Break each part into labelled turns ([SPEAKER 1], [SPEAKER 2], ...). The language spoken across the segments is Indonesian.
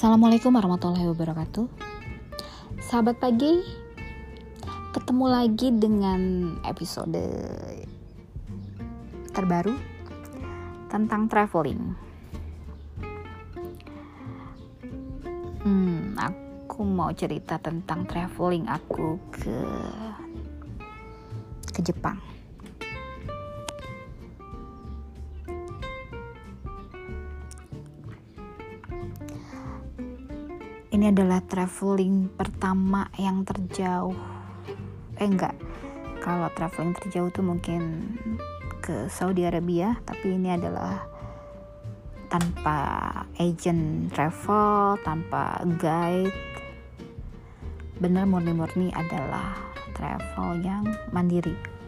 [SPEAKER 1] Assalamualaikum warahmatullahi wabarakatuh. Sahabat pagi Ketemu lagi dengan episode terbaru Tentang traveling. Hmm, aku mau cerita tentang traveling aku ke ke Jepang ini adalah traveling pertama yang terjauh. Eh enggak. Kalau traveling terjauh tuh mungkin ke Saudi Arabia tapi ini adalah tanpa agent travel tanpa guide. Benar murni-murni adalah travel yang mandiri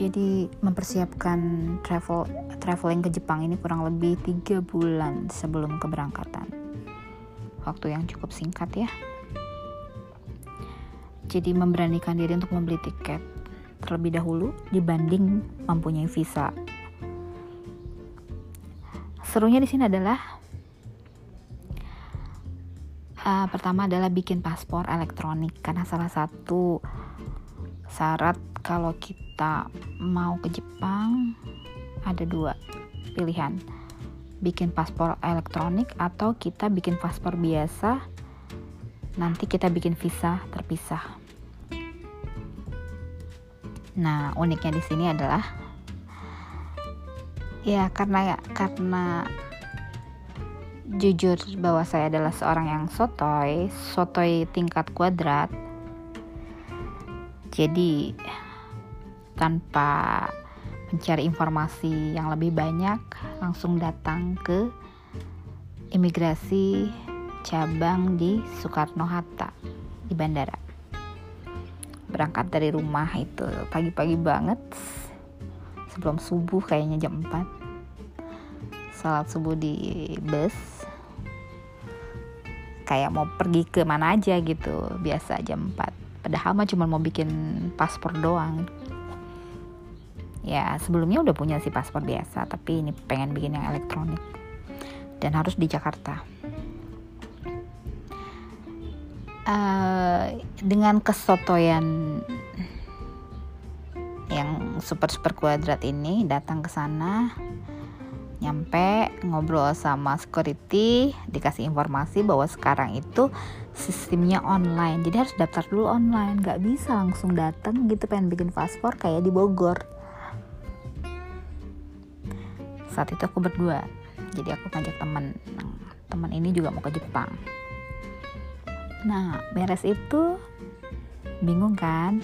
[SPEAKER 1] jadi mempersiapkan travel traveling ke Jepang ini kurang lebih tiga bulan sebelum keberangkatan. Waktu yang cukup singkat ya. Jadi memberanikan diri untuk membeli tiket terlebih dahulu dibanding mempunyai visa. Serunya di sini adalah uh, pertama adalah bikin paspor elektronik karena salah satu syarat kalau kita mau ke Jepang ada dua pilihan. Bikin paspor elektronik atau kita bikin paspor biasa. Nanti kita bikin visa terpisah. Nah uniknya di sini adalah ya karena karena jujur bahwa saya adalah seorang yang sotoy sotoy tingkat kuadrat. Jadi tanpa mencari informasi yang lebih banyak langsung datang ke imigrasi cabang di Soekarno Hatta di bandara. Berangkat dari rumah itu pagi-pagi banget sebelum subuh kayaknya jam 4 salat subuh di bus kayak mau pergi ke mana aja gitu biasa jam 4 padahal mah cuma mau bikin paspor doang ya sebelumnya udah punya sih paspor biasa tapi ini pengen bikin yang elektronik. Dan harus di Jakarta. Uh, dengan kesotoyan yang super super kuadrat ini datang ke sana nyampe ngobrol sama security dikasih informasi bahwa sekarang itu sistemnya online. Jadi harus daftar dulu online. Nggak bisa langsung datang gitu pengen bikin paspor kayak di Bogor saat itu aku berdua. Jadi aku ngajak teman teman ini juga mau ke Jepang. Nah beres itu bingung kan?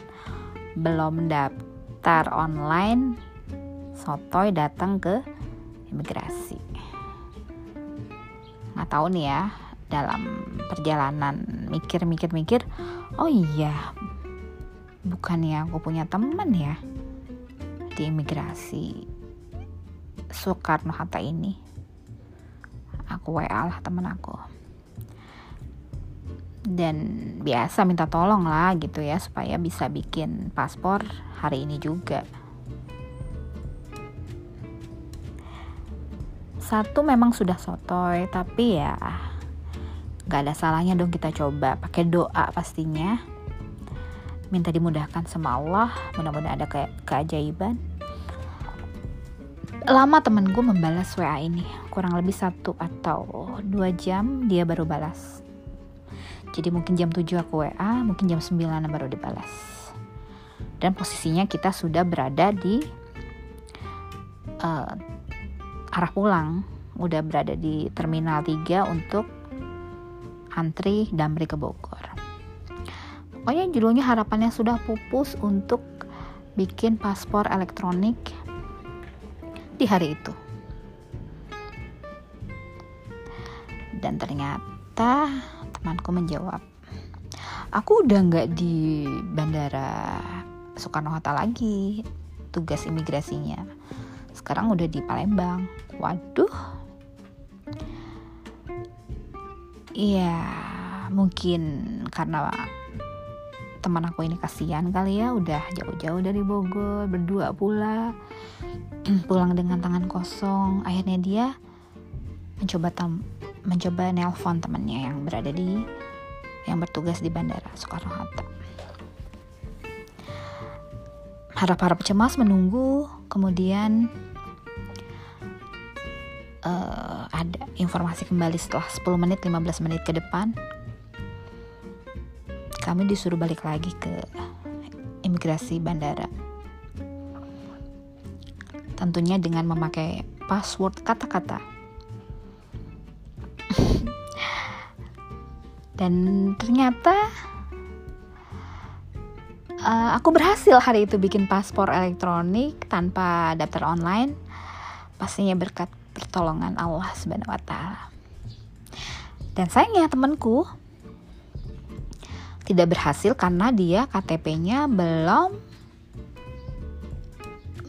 [SPEAKER 1] Belum daftar online sotoy datang ke imigrasi. Nggak tahu nih ya dalam perjalanan mikir-mikir-mikir oh iya bukannya aku punya teman ya di imigrasi Soekarno Hatta ini. Aku WA lah temen aku. Dan biasa minta tolong lah gitu ya supaya bisa bikin paspor hari ini juga. Satu memang sudah sotoy tapi ya nggak ada salahnya dong kita coba. Pakai doa pastinya. Minta dimudahkan sama Allah mudah-mudahan ada kayak keajaiban lama temen gue membalas WA ini. Kurang lebih satu atau dua jam dia baru balas. Jadi mungkin jam 7 aku WA mungkin jam 9 baru dibalas. Dan posisinya kita sudah berada di uh, arah pulang. Udah berada di terminal 3 untuk antri Damri ke Bogor. Pokoknya judulnya harapannya sudah pupus untuk bikin paspor elektronik di hari itu. Dan ternyata temanku menjawab aku udah nggak di bandara Soekarno Hatta lagi tugas imigrasinya. Sekarang udah di Palembang. Waduh. Iya mungkin karena teman aku ini kasihan kali ya udah jauh-jauh dari Bogor berdua pula pulang dengan tangan kosong akhirnya dia mencoba tem mencoba nelpon temannya yang berada di yang bertugas di bandara Soekarno Hatta. Harap-harap cemas menunggu, kemudian uh, ada informasi kembali setelah 10 menit 15 menit ke depan kami disuruh balik lagi ke imigrasi bandara. Tentunya dengan memakai password kata-kata. Dan ternyata uh, aku berhasil hari itu bikin paspor elektronik tanpa daftar online. Pastinya berkat pertolongan Allah Subhanahu wa taala. Dan sayangnya temanku tidak berhasil karena dia KTP-nya belum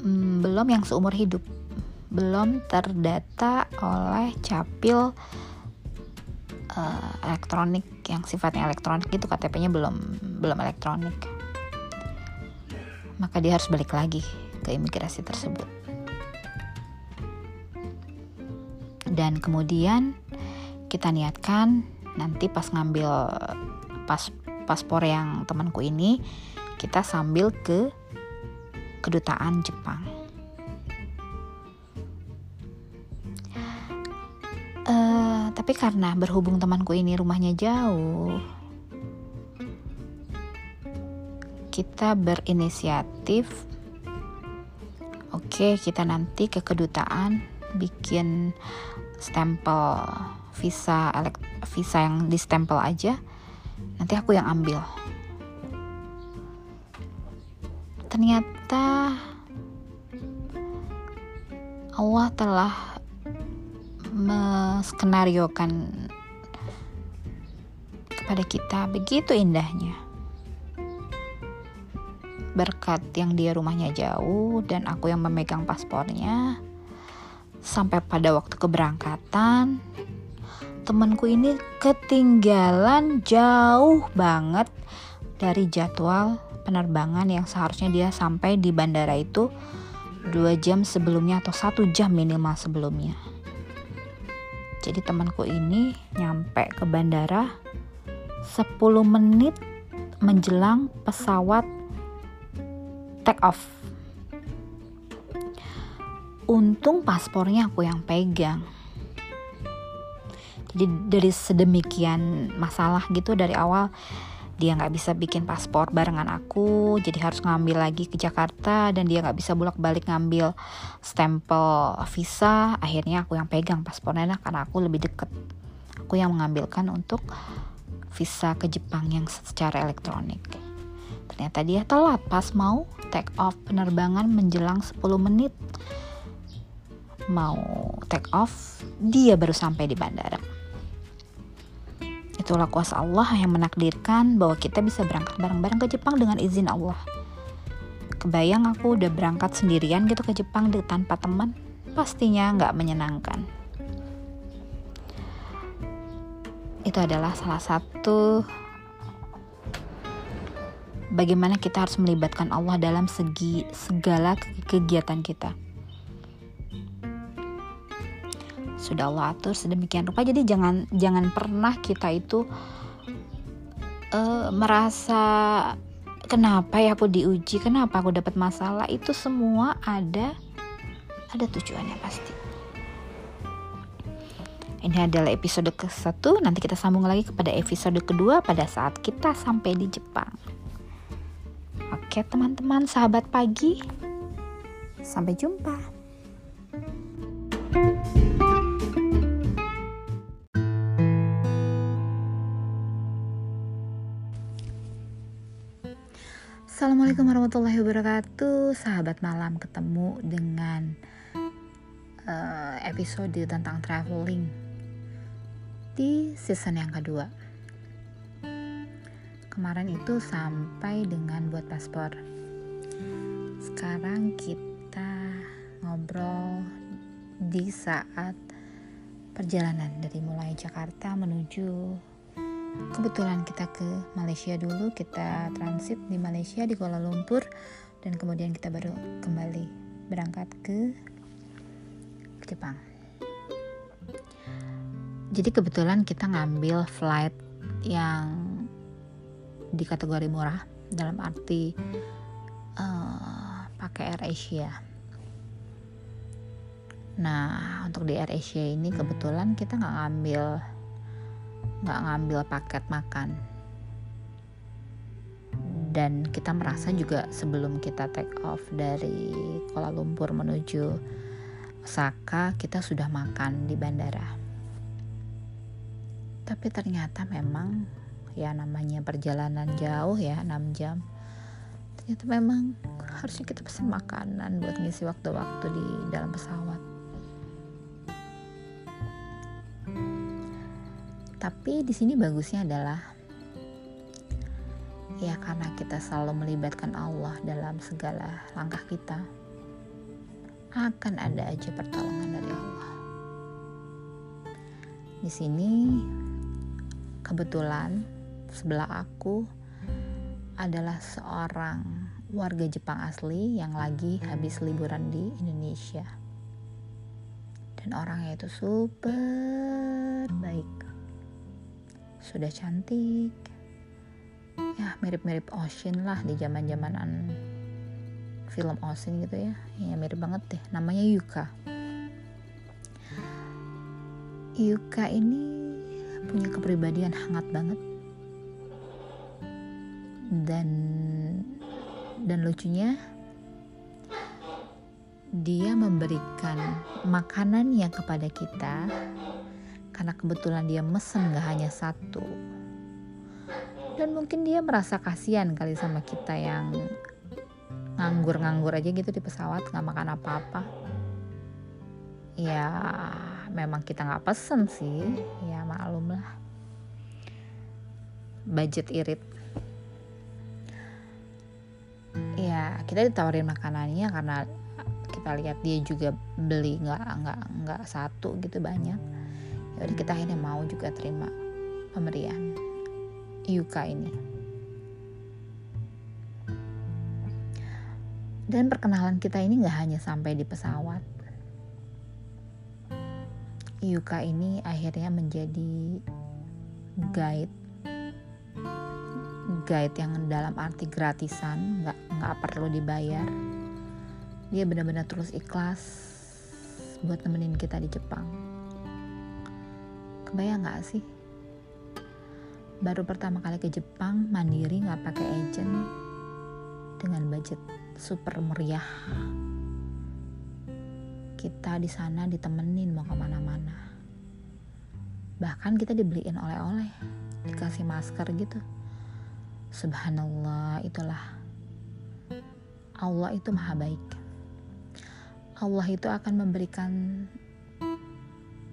[SPEAKER 1] hmm, belum yang seumur hidup. Belum terdata oleh capil uh, elektronik yang sifatnya elektronik itu KTP-nya belum belum elektronik. Maka dia harus balik lagi ke imigrasi tersebut. Dan kemudian kita niatkan nanti pas ngambil pas paspor yang temanku ini kita sambil ke kedutaan Jepang. Uh, tapi karena berhubung temanku ini rumahnya jauh, kita berinisiatif. Oke, okay, kita nanti ke kedutaan bikin stempel visa visa yang di stempel aja nanti aku yang ambil. Ternyata Allah telah meskenariokan kepada kita begitu indahnya. Berkat yang dia rumahnya jauh dan aku yang memegang paspornya sampai pada waktu keberangkatan temanku ini ketinggalan jauh banget dari jadwal penerbangan yang seharusnya dia sampai di bandara itu dua jam sebelumnya atau satu jam minimal sebelumnya. Jadi temanku ini nyampe ke bandara 10 menit menjelang pesawat take off. Untung paspornya aku yang pegang jadi dari sedemikian masalah gitu dari awal dia nggak bisa bikin paspor barengan aku jadi harus ngambil lagi ke Jakarta dan dia nggak bisa bolak balik ngambil stempel visa. Akhirnya aku yang pegang paspornya karena aku lebih deket. Aku yang mengambilkan untuk visa ke Jepang yang secara elektronik. Ternyata dia telat pas mau take off penerbangan menjelang 10 menit. Mau take off dia baru sampai di bandara Itulah kuasa Allah yang menakdirkan bahwa kita bisa berangkat bareng-bareng ke Jepang dengan izin Allah. Kebayang aku udah berangkat sendirian gitu ke Jepang tanpa teman, pastinya nggak menyenangkan. Itu adalah salah satu bagaimana kita harus melibatkan Allah dalam segi segala kegiatan kita. Sudah Allah atur sedemikian rupa. Jadi jangan jangan pernah kita itu uh, merasa kenapa ya aku diuji? Kenapa aku dapat masalah? Itu semua ada ada tujuannya pasti. Ini adalah episode ke satu. Nanti kita sambung lagi kepada episode kedua pada saat kita sampai di Jepang. Oke teman-teman sahabat pagi. Sampai jumpa. thank you Assalamualaikum warahmatullahi wabarakatuh. Sahabat malam ketemu dengan uh, episode tentang traveling Di season yang kedua. Kemarin itu sampai dengan buat paspor. Sekarang kita ngobrol di saat perjalanan dari mulai Jakarta menuju kebetulan kita ke Malaysia dulu kita transit di Malaysia di Kuala Lumpur dan kemudian kita baru kembali berangkat ke Jepang jadi kebetulan kita ngambil flight yang di kategori murah dalam arti uh, pakai Air Asia. Nah untuk di Air Asia ini kebetulan kita nggak ngambil nggak ngambil paket makan. Dan kita merasa juga sebelum kita take off dari Kuala Lumpur menuju Osaka kita sudah makan di bandara. Tapi ternyata memang ya namanya perjalanan jauh ya 6 jam ternyata memang harusnya kita pesan makanan buat ngisi waktu-waktu di dalam pesawat tapi di sini bagusnya adalah ya karena kita selalu melibatkan Allah dalam segala langkah kita akan ada aja pertolongan dari Allah di sini Kebetulan sebelah aku adalah seorang warga Jepang asli yang lagi habis liburan di Indonesia. Dan orangnya itu super baik. Sudah cantik. Ya, mirip-mirip Ocean lah di zaman-zamanan film Ocean gitu ya. Ya mirip banget deh. Namanya Yuka. Yuka ini punya kepribadian hangat banget dan dan lucunya dia memberikan makanannya kepada kita karena kebetulan dia mesen gak hanya satu. Dan mungkin dia merasa kasihan kali sama kita yang nganggur-nganggur aja gitu di pesawat nggak makan apa-apa. Ya memang kita nggak pesen sih. Ya maklum lah. Budget irit. Ya kita ditawarin makanannya karena kita lihat dia juga beli nggak nggak nggak satu gitu banyak udah kita akhirnya mau juga terima pemberian Yuka ini. Dan perkenalan kita ini nggak hanya sampai di pesawat. Yuka ini akhirnya menjadi guide. Guide yang dalam arti gratisan nggak nggak perlu dibayar. Dia benar-benar terus ikhlas buat nemenin kita di Jepang kebayang nggak sih? Baru pertama kali ke Jepang mandiri nggak pakai agent dengan budget super meriah. Kita di sana ditemenin mau ke mana-mana. Bahkan kita dibeliin oleh-oleh dikasih masker gitu. Subhanallah itulah. Allah itu maha baik. Allah itu akan memberikan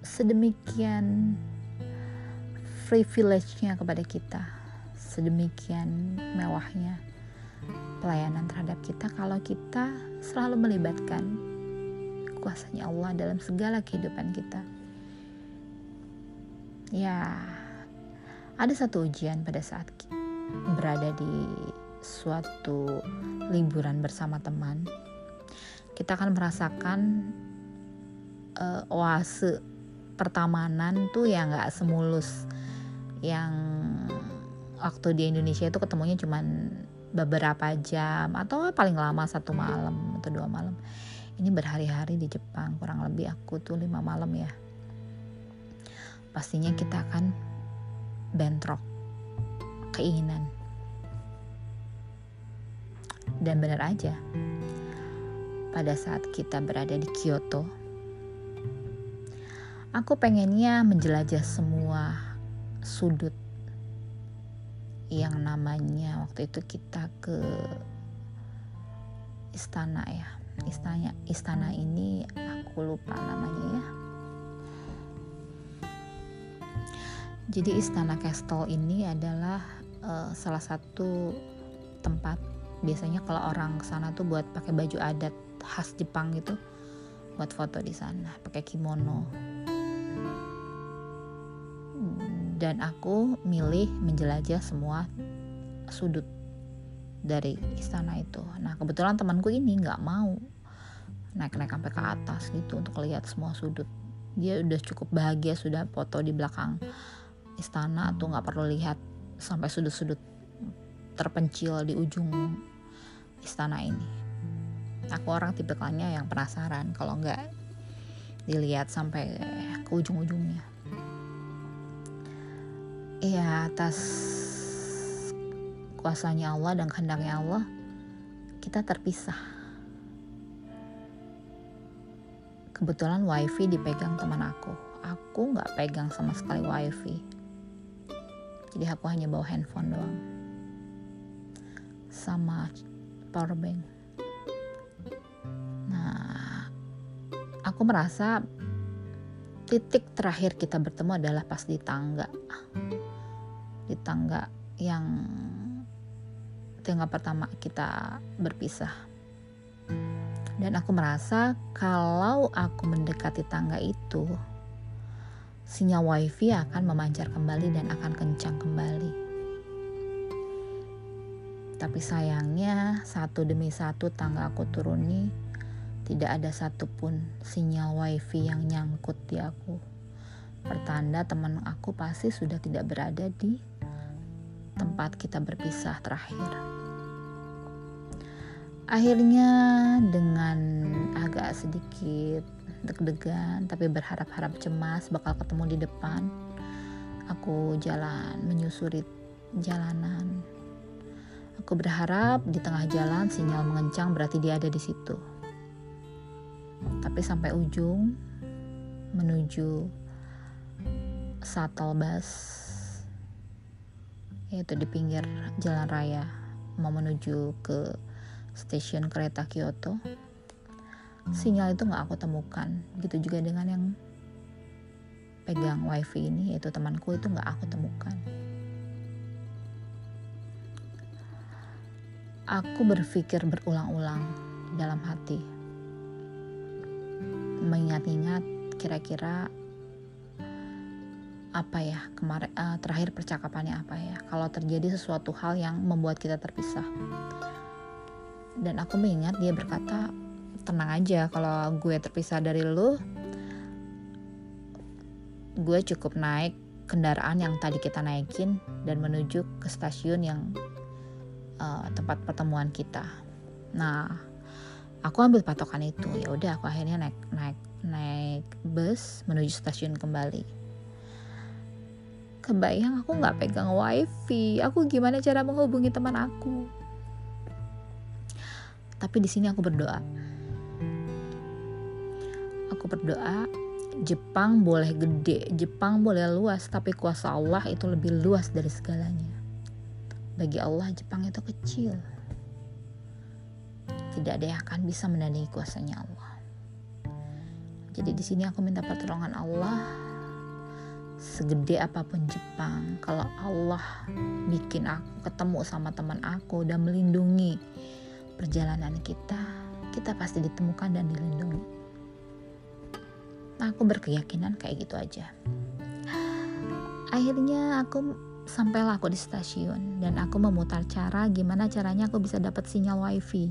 [SPEAKER 1] sedemikian privilege-nya kepada kita sedemikian mewahnya pelayanan terhadap kita kalau kita selalu melibatkan kuasanya Allah dalam segala kehidupan kita. Ya, ada satu ujian pada saat berada di suatu liburan bersama teman. Kita akan merasakan uh, oase pertamanan tuh ya nggak semulus yang waktu di Indonesia itu ketemunya cuman beberapa jam atau paling lama satu malam atau dua malam. Ini berhari-hari di Jepang kurang lebih aku tuh lima malam ya. Pastinya kita akan bentrok keinginan. Dan benar aja pada saat kita berada di Kyoto aku pengennya menjelajah semua sudut yang namanya waktu itu kita ke istana ya. Istana istana ini aku lupa namanya ya. Jadi istana Castle ini adalah uh, salah satu tempat biasanya kalau orang ke sana tuh buat pakai baju adat khas Jepang gitu buat foto di sana pakai kimono dan aku milih menjelajah semua sudut dari istana itu. Nah kebetulan temanku ini nggak mau naik-naik sampai ke atas gitu untuk lihat semua sudut. Dia udah cukup bahagia sudah foto di belakang istana tuh nggak perlu lihat sampai sudut-sudut terpencil di ujung istana ini. Aku orang tipikalnya yang penasaran kalau nggak dilihat sampai ke ujung-ujungnya ya atas kuasanya Allah dan kehendaknya Allah kita terpisah. Kebetulan wifi dipegang teman aku. Aku nggak pegang sama sekali wifi. Jadi aku hanya bawa handphone doang. Sama power bank. Nah aku merasa titik terakhir kita bertemu adalah pas di tangga di tangga yang tangga pertama kita berpisah dan aku merasa kalau aku mendekati tangga itu, sinyal wifi akan memancar kembali dan akan kencang kembali. Tapi sayangnya satu demi satu tangga aku turuni, tidak ada satupun sinyal wifi yang nyangkut di aku. Pertanda teman aku pasti sudah tidak berada di tempat kita berpisah terakhir. Akhirnya dengan agak sedikit deg-degan tapi berharap-harap cemas bakal ketemu di depan, aku jalan menyusuri jalanan. Aku berharap di tengah jalan sinyal mengencang berarti dia ada di situ. Tapi sampai ujung menuju shuttle bus. Yaitu di pinggir jalan raya mau menuju ke stasiun kereta Kyoto. Sinyal itu nggak aku temukan. Gitu juga dengan yang pegang wifi ini yaitu temanku itu nggak aku temukan. Aku berpikir berulang-ulang dalam hati. Mengingat-ingat kira-kira apa ya kemarin uh, terakhir percakapannya apa ya kalau terjadi sesuatu hal yang membuat kita terpisah. Dan aku mengingat dia berkata tenang aja kalau gue terpisah dari lu gue cukup naik kendaraan yang tadi kita naikin dan menuju ke stasiun yang uh, tempat pertemuan kita. Nah aku ambil patokan itu. Ya udah aku akhirnya naik naik naik bus menuju stasiun kembali kebayang aku nggak pegang wifi aku gimana cara menghubungi teman aku tapi di sini aku berdoa. Aku berdoa, Jepang boleh gede, Jepang boleh luas, tapi kuasa Allah itu lebih luas dari segalanya. Bagi Allah, Jepang itu kecil. Tidak ada yang akan bisa menandingi kuasanya Allah. Jadi di sini aku minta pertolongan Allah segede apa pun Jepang kalau Allah bikin aku ketemu sama teman aku dan melindungi perjalanan kita, kita pasti ditemukan dan dilindungi. Nah, aku berkeyakinan kayak gitu aja. Akhirnya aku sampailah aku di stasiun dan aku memutar cara gimana caranya aku bisa dapat sinyal wifi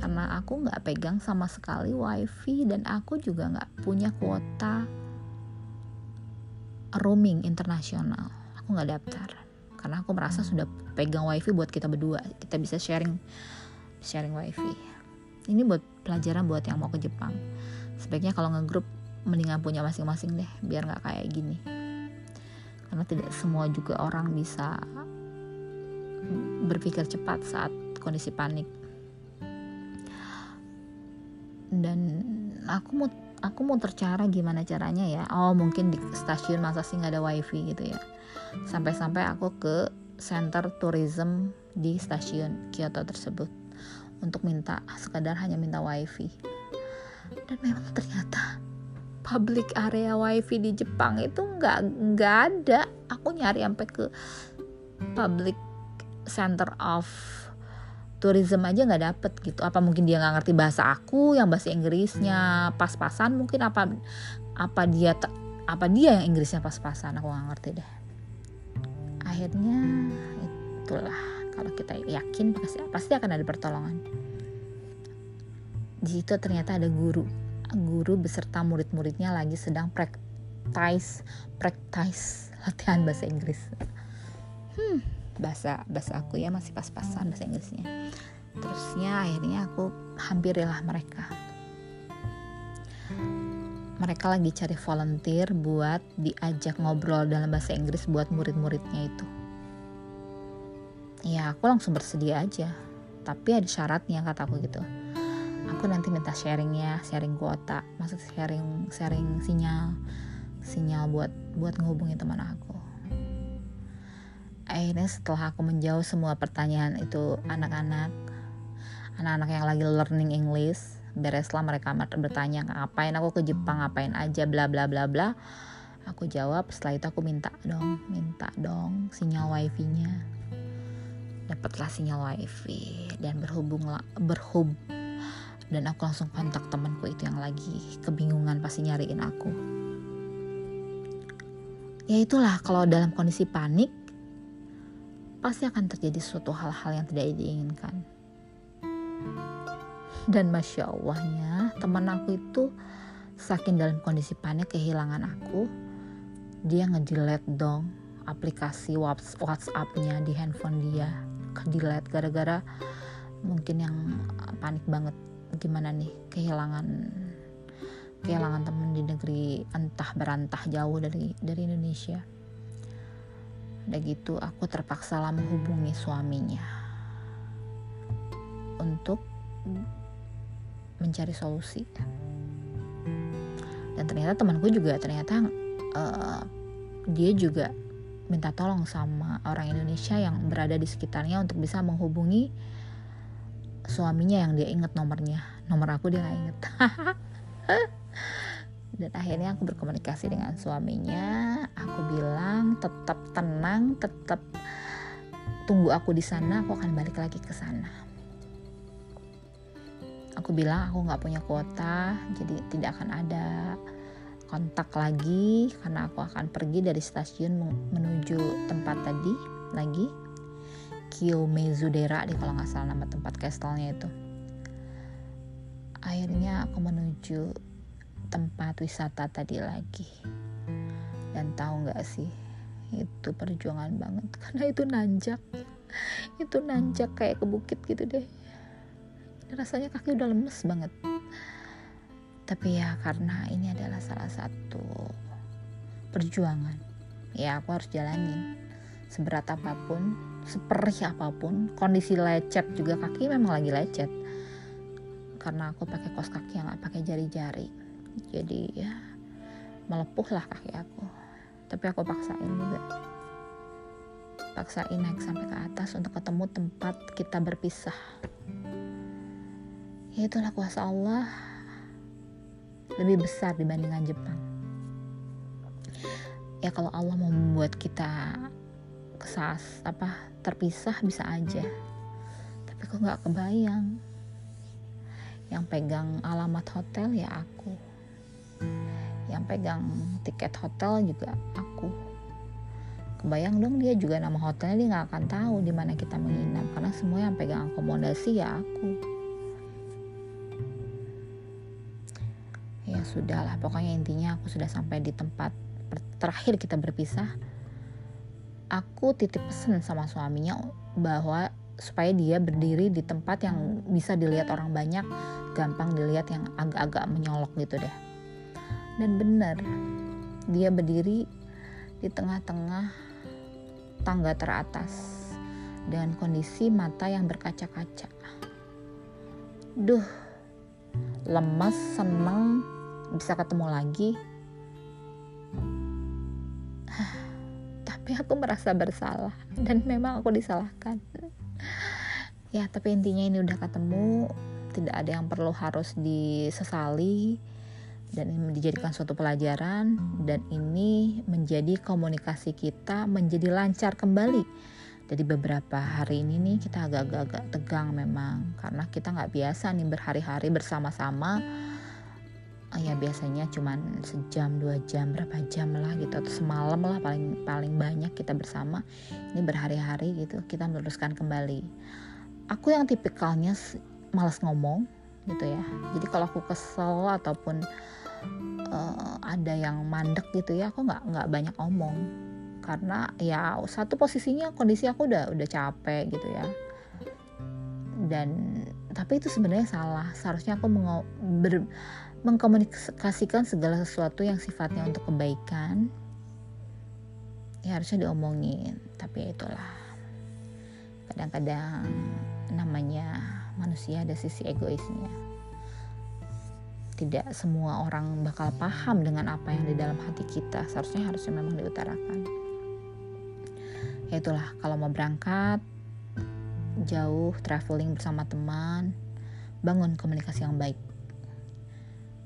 [SPEAKER 1] karena aku nggak pegang sama sekali wifi dan aku juga nggak punya kuota roaming internasional. Aku nggak daftar. Karena aku merasa sudah pegang wifi buat kita berdua. Kita bisa sharing sharing wifi. Ini buat pelajaran buat yang mau ke Jepang. Sebaiknya kalau ngegrup mendingan punya masing-masing deh biar nggak kayak gini. Karena tidak semua juga orang bisa berpikir cepat saat kondisi panik. Dan aku mau aku mau tercara gimana caranya ya? Oh mungkin di stasiun masa sih nggak ada wifi gitu ya. Sampai-sampai aku ke center tourism di stasiun Kyoto tersebut untuk minta sekadar hanya minta wifi. Dan memang ternyata public area wifi di Jepang itu nggak nggak ada. Aku nyari sampai ke public center of tourism aja nggak dapet gitu. Apa mungkin dia nggak ngerti bahasa aku yang bahasa Inggrisnya pas-pasan? Mungkin apa apa dia apa dia yang Inggrisnya pas-pasan? Aku nggak ngerti deh. Akhirnya itulah. Kalau kita yakin pasti pasti akan ada pertolongan. Di situ ternyata ada guru guru beserta murid-muridnya lagi sedang practice practice latihan bahasa Inggris. Hmm bahasa bahasa aku ya masih pas-pasan bahasa Inggrisnya. Terusnya akhirnya aku hampirilah mereka. Mereka lagi cari volunteer buat diajak ngobrol dalam bahasa Inggris buat murid-muridnya itu. Ya aku langsung bersedia aja. Tapi ada syaratnya kataku gitu. Aku nanti minta sharingnya sharing kuota maksud sharing sharing sinyal sinyal buat buat ngehubungin teman aku akhirnya setelah aku menjawab semua pertanyaan itu anak-anak anak-anak yang lagi learning English bereslah mereka bertanya ngapain aku ke Jepang? Ngapain aja? Bla bla bla bla. Aku jawab setelah itu aku minta dong minta dong sinyal wifi nya dapatlah sinyal wifi dan berhubung berhub dan aku langsung kontak temanku itu yang lagi kebingungan pasti nyariin aku. Ya itulah kalau dalam kondisi panik pasti akan terjadi suatu hal-hal yang tidak diinginkan. Dan masya Allahnya teman aku itu saking dalam kondisi panik kehilangan aku dia ngedelete dong aplikasi WhatsApp-nya di handphone dia. Kedelete gara-gara mungkin yang panik banget. Gimana nih kehilangan kehilangan teman di negeri entah berantah jauh dari dari Indonesia udah gitu aku terpaksa menghubungi suaminya. Untuk mencari solusi. Dan ternyata temanku juga ternyata uh, dia juga minta tolong sama orang Indonesia yang berada di sekitarnya untuk bisa menghubungi suaminya yang dia inget nomornya. Nomor aku dia nggak inget dan akhirnya aku berkomunikasi dengan suaminya. Aku bilang tetap tenang tetap tunggu aku di sana aku akan balik lagi ke sana. Aku bilang aku nggak punya kuota jadi tidak akan ada kontak lagi karena aku akan pergi dari stasiun menuju tempat tadi lagi Kiyomezudera di kalau nggak salah nama tempat kastelnya itu. Akhirnya aku menuju tempat wisata tadi lagi. Dan tahu nggak sih itu perjuangan banget. Karena itu nanjak. Itu nanjak kayak ke bukit gitu deh. Rasanya kaki udah lemes banget. Tapi ya karena ini adalah salah satu perjuangan. Ya aku harus jalanin. Seberat apa pun seperih apa pun kondisi lecet juga kaki memang lagi lecet. Karena aku pakai kos kaki yang gak pakai jari-jari jadi ya melepuh lah kaki aku. Tapi aku paksain juga. Paksain naik sampai ke atas untuk ketemu tempat kita berpisah. Ya itulah kuasa Allah. Lebih besar dibandingkan Jepang. Ya kalau Allah mau membuat kita kesas apa terpisah bisa aja. Tapi kok nggak kebayang. Yang pegang alamat hotel ya aku yang pegang tiket hotel juga aku. Kebayang dong dia juga nama hotelnya dia nggak akan tahu di mana kita menginap. Karena semua yang pegang akomodasi ya aku. Sudah lah pokoknya intinya aku sudah sampai di tempat terakhir kita berpisah. Aku titip pesan sama suaminya bahwa supaya dia berdiri di tempat yang bisa dilihat orang banyak gampang dilihat yang agak-agak menyolok gitu deh dan benar dia berdiri di tengah-tengah tangga teratas dengan kondisi mata yang berkaca-kaca. Duh lemas seneng bisa ketemu lagi. Tapi aku merasa bersalah dan memang aku disalahkan. Ya tapi intinya ini udah ketemu tidak ada yang perlu harus disesali dan ini dijadikan suatu pelajaran dan ini menjadi komunikasi kita menjadi lancar kembali. Jadi beberapa hari ini nih kita agak-agak tegang memang karena kita nggak biasa nih berhari-hari bersama-sama. Ya biasanya cuman sejam dua jam berapa jam lah gitu atau semalam lah paling paling banyak kita bersama. Ini berhari-hari gitu kita meluruskan kembali. Aku yang tipikalnya malas ngomong gitu ya. Jadi kalau aku kesel ataupun uh, ada yang mandek gitu ya aku nggak nggak banyak omong. Karena ya satu posisinya kondisi aku udah udah capek gitu ya. Dan tapi itu sebenarnya salah. Seharusnya aku ber, mengkomunikasikan segala sesuatu yang sifatnya untuk kebaikan. Ya harusnya diomongin. Tapi ya itulah. Kadang-kadang namanya manusia ada sisi egoisnya tidak semua orang bakal paham dengan apa yang di dalam hati kita. Seharusnya harusnya memang diutarakan. Itulah kalau mau berangkat jauh traveling bersama teman bangun komunikasi yang baik.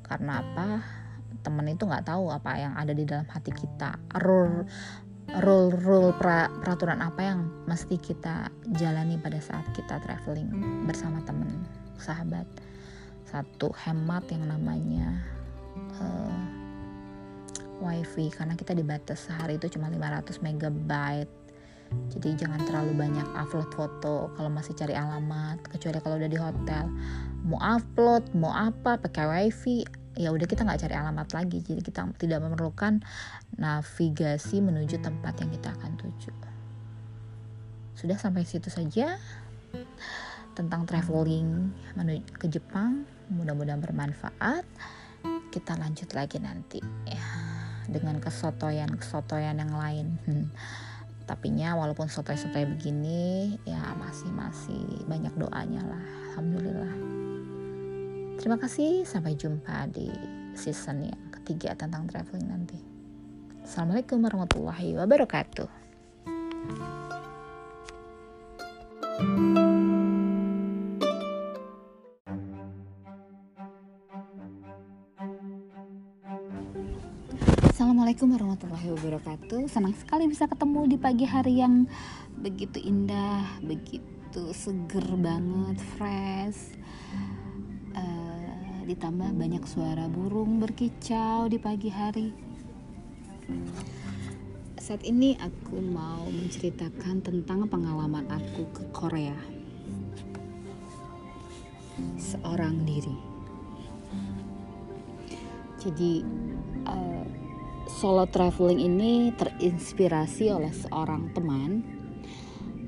[SPEAKER 1] Karena apa? Teman itu nggak tahu apa yang ada di dalam hati kita. Rule rule rule pra, peraturan apa yang mesti kita jalani pada saat kita traveling bersama teman sahabat satu hemat yang namanya uh, wifi. Karena kita dibatas sehari itu cuma 500 megabyte. Jadi jangan terlalu banyak upload foto kalau masih cari alamat. Kecuali kalau udah di hotel. Mau upload mau apa pakai wifi ya udah kita nggak cari alamat lagi. Jadi kita tidak memerlukan navigasi menuju tempat yang kita akan tuju. Sudah sampai situ saja tentang traveling menuju ke Jepang mudah-mudahan bermanfaat. Kita lanjut lagi nanti ya dengan kesotoyan kesotoyan yang lain. Hmm. Tapinya walaupun sotoy-sotoy begini ya masih masih banyak doanya lah. Alhamdulillah. Terima kasih. Sampai jumpa di season yang ketiga tentang traveling nanti. Assalamualaikum warahmatullahi wabarakatuh Assalamualaikum warahmatullahi wabarakatuh. Senang sekali bisa ketemu di pagi hari yang begitu indah, begitu seger banget, fresh. Uh, ditambah banyak suara burung berkicau di pagi hari. Saat ini aku mau menceritakan tentang pengalaman aku ke Korea. Seorang diri. Jadi uh, solo traveling ini terinspirasi oleh seorang teman.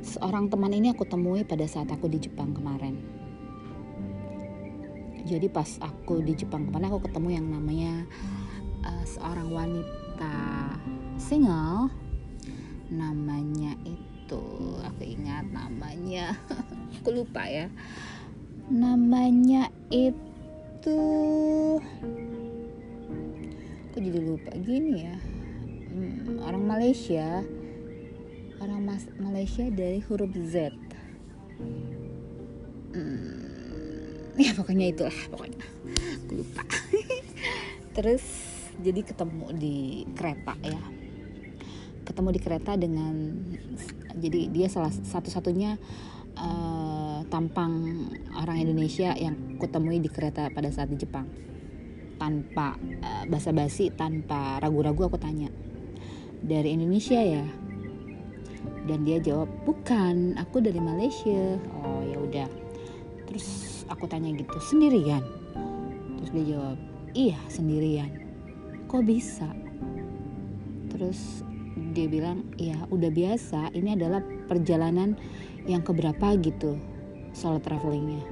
[SPEAKER 1] Seorang teman ini aku temui pada saat aku di Jepang kemarin. Jadi pas aku di Jepang kemarin aku ketemu yang namanya uh, seorang wanita single. Namanya itu aku ingat namanya. aku lupa ya. Namanya itu aku jadi lupa gini ya. Hmm, orang Malaysia orang Mas Malaysia dari huruf Z. Hmm, ya pokoknya itulah pokoknya. Aku lupa. Terus jadi ketemu di kereta ya. Ketemu di kereta dengan jadi dia salah satu-satunya uh, tampang orang Indonesia yang kutemui di kereta pada saat di Jepang tanpa uh, basa-basi tanpa ragu-ragu aku tanya dari Indonesia ya? Dan dia jawab bukan aku dari Malaysia. Oh ya udah. Terus aku tanya gitu sendirian? Terus dia jawab iya sendirian. Kok bisa? Terus dia bilang ya udah biasa ini adalah perjalanan yang keberapa gitu solo travelingnya.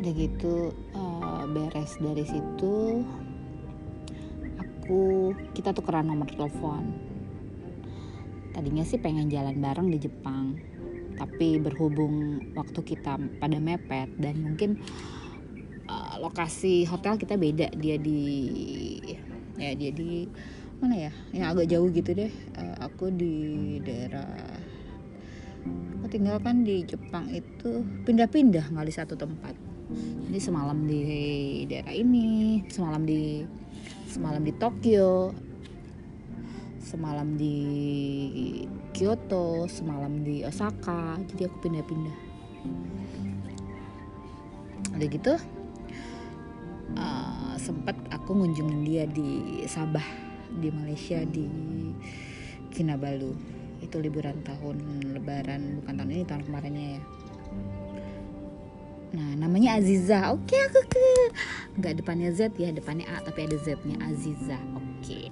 [SPEAKER 1] Udah gitu uh, beres dari situ aku kita tukeran nomor telepon. Tadinya sih pengen jalan bareng di Jepang tapi berhubung waktu kita pada mepet dan mungkin uh, lokasi hotel kita beda. Dia di ya dia di mana ya? Yang agak jauh gitu deh. Uh, aku di daerah aku tinggal kan di Jepang itu pindah-pindah nggak satu tempat jadi semalam di daerah ini semalam di semalam di Tokyo semalam di Kyoto semalam di Osaka jadi aku pindah-pindah. Udah gitu uh, sempet aku ngunjungin dia di Sabah di Malaysia di Kinabalu. Itu liburan tahun lebaran bukan tahun ini tahun kemarinnya ya Nah, namanya Aziza. Oke aku ke. Nggak depannya Z ya depannya A tapi ada Z-nya. Aziza oke.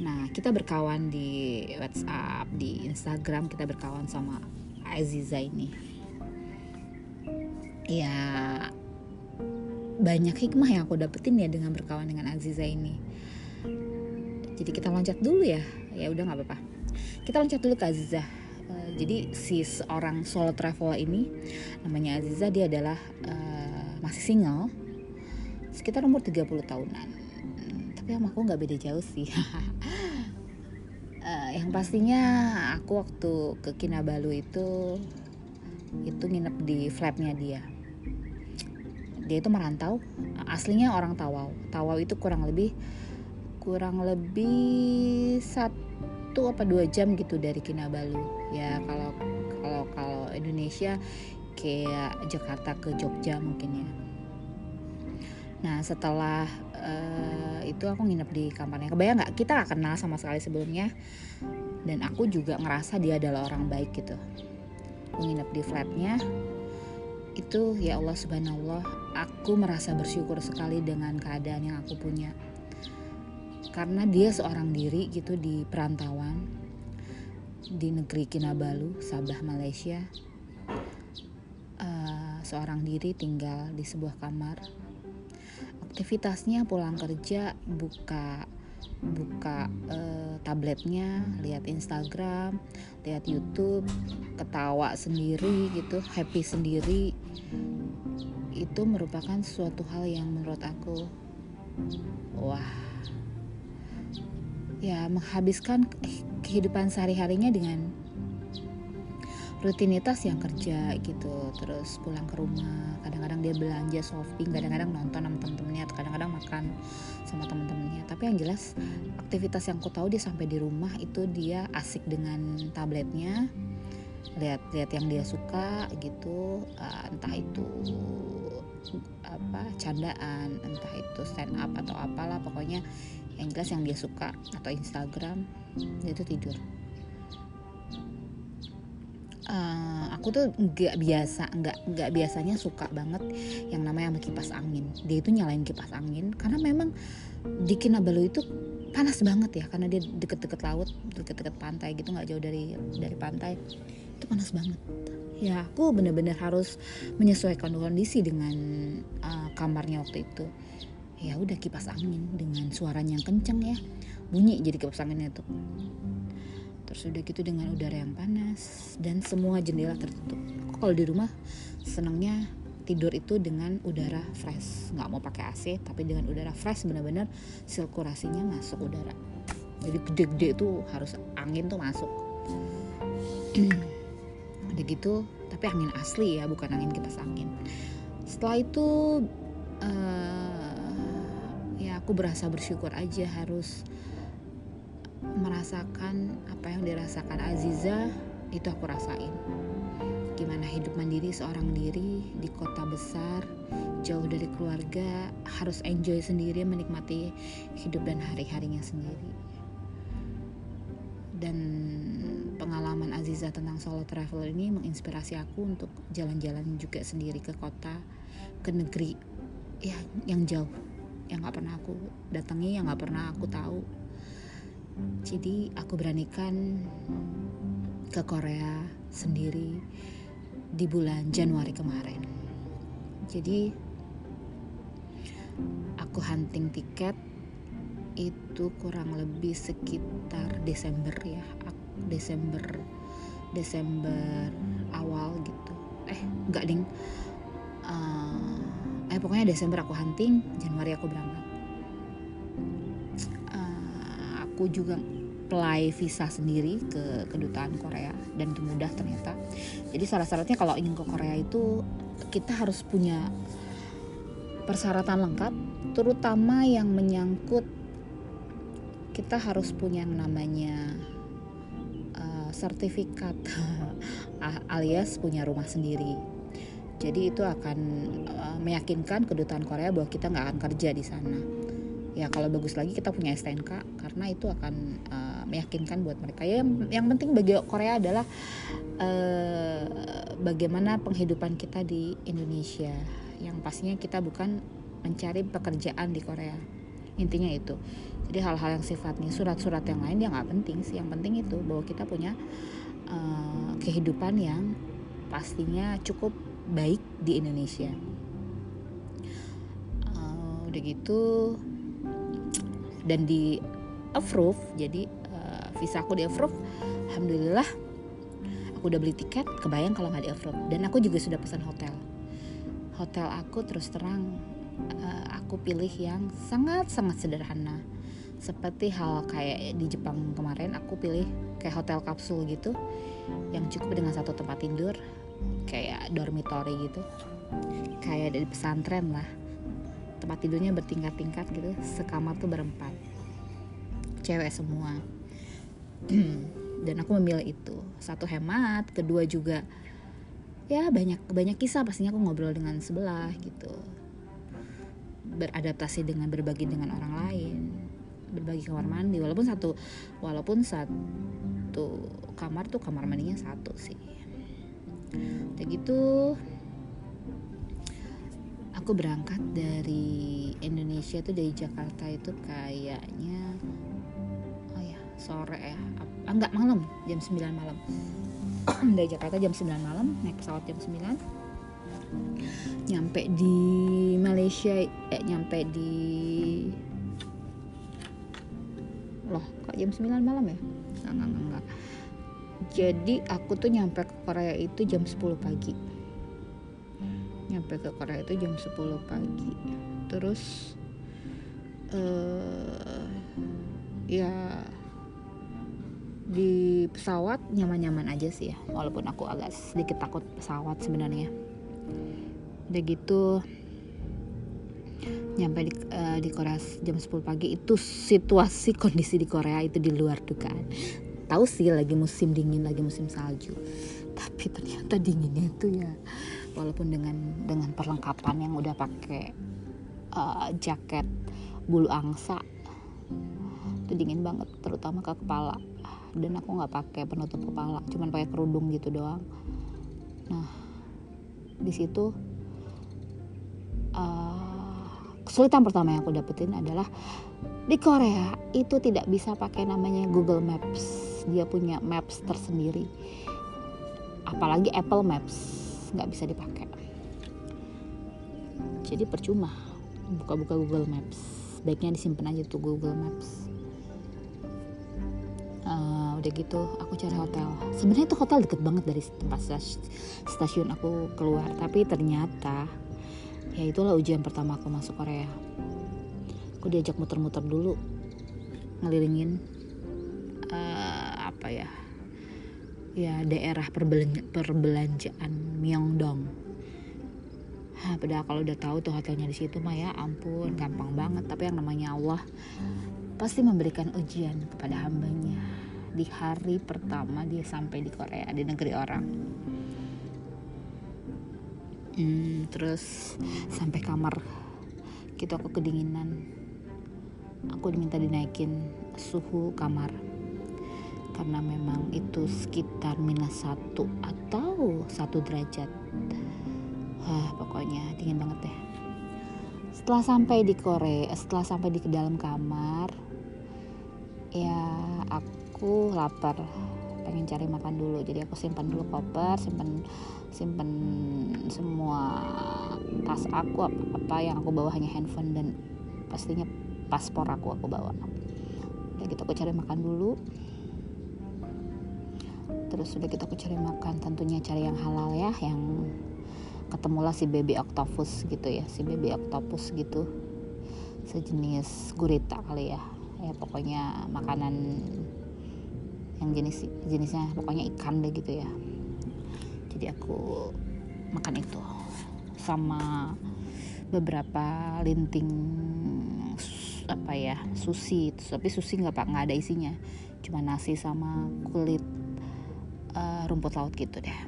[SPEAKER 1] Nah kita berkawan di WhatsApp di Instagram kita berkawan sama Aziza ini. Ya banyak hikmah yang aku dapetin ya dengan berkawan dengan Aziza ini. Jadi kita loncat dulu ya. Ya udah nggak apa-apa. Kita loncat dulu ke Aziza uh, jadi si seorang solo traveler ini namanya Aziza dia adalah uh, masih single sekitar umur 30 tahunan. Hmm, tapi sama aku nggak beda jauh sih. Uh, yang pastinya aku waktu ke Kinabalu itu itu nginep di flatnya dia. Dia itu merantau aslinya orang Tawau. Tawau itu kurang lebih kurang lebih satu apa dua jam gitu dari Kinabalu ya kalau kalau kalau Indonesia kayak Jakarta ke Jogja mungkin ya. Nah setelah uh, itu aku nginep di kamarnya. Kebayang nggak? Kita gak kenal sama sekali sebelumnya. Dan aku juga ngerasa dia adalah orang baik gitu. Aku nginep di flatnya. Itu ya Allah subhanallah aku merasa bersyukur sekali dengan keadaan yang aku punya. Karena dia seorang diri gitu di perantauan di negeri Kinabalu, Sabah, Malaysia. Uh, seorang diri tinggal di sebuah kamar. Aktivitasnya pulang kerja buka buka uh, tabletnya, lihat Instagram, lihat YouTube, ketawa sendiri gitu, happy sendiri. Itu merupakan suatu hal yang menurut aku wah ya menghabiskan kehidupan sehari-harinya dengan rutinitas yang kerja gitu. Terus pulang ke rumah kadang-kadang dia belanja shopping kadang-kadang nonton sama temen-temennya atau kadang-kadang makan sama temen-temennya. Tapi yang jelas aktivitas yang aku tahu dia sampai di rumah itu dia asik dengan tabletnya lihat-lihat yang dia suka gitu. Uh, entah itu apa candaan entah itu stand up atau apalah pokoknya jelas yang dia suka atau Instagram dia tuh tidur. Uh, aku tuh nggak biasa nggak nggak biasanya suka banget yang namanya sama kipas angin. Dia itu nyalain kipas angin karena memang di Kinabalu itu panas banget ya karena dia deket-deket laut deket-deket pantai gitu nggak jauh dari dari pantai. Itu panas banget. Ya aku bener-bener harus menyesuaikan kondisi dengan uh, kamarnya waktu itu ya udah kipas angin dengan suaranya yang kenceng ya. Bunyi jadi kipas anginnya tuh. Terus udah gitu dengan udara yang panas dan semua jendela tertutup. Kalau di rumah senangnya tidur itu dengan udara fresh. Nggak mau pakai AC tapi dengan udara fresh benar-benar sirkulasinya masuk udara. Jadi gede-gede itu harus angin tuh masuk. Udah gitu tapi angin asli ya bukan angin kipas angin. Setelah itu uh, aku berasa bersyukur aja harus merasakan apa yang dirasakan Aziza itu aku rasain. Gimana hidup mandiri seorang diri di kota besar jauh dari keluarga harus enjoy sendiri menikmati hidup dan hari-harinya sendiri. Dan pengalaman Aziza tentang solo travel ini menginspirasi aku untuk jalan-jalan juga sendiri ke kota ke negeri ya yang jauh yang nggak pernah aku datangi yang nggak pernah aku tahu. Jadi aku beranikan ke Korea sendiri di bulan Januari kemarin. Jadi aku hunting tiket itu kurang lebih sekitar Desember ya Desember Desember awal gitu. Eh enggak ding. Uh, eh pokoknya Desember aku hunting Januari aku berangkat. Uh, aku juga apply visa sendiri ke kedutaan Korea dan itu mudah ternyata. Jadi syarat-syaratnya kalau ingin ke Korea itu kita harus punya persyaratan lengkap terutama yang menyangkut kita harus punya yang namanya uh, sertifikat alias punya rumah sendiri jadi itu akan uh, meyakinkan kedutaan Korea bahwa kita nggak akan kerja di sana. Ya kalau bagus lagi kita punya STNK karena itu akan uh, meyakinkan buat mereka. Ya yang, yang penting bagi Korea adalah uh, bagaimana penghidupan kita di Indonesia. Yang pastinya kita bukan mencari pekerjaan di Korea. Intinya itu. Jadi hal-hal yang sifatnya surat-surat yang lain dia nggak penting sih. Yang penting itu bahwa kita punya uh, kehidupan yang pastinya cukup baik di Indonesia. Uh, udah gitu dan di approve jadi uh, visa aku di approve alhamdulillah aku udah beli tiket kebayang kalau nggak di approve. Dan aku juga sudah pesan hotel. Hotel aku terus terang uh, aku pilih yang sangat sangat sederhana. Seperti hal kayak di Jepang kemarin aku pilih kayak hotel kapsul gitu yang cukup dengan satu tempat tidur kayak dormitory gitu. Kayak dari pesantren lah. Tempat tidurnya bertingkat-tingkat gitu sekamar tuh berempat. Cewek semua. Dan aku memilih itu. Satu hemat kedua juga ya banyak banyak kisah pastinya aku ngobrol dengan sebelah gitu. Beradaptasi dengan berbagi dengan orang lain. Berbagi kamar mandi walaupun satu walaupun satu kamar tuh kamar mandinya satu sih kayak gitu aku berangkat dari Indonesia tuh dari Jakarta itu kayaknya oh ya sore ya. Ah, enggak malam jam 9 malam. Dari Jakarta jam 9 malam naik pesawat jam 9 nyampe di Malaysia eh nyampe di loh kok jam 9 malam ya? Enggak enggak enggak jadi aku tuh nyampe ke Korea itu jam 10 pagi. Nyampe ke Korea itu jam 10 pagi. Terus uh, ya di pesawat nyaman-nyaman aja sih ya. Walaupun aku agak sedikit takut pesawat sebenarnya. Udah gitu nyampe di, uh, di Korea jam 10 pagi itu situasi kondisi di Korea itu di luar dugaan tahu sih lagi musim dingin lagi musim salju. Tapi ternyata dinginnya itu ya walaupun dengan dengan perlengkapan yang udah pakai uh, jaket bulu angsa itu dingin banget terutama ke kepala. Dan aku nggak pakai penutup kepala cuman pakai kerudung gitu doang. Nah di situ uh, kesulitan pertama yang aku dapetin adalah di Korea itu tidak bisa pakai namanya Google Maps. Dia punya Maps tersendiri. Apalagi Apple Maps nggak bisa dipakai. Jadi percuma buka-buka Google Maps. Baiknya disimpan aja tuh Google Maps. Uh, udah gitu aku cari hotel. Sebenarnya itu hotel deket banget dari tempat stasiun aku keluar. Tapi ternyata ya itulah ujian pertama aku masuk Korea aku diajak muter-muter dulu ngelilingin uh, apa ya ya daerah perbelanja, perbelanjaan Myeongdong. Hah, padahal kalau udah tahu tuh hotelnya di situ mah ya ampun gampang banget. Tapi yang namanya Allah pasti memberikan ujian kepada hambanya di hari pertama dia sampai di Korea di negeri orang. Hmm, terus sampai kamar gitu aku kedinginan aku diminta dinaikin suhu kamar. Karena memang itu sekitar minus satu atau satu derajat. Wah, pokoknya dingin banget deh. Setelah sampai di Korea setelah sampai di dalam kamar ya aku lapar. Pengen cari makan dulu. Jadi aku simpan dulu koper simpan simpan semua tas aku apa, apa yang aku bawa hanya handphone dan pastinya paspor aku aku bawa. Udah gitu aku cari makan dulu. Terus udah gitu aku cari makan tentunya cari yang halal ya yang ketemulah si baby octopus gitu ya si baby octopus gitu. Sejenis gurita kali ya. Ya pokoknya makanan yang jenis jenisnya pokoknya ikan deh gitu ya. Jadi aku makan itu sama beberapa linting apa ya sushi. Tapi sushi nggak pak. Nggak ada isinya. Cuma nasi sama kulit uh, rumput laut gitu deh.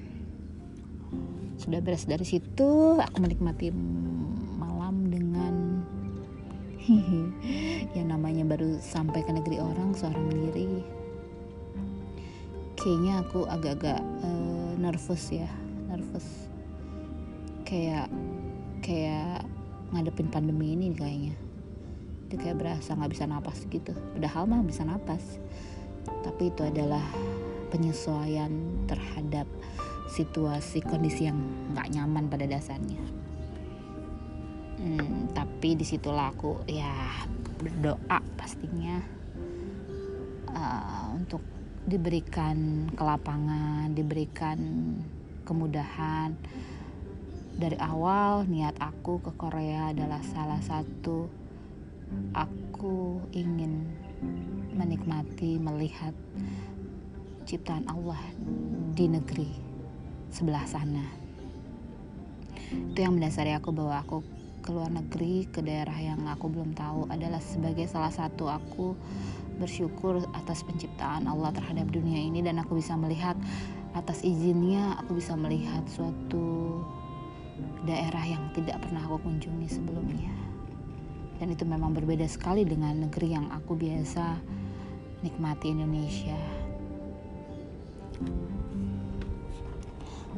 [SPEAKER 1] Sudah beres. Dari situ aku menikmati malam dengan yang namanya baru sampai ke negeri orang seorang diri kayaknya aku agak-agak uh, nervous ya. Nervous. Kayak kayak ngadepin pandemi ini kayaknya dia kayak berasa nggak bisa napas gitu. Padahal mah bisa napas. Tapi itu adalah penyesuaian terhadap situasi kondisi yang nggak nyaman pada dasarnya. Hmm, tapi di situlah aku ya berdoa pastinya uh, untuk diberikan kelapangan diberikan kemudahan. Dari awal niat aku ke Korea adalah salah satu aku ingin menikmati melihat ciptaan Allah di negeri sebelah sana. Itu yang mendasari aku bahwa aku ke luar negeri ke daerah yang aku belum tahu adalah sebagai salah satu aku bersyukur atas penciptaan Allah terhadap dunia ini dan aku bisa melihat atas izinnya aku bisa melihat suatu daerah yang tidak pernah aku kunjungi sebelumnya dan itu memang berbeda sekali dengan negeri yang aku biasa nikmati Indonesia.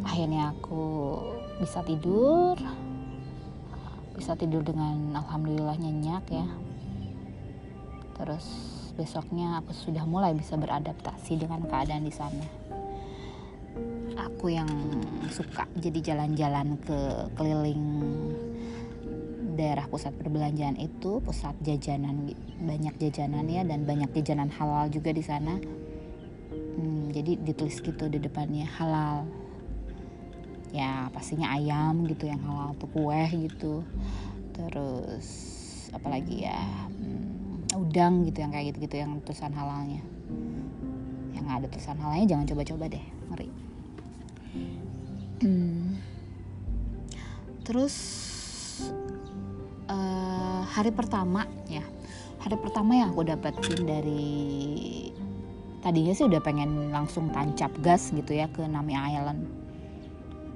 [SPEAKER 1] Akhirnya aku bisa tidur. Bisa tidur dengan alhamdulillah nyenyak ya. Terus besoknya aku sudah mulai bisa beradaptasi dengan keadaan di sana. Aku yang suka jadi jalan-jalan ke keliling daerah pusat perbelanjaan itu pusat jajanan banyak jajanan ya dan banyak jajanan halal juga di sana. Hmm, jadi ditulis gitu di depannya halal. Ya pastinya ayam gitu yang halal tuh kue gitu. Terus apalagi ya hmm, udang gitu yang kayak gitu-gitu yang tulisan halalnya. Yang ada tulisan halalnya jangan coba-coba deh ngeri. Hmm. terus hari pertama ya. Hari pertama yang aku dapetin dari tadinya sih udah pengen langsung tancap gas gitu ya ke Nami Island.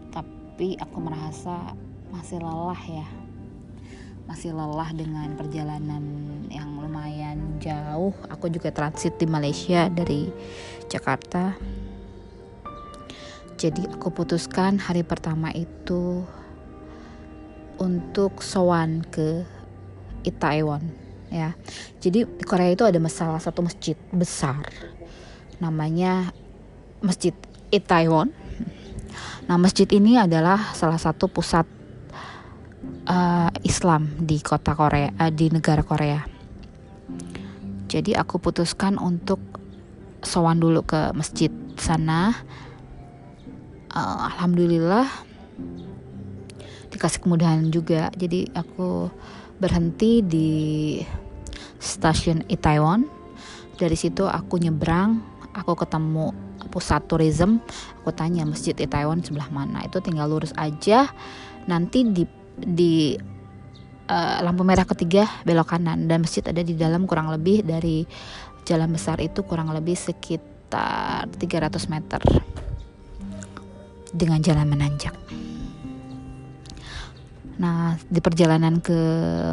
[SPEAKER 1] Tapi aku merasa masih lelah ya. Masih lelah dengan perjalanan yang lumayan jauh. Aku juga transit di Malaysia dari Jakarta. Jadi aku putuskan hari pertama itu untuk sowan ke Itaewon ya. Jadi di Korea itu ada salah satu masjid besar namanya Masjid Itaewon. Nah, masjid ini adalah salah satu pusat uh, Islam di kota Korea, uh, di negara Korea. Jadi aku putuskan untuk sowan dulu ke masjid sana. Uh, Alhamdulillah dikasih kemudahan juga. Jadi aku berhenti di stasiun Itaewon. Dari situ aku nyebrang, aku ketemu pusat tourism, aku tanya masjid Itaewon sebelah mana. Itu tinggal lurus aja. Nanti di di uh, lampu merah ketiga belok kanan dan masjid ada di dalam kurang lebih dari jalan besar itu kurang lebih sekitar 300 meter dengan jalan menanjak. Nah, di perjalanan ke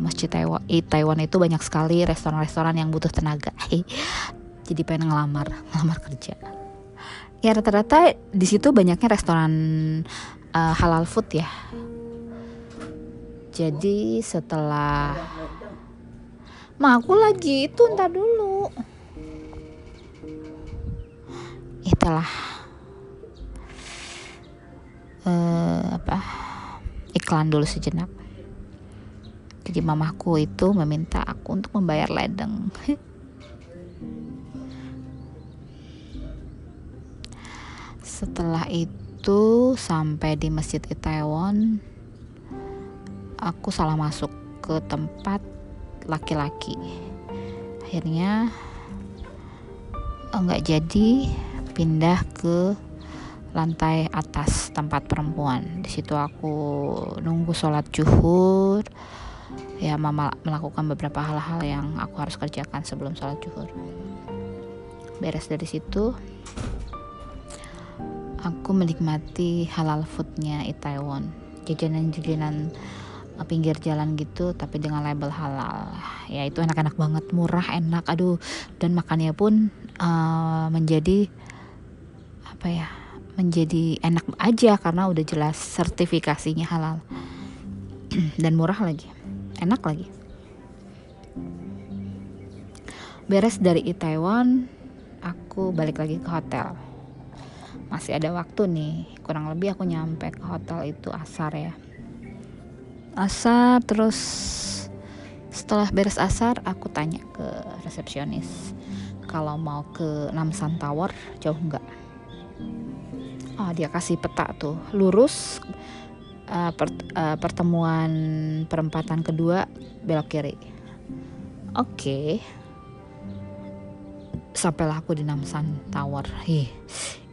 [SPEAKER 1] Masjid Taiwan, Taiwan itu banyak sekali restoran-restoran yang butuh tenaga. Jadi pengen ngelamar, ngelamar kerja. Ya rata-rata di situ banyaknya restoran uh, halal food ya. Jadi setelah Ma aku lagi itu ntar dulu. Itulah uh, apa? Iklan dulu sejenak. Jadi mamaku itu meminta aku untuk membayar ledeng. Setelah itu sampai di Masjid Itaewon, aku salah masuk ke tempat laki-laki. Akhirnya enggak jadi pindah ke lantai atas tempat perempuan. Di situ aku nunggu sholat zuhur. Ya, mama melakukan beberapa hal-hal yang aku harus kerjakan sebelum sholat zuhur. Beres dari situ, aku menikmati halal foodnya Itaewon. Jajanan-jajanan eh, pinggir jalan gitu tapi dengan label halal ya itu enak-enak banget murah enak aduh dan makannya pun uh, menjadi apa ya menjadi enak aja karena udah jelas sertifikasinya halal. Dan murah lagi enak lagi. Beres dari Itaewon aku balik lagi ke hotel. Masih ada waktu nih kurang lebih aku nyampe ke hotel itu asar ya. Asar terus setelah beres asar aku tanya ke resepsionis kalau mau ke Namsan Tower jauh nggak oh dia kasih peta tuh. Lurus uh, per, uh, pertemuan perempatan kedua belok kiri. Oke. Okay. sampailah aku di Namsan Tower. Hi,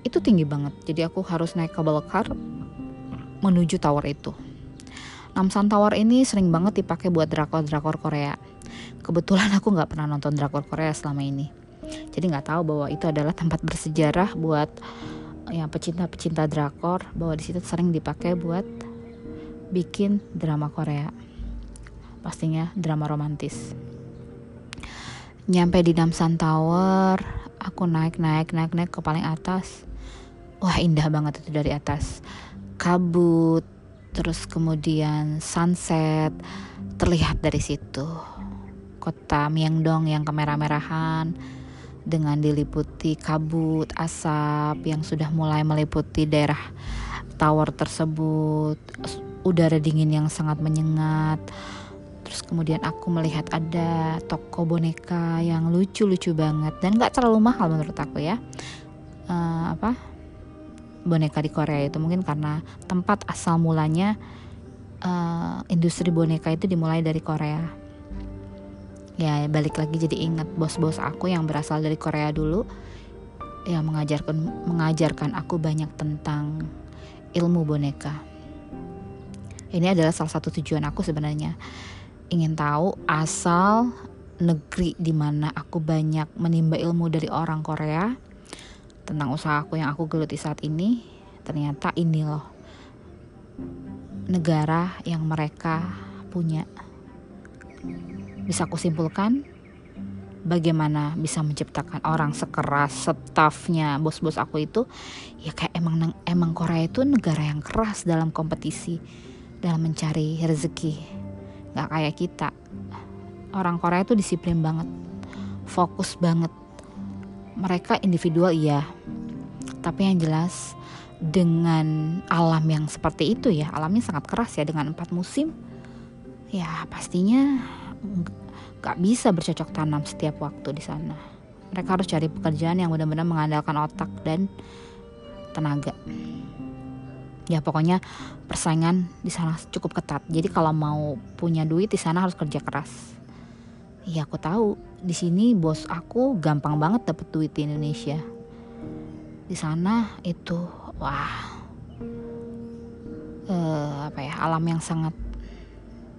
[SPEAKER 1] itu tinggi banget. Jadi aku harus naik kabel car menuju tower itu. Namsan Tower ini sering banget dipakai buat drakor-drakor Korea. Kebetulan aku nggak pernah nonton drakor Korea selama ini. Jadi nggak tahu bahwa itu adalah tempat bersejarah buat ya pecinta-pecinta drakor bahwa di situ sering dipakai buat bikin drama Korea. Pastinya drama romantis. Nyampe di Namsan Tower aku naik naik naik naik ke paling atas. Wah indah banget itu dari atas. Kabut terus kemudian sunset terlihat dari situ. Kota Myeongdong yang kemerah-merahan dengan diliputi kabut asap yang sudah mulai meliputi daerah tower tersebut udara dingin yang sangat menyengat. Terus kemudian aku melihat ada toko boneka yang lucu-lucu banget dan gak terlalu mahal menurut aku ya. Uh, apa? Boneka di Korea itu mungkin karena tempat asal mulanya uh, industri boneka itu dimulai dari Korea ya balik lagi jadi ingat bos-bos aku yang berasal dari Korea dulu yang mengajarkan mengajarkan aku banyak tentang ilmu boneka. Ini adalah salah satu tujuan aku sebenarnya. Ingin tahu asal negeri di mana aku banyak menimba ilmu dari orang Korea tentang usaha aku yang aku geluti saat ini. Ternyata ini loh negara yang mereka punya bisa aku simpulkan? Bagaimana bisa menciptakan orang sekeras stafnya bos-bos aku itu? Ya kayak emang emang Korea itu negara yang keras dalam kompetisi dalam mencari rezeki. Nggak kayak kita. Orang Korea itu disiplin banget fokus banget. Mereka individual iya. Tapi yang jelas dengan alam yang seperti itu ya alamnya sangat keras ya dengan empat musim ya pastinya gak bisa bercocok tanam setiap waktu di sana. Mereka harus cari pekerjaan yang benar-benar mengandalkan otak dan tenaga. Ya pokoknya persaingan di sana cukup ketat. Jadi kalau mau punya duit di sana harus kerja keras. Ya aku tahu di sini bos aku gampang banget dapet duit di Indonesia. Di sana itu wah uh, apa ya alam yang sangat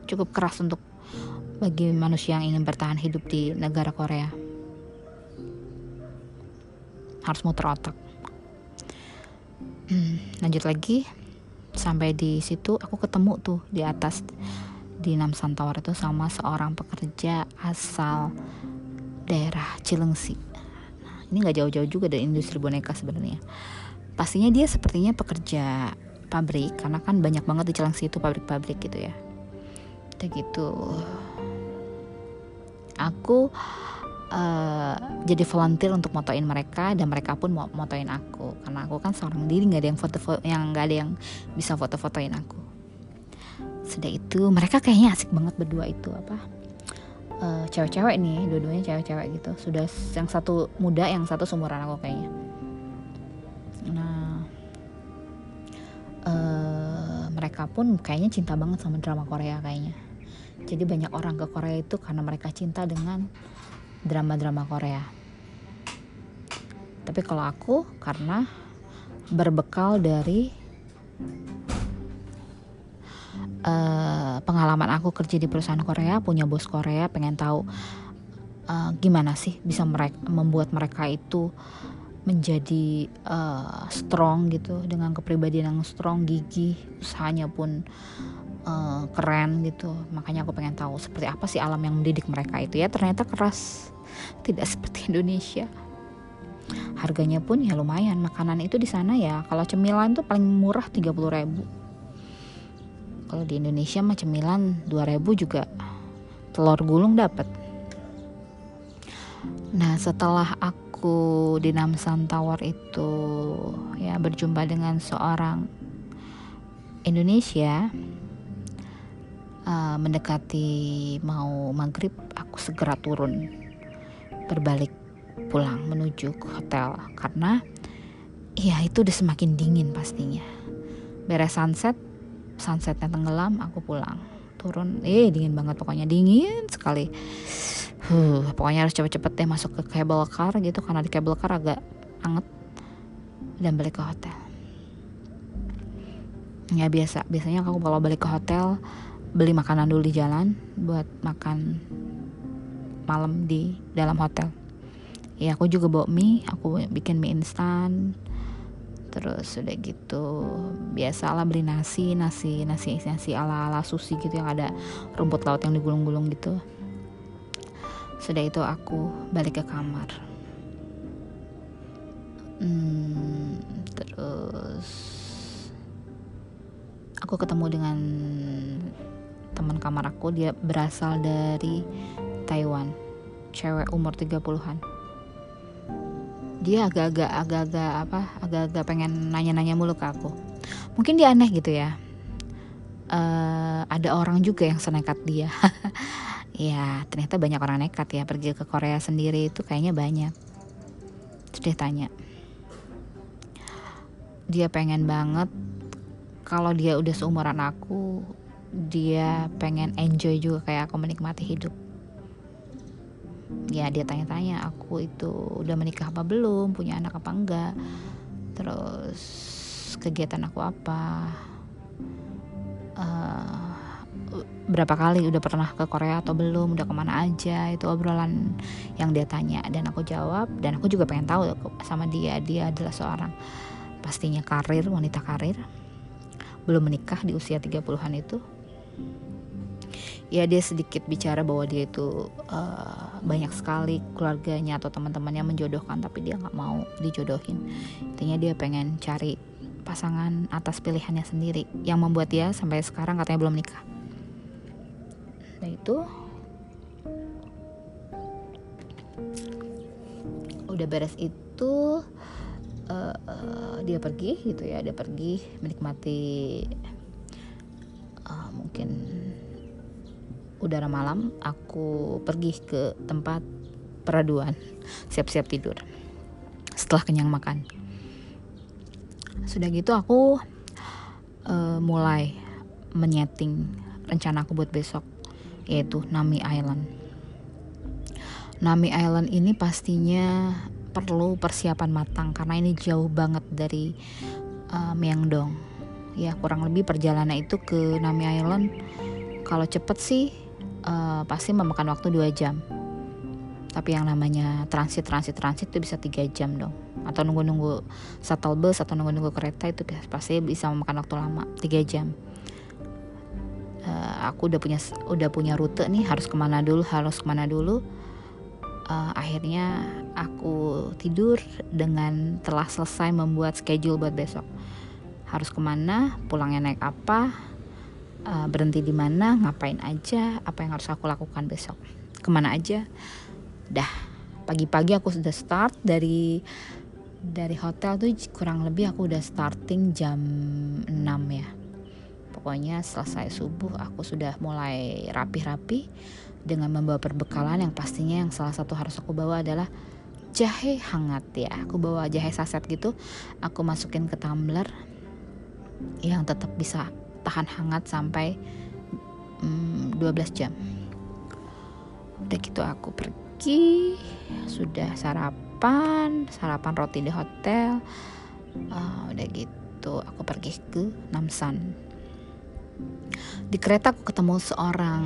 [SPEAKER 1] cukup keras untuk bagi manusia yang ingin bertahan hidup di negara Korea. Harus muter otak. Hmm, lanjut lagi sampai di situ aku ketemu tuh di atas di Namsan Tower itu sama seorang pekerja asal daerah Cilengsi. Nah, ini nggak jauh-jauh juga dari industri boneka sebenarnya. Pastinya dia sepertinya pekerja pabrik karena kan banyak banget di Cilengsi itu pabrik-pabrik gitu ya. Kayak gitu aku uh, jadi volunteer untuk motoin mereka dan mereka pun mau motoin aku. Karena aku kan seorang diri nggak ada yang foto, foto yang nggak ada yang bisa foto-fotoin aku. Sudah itu mereka kayaknya asik banget berdua itu apa uh, cewek-cewek nih dua-duanya cewek-cewek gitu. Sudah yang satu muda yang satu sumuran aku kayaknya. Nah uh, mereka pun kayaknya cinta banget sama drama Korea kayaknya jadi banyak orang ke Korea itu karena mereka cinta dengan drama-drama Korea. Tapi kalau aku karena berbekal dari uh, pengalaman aku kerja di perusahaan Korea, punya bos Korea, pengen tahu uh, gimana sih bisa mereka membuat mereka itu menjadi uh, strong gitu dengan kepribadian yang strong, gigih, usahanya pun uh, keren gitu. Makanya aku pengen tahu seperti apa sih alam yang mendidik mereka itu ya. Ternyata keras. Tidak seperti Indonesia. Harganya pun ya lumayan. Makanan itu di sana ya kalau cemilan tuh paling murah 30 ribu. Kalau di Indonesia mah cemilan 2000 juga telur gulung dapat nah setelah aku di Namsan Tower itu ya berjumpa dengan seorang Indonesia uh, mendekati mau maghrib aku segera turun. Berbalik pulang menuju ke hotel. Karena ya itu udah semakin dingin pastinya. Beres sunset sunsetnya tenggelam aku pulang. Turun eh dingin banget. Pokoknya dingin sekali. Huh, pokoknya harus cepet-cepet deh masuk ke cable car gitu. Karena di cable car agak anget. Dan balik ke hotel. Ya biasa. Biasanya aku kalau balik ke hotel beli makanan dulu di jalan buat makan malam di dalam hotel. Ya aku juga bawa mie aku bikin mie instan. Terus udah gitu biasalah beli nasi nasi nasi nasi ala ala sushi gitu yang ada rumput laut yang digulung-gulung gitu. Sudah itu aku balik ke kamar. Hmm, terus aku ketemu dengan teman kamar aku dia berasal dari Taiwan. Cewek umur 30-an dia agak-agak agak-agak apa agak-agak pengen nanya-nanya mulu ke aku. Mungkin dia aneh gitu ya. Uh, ada orang juga yang senekat dia. Ya ternyata banyak orang nekat ya pergi ke Korea sendiri itu kayaknya banyak. Dia tanya dia pengen banget kalau dia udah seumuran aku dia pengen enjoy juga kayak aku menikmati hidup. Ya dia tanya-tanya aku itu udah menikah apa belum? Punya anak apa enggak? Terus kegiatan aku apa? Uh, berapa kali udah pernah ke Korea atau belum? Udah ke mana aja? Itu obrolan yang dia tanya. Dan aku jawab dan aku juga pengen tahu sama dia. Dia adalah seorang pastinya karir wanita karir. Belum menikah di usia 30-an itu ya dia sedikit bicara bahwa dia itu uh, banyak sekali keluarganya atau teman-temannya menjodohkan tapi dia nggak mau dijodohin. Intinya dia pengen cari pasangan atas pilihannya sendiri yang membuat dia sampai sekarang katanya belum nikah. Nah itu udah beres itu uh, uh, dia pergi gitu ya. Dia pergi menikmati mungkin udara malam aku pergi ke tempat peraduan. Siap-siap tidur. Setelah kenyang makan. Sudah gitu aku uh, mulai menyeting rencana aku buat besok yaitu Nami Island. Nami Island ini pastinya perlu persiapan matang karena ini jauh banget dari uh, Myeongdong ya kurang lebih perjalanan itu ke Nami Island. Kalau cepet sih uh, pasti memakan waktu dua jam. Tapi yang namanya transit transit transit itu bisa tiga jam dong. Atau nunggu nunggu shuttle bus atau nunggu nunggu kereta itu pasti bisa memakan waktu lama tiga jam. Uh, aku udah punya udah punya rute nih harus ke mana dulu harus ke mana dulu. Uh, akhirnya aku tidur dengan telah selesai membuat schedule buat besok harus ke mana pulangnya naik apa uh, berhenti di mana ngapain aja apa yang harus aku lakukan besok. Ke mana aja. Dah pagi-pagi aku sudah start dari dari hotel tuh kurang lebih aku udah starting jam 6 ya. Pokoknya selesai subuh aku sudah mulai rapi-rapi dengan membawa perbekalan yang pastinya yang salah satu harus aku bawa adalah jahe hangat ya. Aku bawa jahe saset gitu aku masukin ke tumbler yang tetap bisa tahan hangat sampai mm, 12 jam. Udah gitu aku pergi sudah sarapan sarapan roti di hotel. Uh, udah gitu aku pergi ke Namsan. Di kereta aku ketemu seorang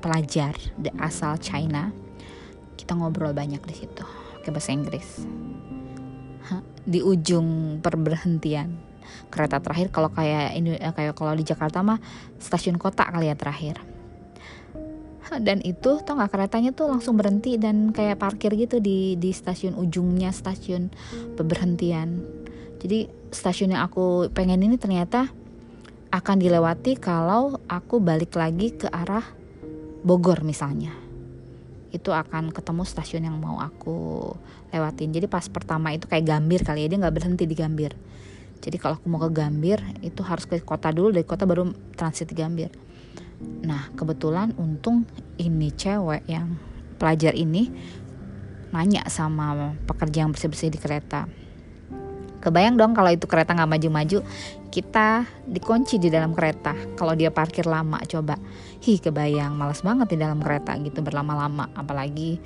[SPEAKER 1] pelajar asal China. Kita ngobrol banyak di situ ke bahasa Inggris. Di ujung perberhentian kereta terakhir kalau kayak ini eh, kayak kalau di Jakarta mah stasiun kota kali ya terakhir. Dan itu tau nggak keretanya tuh langsung berhenti dan kayak parkir gitu di di stasiun ujungnya stasiun pemberhentian. Jadi stasiun yang aku pengen ini ternyata akan dilewati kalau aku balik lagi ke arah Bogor misalnya. Itu akan ketemu stasiun yang mau aku lewatin. Jadi pas pertama itu kayak Gambir kali ya dia nggak berhenti di Gambir jadi kalau aku mau ke Gambir itu harus ke kota dulu dari kota baru transit Gambir Nah, kebetulan untung ini cewek yang pelajar ini nanya sama pekerja yang bersih-bersih di kereta. Kebayang dong kalau itu kereta nggak maju-maju, kita dikunci di dalam kereta. Kalau dia parkir lama, coba, hi kebayang, malas banget di dalam kereta gitu berlama-lama, apalagi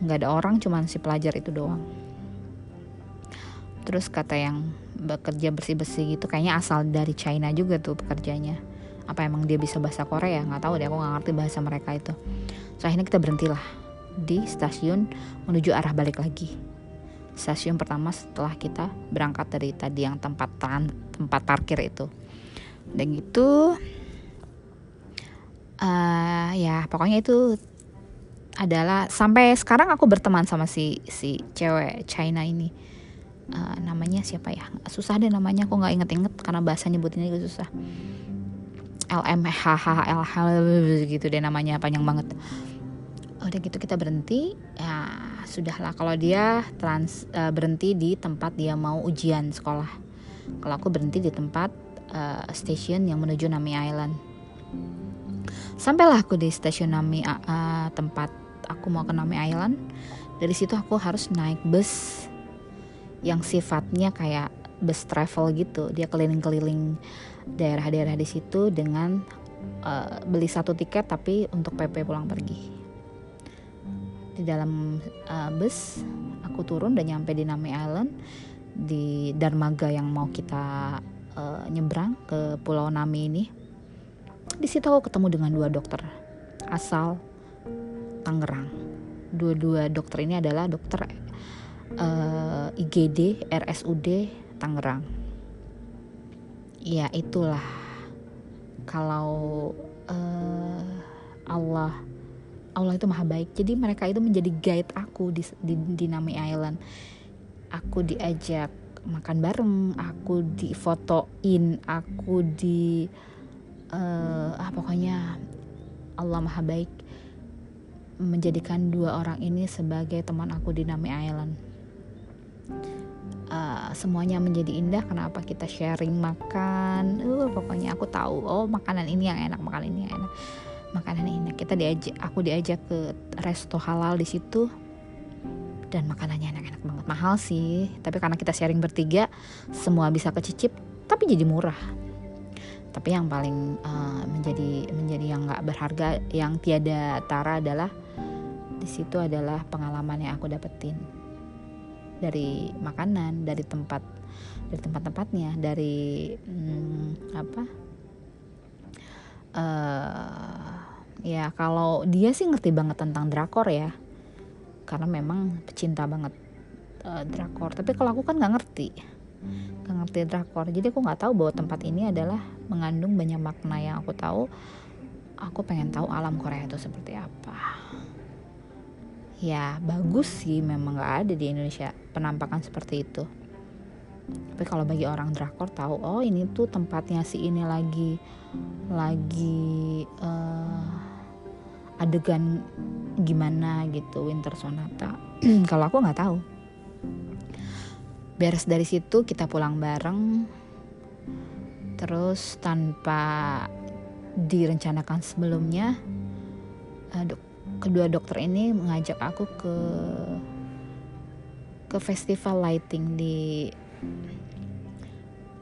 [SPEAKER 1] nggak ada orang, cuman si pelajar itu doang. Terus kata yang bekerja bersih-bersih gitu, kayaknya asal dari China juga tuh pekerjanya. Apa emang dia bisa bahasa Korea? Nggak tahu deh aku nggak ngerti bahasa mereka itu. So akhirnya kita berhentilah di stasiun menuju arah balik lagi. Stasiun pertama setelah kita berangkat dari tadi yang tempat tan tempat parkir itu. Dan gitu uh, ya pokoknya itu adalah sampai sekarang aku berteman sama si si cewek China ini uh, namanya siapa ya? Susah deh namanya aku nggak inget-inget karena bahasa nyebutinnya juga susah. LMHHL gitu deh namanya panjang banget. Udah gitu kita berhenti. Ya sudahlah kalau dia trans uh, berhenti di tempat dia mau ujian sekolah. Kalau aku berhenti di tempat uh, stasiun yang menuju Nami Island. Sampailah aku di stasiun Nami uh, tempat aku mau ke Nami Island. Dari situ aku harus naik bus yang sifatnya kayak bus travel gitu dia keliling-keliling daerah-daerah di situ dengan uh, beli satu tiket tapi untuk PP pulang pergi. Di dalam uh, bus aku turun dan nyampe di Nami Island di Darmaga yang mau kita uh, nyebrang ke Pulau Nami ini. Di situ aku ketemu dengan dua dokter asal Tangerang. Dua-dua dokter ini adalah dokter uh, IGD RSUD Tangerang. Ya itulah. Kalau uh, Allah Allah itu maha baik. Jadi mereka itu menjadi guide aku di di, di Nami Island. Aku diajak makan bareng aku difotoin aku di uh, ah pokoknya Allah maha baik menjadikan dua orang ini sebagai teman aku di Nami Island uh, semuanya menjadi indah kenapa kita sharing makan? Uh pokoknya aku tahu oh makanan ini yang enak makanan ini yang enak. Makanan ini kita diajak aku diajak ke resto halal di situ dan makanannya enak-enak banget. Mahal sih tapi karena kita sharing bertiga semua bisa kecicip tapi jadi murah. Tapi yang paling uh, menjadi menjadi yang nggak berharga yang tiada tara adalah di situ adalah pengalaman yang aku dapetin dari makanan dari tempat dari tempat-tempatnya dari hmm, apa? Uh, ya kalau dia sih ngerti banget tentang drakor ya. Karena memang pecinta banget uh, drakor. Tapi kalau aku kan nggak ngerti. Nggak ngerti drakor. Jadi aku nggak tahu bahwa tempat ini adalah mengandung banyak makna yang aku tahu. Aku pengen tahu alam Korea itu seperti apa ya bagus sih memang nggak ada di Indonesia penampakan seperti itu. Tapi kalau bagi orang drakor tahu oh ini tuh tempatnya si ini lagi lagi uh, adegan gimana gitu Winter Sonata. Kalau aku nggak tahu. Beres dari situ kita pulang bareng. Terus tanpa direncanakan sebelumnya aduh kedua dokter ini mengajak aku ke ke festival lighting di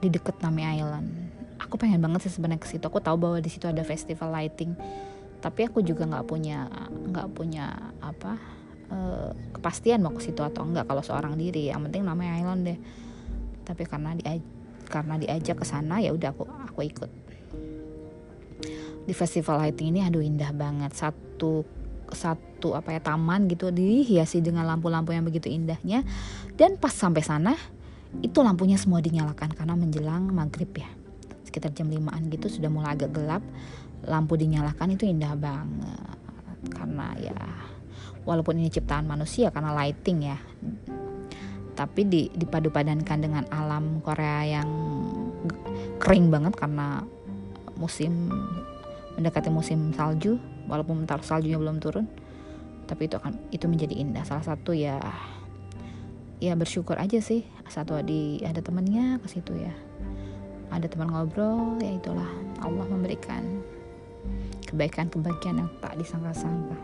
[SPEAKER 1] di deket Nami Island. Aku pengen banget sih sebenarnya ke situ. Aku tahu bahwa di situ ada festival lighting, tapi aku juga nggak punya nggak punya apa uh, kepastian mau ke situ atau enggak kalau seorang diri. Yang penting Nami Island deh. Tapi karena di karena diajak ke sana ya udah aku aku ikut. Di festival lighting ini aduh indah banget. Satu satu apa ya taman gitu dihiasi dengan lampu-lampu yang begitu indahnya. Dan pas sampai sana itu lampunya semua dinyalakan karena menjelang maghrib ya. Sekitar jam 5an gitu sudah mulai agak gelap. Lampu dinyalakan itu indah banget. Karena ya walaupun ini ciptaan manusia karena lighting ya. Tapi di dipadu-padankan dengan alam Korea yang kering banget karena musim mendekati musim salju walaupun bentar saljunya belum turun tapi itu akan itu menjadi indah. Salah satu ya ya bersyukur aja sih satu di ada temannya ke situ ya. Ada teman ngobrol ya itulah. Allah memberikan kebaikan-kebaikan yang tak disangka-sangka.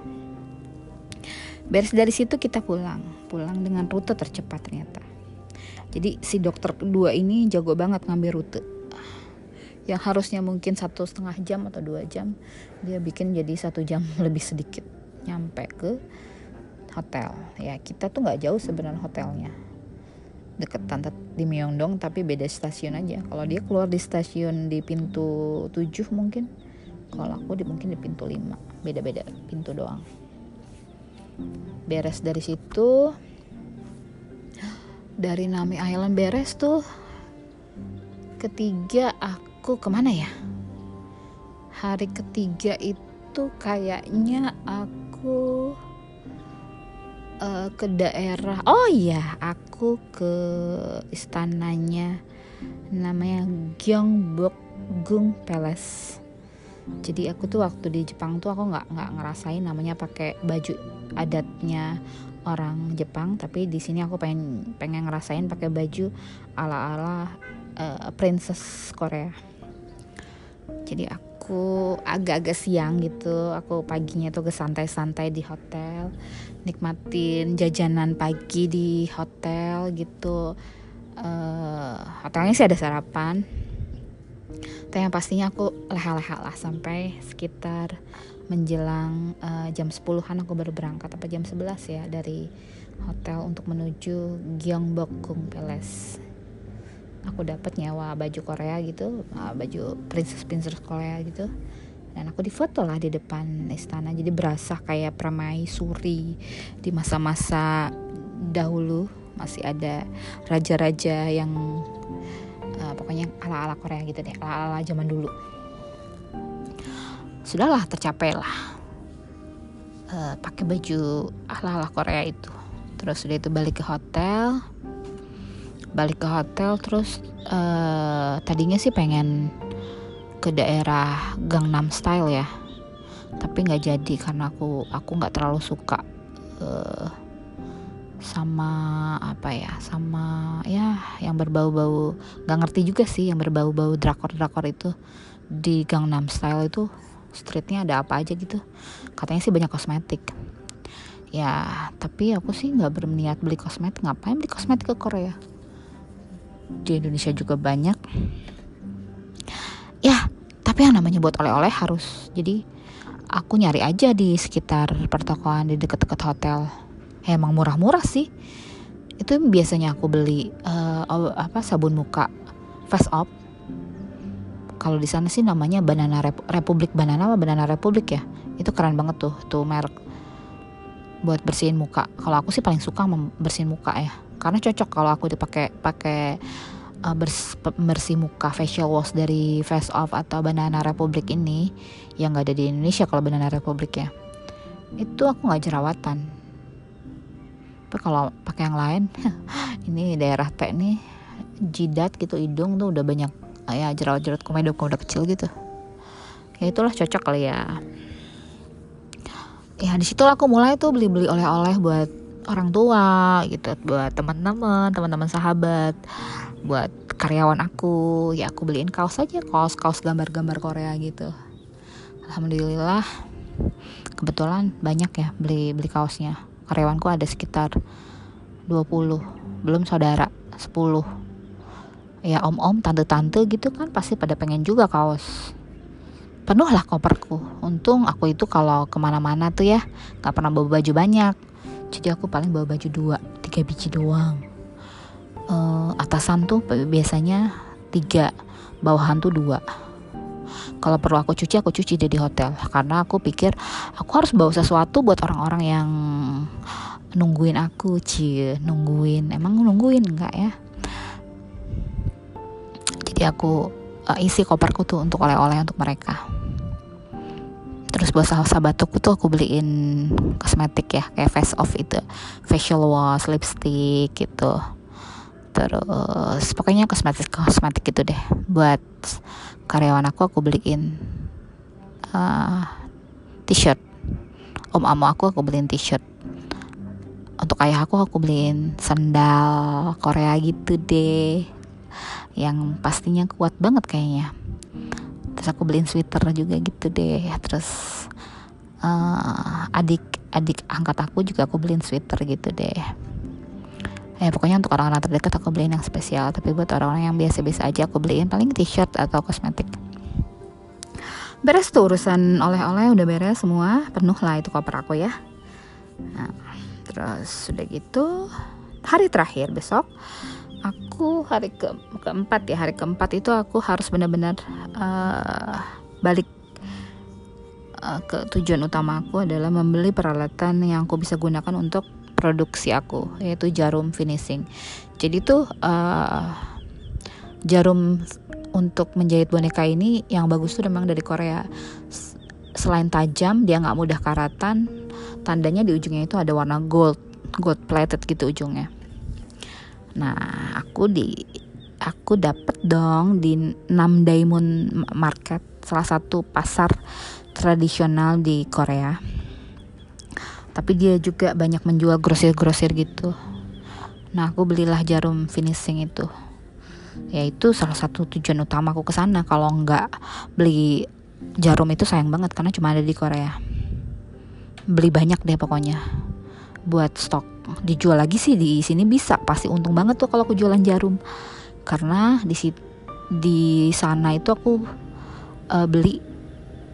[SPEAKER 1] Beres dari situ kita pulang. Pulang dengan rute tercepat ternyata. Jadi si dokter kedua ini jago banget ngambil rute yang harusnya mungkin satu setengah jam atau dua jam dia bikin jadi satu jam lebih sedikit nyampe ke hotel. Ya kita tuh nggak jauh sebenarnya hotelnya. Deket tante di Myeongdong tapi beda stasiun aja. Kalau dia keluar di stasiun di pintu 7 mungkin kalau aku di mungkin di pintu 5 beda-beda pintu doang. Beres dari situ. Dari Nami Island beres tuh. Ketiga aku ke mana ya? Hari ketiga itu kayaknya aku uh, ke daerah oh iya aku ke istananya namanya Gyeongbokgung Palace. Jadi aku tuh waktu di Jepang tuh aku nggak nggak ngerasain namanya pakai baju adatnya orang Jepang tapi di sini aku pengen pengen ngerasain pakai baju ala ala uh, princess Korea jadi aku agak-agak siang gitu aku paginya tuh ke santai-santai di hotel nikmatin jajanan pagi di hotel gitu. Uh, hotelnya sih ada sarapan. Tapi yang pastinya aku leha-leha lah sampai sekitar menjelang uh, jam 10-an aku baru berangkat. Apa jam 11 ya dari hotel untuk menuju Gyeongbokgung Palace aku dapat nyawa baju Korea gitu uh, baju princess princess Korea gitu. Dan aku difoto lah di depan istana jadi berasa kayak permaisuri di masa-masa dahulu. Masih ada raja-raja yang uh, pokoknya ala-ala Korea gitu deh ala-ala zaman dulu. Sudahlah tercapai lah uh, pakai baju ala-ala Korea itu. Terus udah itu balik ke hotel balik ke hotel terus uh, tadinya sih pengen ke daerah Gangnam Style ya. Tapi nggak jadi karena aku aku nggak terlalu suka uh, sama apa ya sama ya yang berbau-bau nggak ngerti juga sih yang berbau-bau drakor-drakor itu. Di Gangnam Style itu streetnya ada apa aja gitu. Katanya sih banyak kosmetik. Ya tapi aku sih nggak berniat beli kosmetik. Ngapain beli kosmetik ke Korea di Indonesia juga banyak. Ya tapi yang namanya buat oleh-oleh harus jadi aku nyari aja di sekitar pertokoan di deket-deket hotel. Ya, emang murah-murah sih. Itu biasanya aku beli uh, apa sabun muka face up kalau di sana sih namanya Banana Rep Republik Banana apa Banana Republik ya? Itu keren banget tuh tuh merek buat bersihin muka. Kalau aku sih paling suka bersihin muka ya karena cocok kalau aku dipakai pakai uh, bersih muka facial wash dari Face Off atau Banana Republic ini yang gak ada di Indonesia kalau Banana Republic ya. Itu aku nggak jerawatan. Tapi kalau pakai yang lain ini daerah T nih jidat gitu hidung tuh udah banyak ya jerawat-jerawat komedo udah kecil gitu. Ya itulah cocok kali ya. Ya di situ aku mulai tuh beli-beli oleh-oleh buat orang tua gitu buat teman-teman teman-teman sahabat buat karyawan aku. Ya aku beliin kaos aja kaos kaos gambar-gambar Korea gitu. Alhamdulillah kebetulan banyak ya beli beli kaosnya. Karyawanku ada sekitar 20 belum saudara 10 ya om-om tante-tante gitu kan pasti pada pengen juga kaos. Penuh lah koperku. Untung aku itu kalau ke mana-mana tuh ya nggak pernah bawa baju banyak jadi aku paling bawa baju dua tiga biji doang. Uh, atasan tuh biasanya tiga bawahan tuh dua. Kalau perlu aku cuci aku cuci di hotel. Karena aku pikir aku harus bawa sesuatu buat orang-orang yang nungguin aku cie nungguin. Emang nungguin? Enggak ya. Jadi aku uh, isi koperku tuh untuk oleh-oleh untuk mereka terus buat sahabatku tuh aku beliin kosmetik ya kayak face off itu. Facial wash lipstick gitu. Terus pokoknya kosmetik kosmetik gitu deh. Buat karyawan aku aku beliin uh, t-shirt. Om amo aku aku beliin t-shirt. Untuk ayah aku aku beliin sandal Korea gitu deh. Yang pastinya kuat banget kayaknya terus aku beliin sweater juga gitu deh. Terus uh, adik adik angkat aku juga aku beliin sweater gitu deh. Ya pokoknya untuk orang-orang terdekat aku beliin yang spesial. Tapi buat orang-orang yang biasa-biasa aja aku beliin paling t-shirt atau kosmetik. Beres tuh urusan oleh-oleh udah beres semua. Penuh lah itu koper aku ya. Nah, terus sudah gitu hari terakhir besok aku hari ke keempat ya hari keempat itu aku harus benar-benar uh, balik. Uh, ke tujuan utama aku adalah membeli peralatan yang aku bisa gunakan untuk produksi aku yaitu jarum finishing. Jadi tuh uh, jarum untuk menjahit boneka ini yang bagus tuh memang dari Korea. Selain tajam dia nggak mudah karatan tandanya di ujungnya itu ada warna gold gold plated gitu ujungnya Nah, aku di aku dapet dong di 6 Diamond Market, salah satu pasar tradisional di Korea. Tapi dia juga banyak menjual grosir-grosir gitu. Nah, aku belilah jarum finishing itu. Yaitu salah satu tujuan utama aku ke sana. Kalau nggak beli jarum itu sayang banget karena cuma ada di Korea. Beli banyak deh pokoknya buat stok dijual lagi sih di sini bisa pasti untung banget tuh kalau aku jualan jarum. Karena di di sana itu aku uh, beli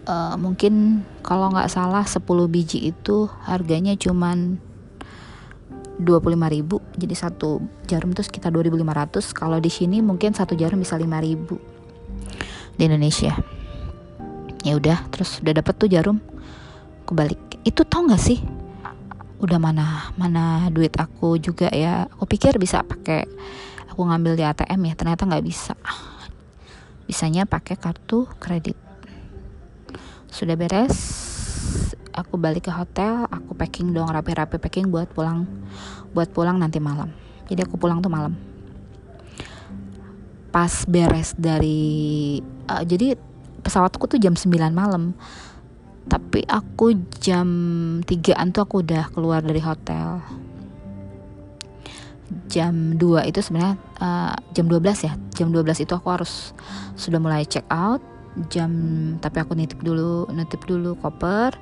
[SPEAKER 1] uh, mungkin kalau nggak salah 10 biji itu harganya cuman 25.000 jadi satu jarum tuh sekitar 2.500 kalau di sini mungkin satu jarum bisa 5.000 di Indonesia. Ya udah terus udah dapet tuh jarum kebalik itu tau nggak sih udah mana mana duit aku juga ya. Aku pikir bisa pakai aku ngambil di ATM ya ternyata nggak bisa. Bisanya pakai kartu kredit. Sudah beres aku balik ke hotel aku packing dong rapi-rapi packing buat pulang buat pulang nanti malam. Jadi aku pulang tuh malam. Pas beres dari uh, jadi pesawatku tuh jam 9 malam tapi aku jam 3an tuh aku udah keluar dari hotel. Jam 2 itu sebenarnya uh, jam 12 ya. Jam 12 itu aku harus sudah mulai check out. Jam tapi aku nitip dulu nitip dulu koper.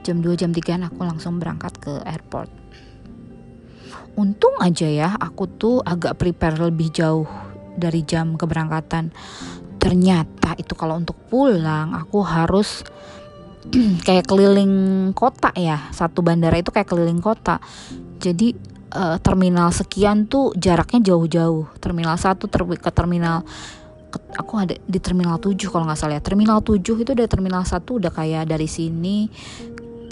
[SPEAKER 1] Jam 2 jam 3 aku langsung berangkat ke airport. Untung aja ya aku tuh agak prepare lebih jauh dari jam keberangkatan. Ternyata itu kalau untuk pulang aku harus kayak keliling kota ya. Satu bandara itu kayak keliling kota. Jadi uh, terminal sekian tuh jaraknya jauh-jauh. Terminal satu ter ke terminal ke, aku ada di terminal 7 kalau nggak salah ya. Terminal 7 itu dari terminal satu udah kayak dari sini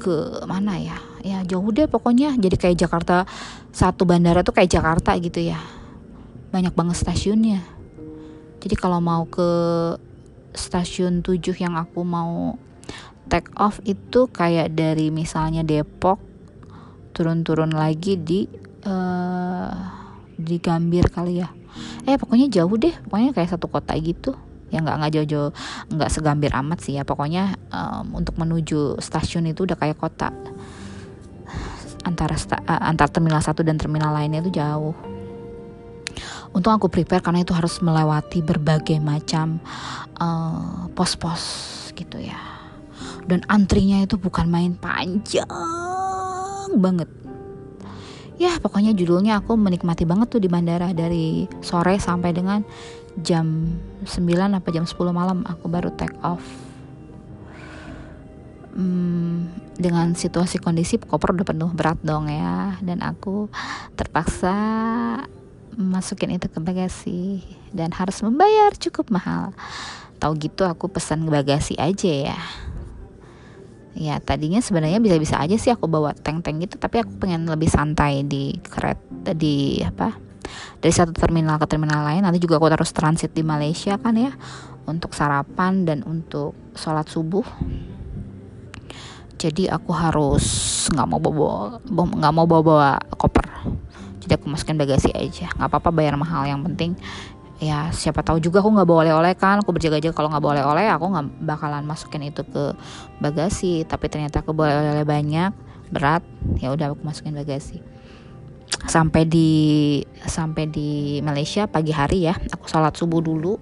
[SPEAKER 1] ke mana ya? Ya jauh deh pokoknya. Jadi kayak Jakarta satu bandara tuh kayak Jakarta gitu ya. Banyak banget stasiunnya. Jadi kalau mau ke stasiun 7 yang aku mau take off itu kayak dari misalnya Depok turun-turun lagi di uh, di Gambir kali ya. Eh pokoknya jauh deh. Pokoknya kayak satu kota gitu. Ya nggak nggak jauh-jauh nggak segambir amat sih ya. Pokoknya um, untuk menuju stasiun itu udah kayak kota. Antara sta, uh, antar terminal satu dan terminal lainnya itu jauh. Untung aku prepare karena itu harus melewati berbagai macam uh, pos-pos gitu ya dan antrinya itu bukan main panjang banget. Ya pokoknya judulnya aku menikmati banget tuh di bandara dari sore sampai dengan jam 9 apa jam 10 malam aku baru take off. Hmm, dengan situasi kondisi koper udah penuh berat dong ya. Dan aku terpaksa masukin itu ke bagasi dan harus membayar cukup mahal. Tahu gitu aku pesan bagasi aja ya ya tadinya sebenarnya bisa-bisa aja sih aku bawa tank-tank gitu tapi aku pengen lebih santai di kereta di apa dari satu terminal ke terminal lain. Nanti juga aku terus transit di Malaysia kan ya untuk sarapan dan untuk sholat subuh. Jadi aku harus nggak mau bawa nggak mau bawa bawa koper. Jadi aku masukin bagasi aja. Nggak apa-apa bayar mahal yang penting ya siapa tahu juga aku nggak bawa oleh-oleh kan. Aku berjaga-jaga kalau nggak bawa oleh-oleh aku nggak bakalan masukin itu ke bagasi. Tapi ternyata aku bawa oleh-oleh banyak berat ya udah aku masukin bagasi. Sampai di sampai di Malaysia pagi hari ya aku sholat subuh dulu.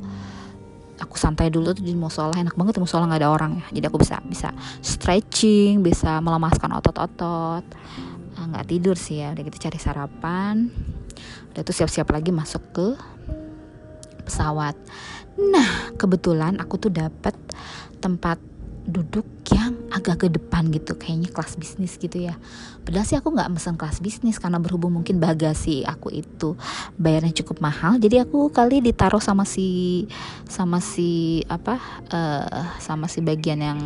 [SPEAKER 1] Aku santai dulu tuh di musola enak banget di musola nggak ada orang ya. Jadi aku bisa bisa stretching bisa melemaskan otot-otot. Ah, nggak tidur sih ya udah gitu cari sarapan. Udah tuh siap-siap lagi masuk ke pesawat. Nah kebetulan aku tuh dapat tempat duduk yang agak ke depan gitu kayaknya kelas bisnis gitu ya. Padahal sih aku nggak mesen kelas bisnis karena berhubung mungkin bagasi aku itu bayarnya cukup mahal jadi aku kali ditaruh sama si sama si apa uh, sama si bagian yang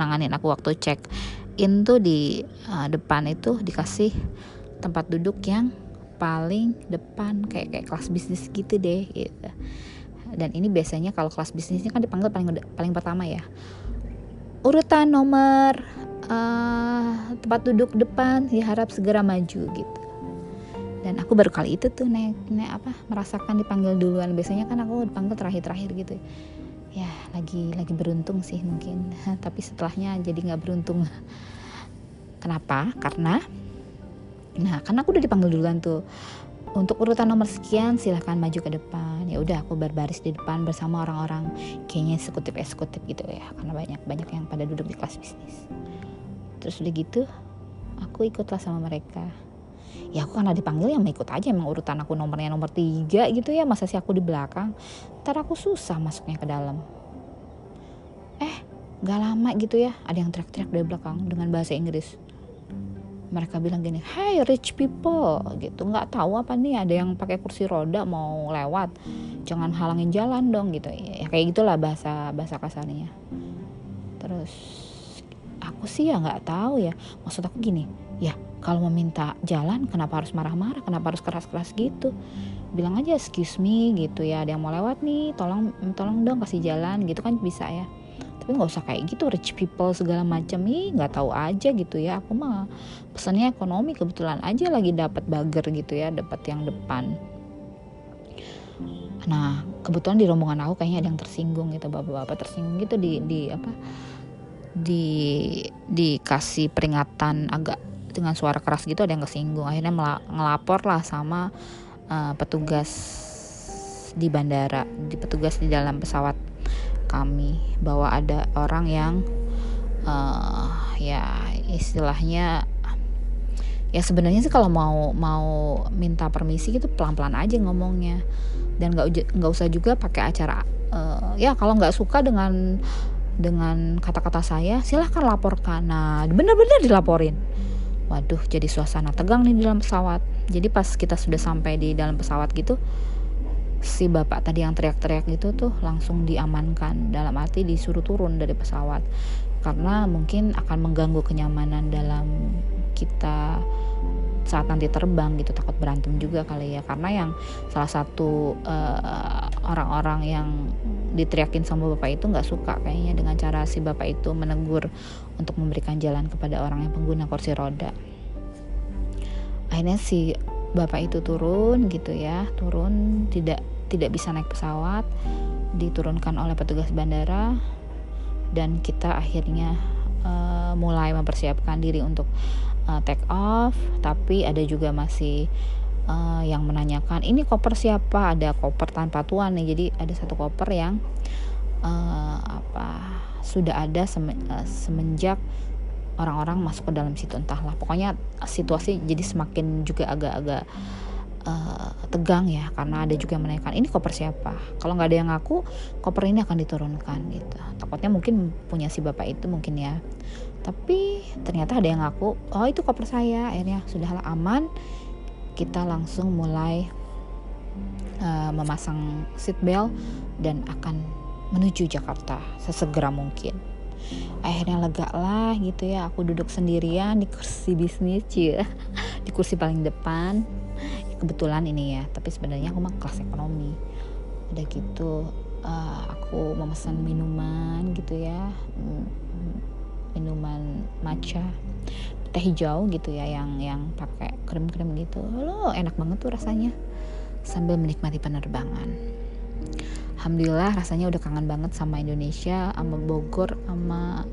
[SPEAKER 1] nanganin aku waktu cek in tuh di uh, depan itu dikasih tempat duduk yang paling depan kayak kayak kelas bisnis gitu deh gitu. Dan ini biasanya kalau kelas bisnisnya kan dipanggil paling paling pertama ya. Urutan nomor uh, tempat duduk depan diharap segera maju gitu. Dan aku baru kali itu tuh naik naik apa merasakan dipanggil duluan. Biasanya kan aku dipanggil terakhir-terakhir gitu. Ya lagi lagi beruntung sih mungkin. Tapi setelahnya jadi nggak beruntung. Kenapa? Karena nah karena aku udah dipanggil duluan tuh untuk urutan nomor sekian silahkan maju ke depan. Ya udah aku berbaris di depan bersama orang-orang kayaknya eksekutif eksekutif gitu ya karena banyak banyak yang pada duduk di kelas bisnis. Terus udah gitu aku ikutlah sama mereka. Ya aku karena dipanggil yang ikut aja emang urutan aku nomornya nomor tiga gitu ya masa sih aku di belakang? Ntar aku susah masuknya ke dalam. Eh gak lama gitu ya ada yang teriak-teriak dari belakang dengan bahasa Inggris mereka bilang gini, hey rich people gitu, nggak tahu apa nih ada yang pakai kursi roda mau lewat, jangan halangin jalan dong gitu, ya kayak gitulah bahasa bahasa kasarnya. Terus aku sih ya nggak tahu ya, maksud aku gini, ya kalau mau minta jalan kenapa harus marah-marah, kenapa harus keras-keras gitu, bilang aja excuse me gitu ya, ada yang mau lewat nih, tolong tolong dong kasih jalan gitu kan bisa ya tapi nggak usah kayak gitu rich people segala macam. Ih nggak tahu aja gitu ya. Aku mah pesannya ekonomi kebetulan aja lagi dapat bager gitu ya dapat yang depan. Nah kebetulan di rombongan aku kayaknya ada yang tersinggung gitu bapak-bapak tersinggung gitu di di apa di dikasih peringatan agak dengan suara keras gitu ada yang kesinggung. Akhirnya ngelapor lah sama uh, petugas di bandara di petugas di dalam pesawat kami bahwa ada orang yang uh, ya istilahnya ya sebenarnya sih kalau mau mau minta permisi gitu pelan-pelan aja ngomongnya. Dan nggak nggak usah juga pakai acara uh, ya kalau nggak suka dengan dengan kata-kata saya silahkan laporkan. Nah bener-bener dilaporin. Waduh jadi suasana tegang nih di dalam pesawat. Jadi pas kita sudah sampai di dalam pesawat gitu si bapak tadi yang teriak-teriak itu tuh langsung diamankan. Dalam arti disuruh turun dari pesawat. Karena mungkin akan mengganggu kenyamanan dalam kita saat nanti terbang gitu. Takut berantem juga kali ya. Karena yang salah satu uh, orang-orang yang diteriakin sama bapak itu nggak suka kayaknya dengan cara si bapak itu menegur untuk memberikan jalan kepada orang yang pengguna kursi roda. Akhirnya si bapak itu turun gitu ya turun tidak tidak bisa naik pesawat diturunkan oleh petugas bandara dan kita akhirnya uh, mulai mempersiapkan diri untuk uh, take off. Tapi ada juga masih uh, yang menanyakan ini koper siapa? Ada koper tanpa tuan nih. Jadi ada satu koper yang uh, apa sudah ada semenjak orang-orang masuk ke dalam situ. Entahlah pokoknya situasi jadi semakin juga agak-agak uh, tegang ya karena ada juga yang menanyakan ini koper siapa? Kalau nggak ada yang ngaku koper ini akan diturunkan gitu. Takutnya mungkin punya si bapak itu mungkin ya. Tapi ternyata ada yang ngaku oh itu koper saya. Akhirnya sudahlah aman. Kita langsung mulai uh, memasang seat belt dan akan menuju Jakarta sesegera mungkin. Akhirnya lega lah gitu ya aku duduk sendirian di kursi bisnis cie di kursi paling depan kebetulan ini ya tapi sebenarnya aku mah kelas ekonomi. Udah gitu uh, aku memesan minuman gitu ya minuman matcha teh hijau gitu ya yang yang pakai krim-krim gitu. Lo enak banget tuh rasanya sambil menikmati penerbangan. Alhamdulillah rasanya udah kangen banget sama Indonesia sama Bogor sama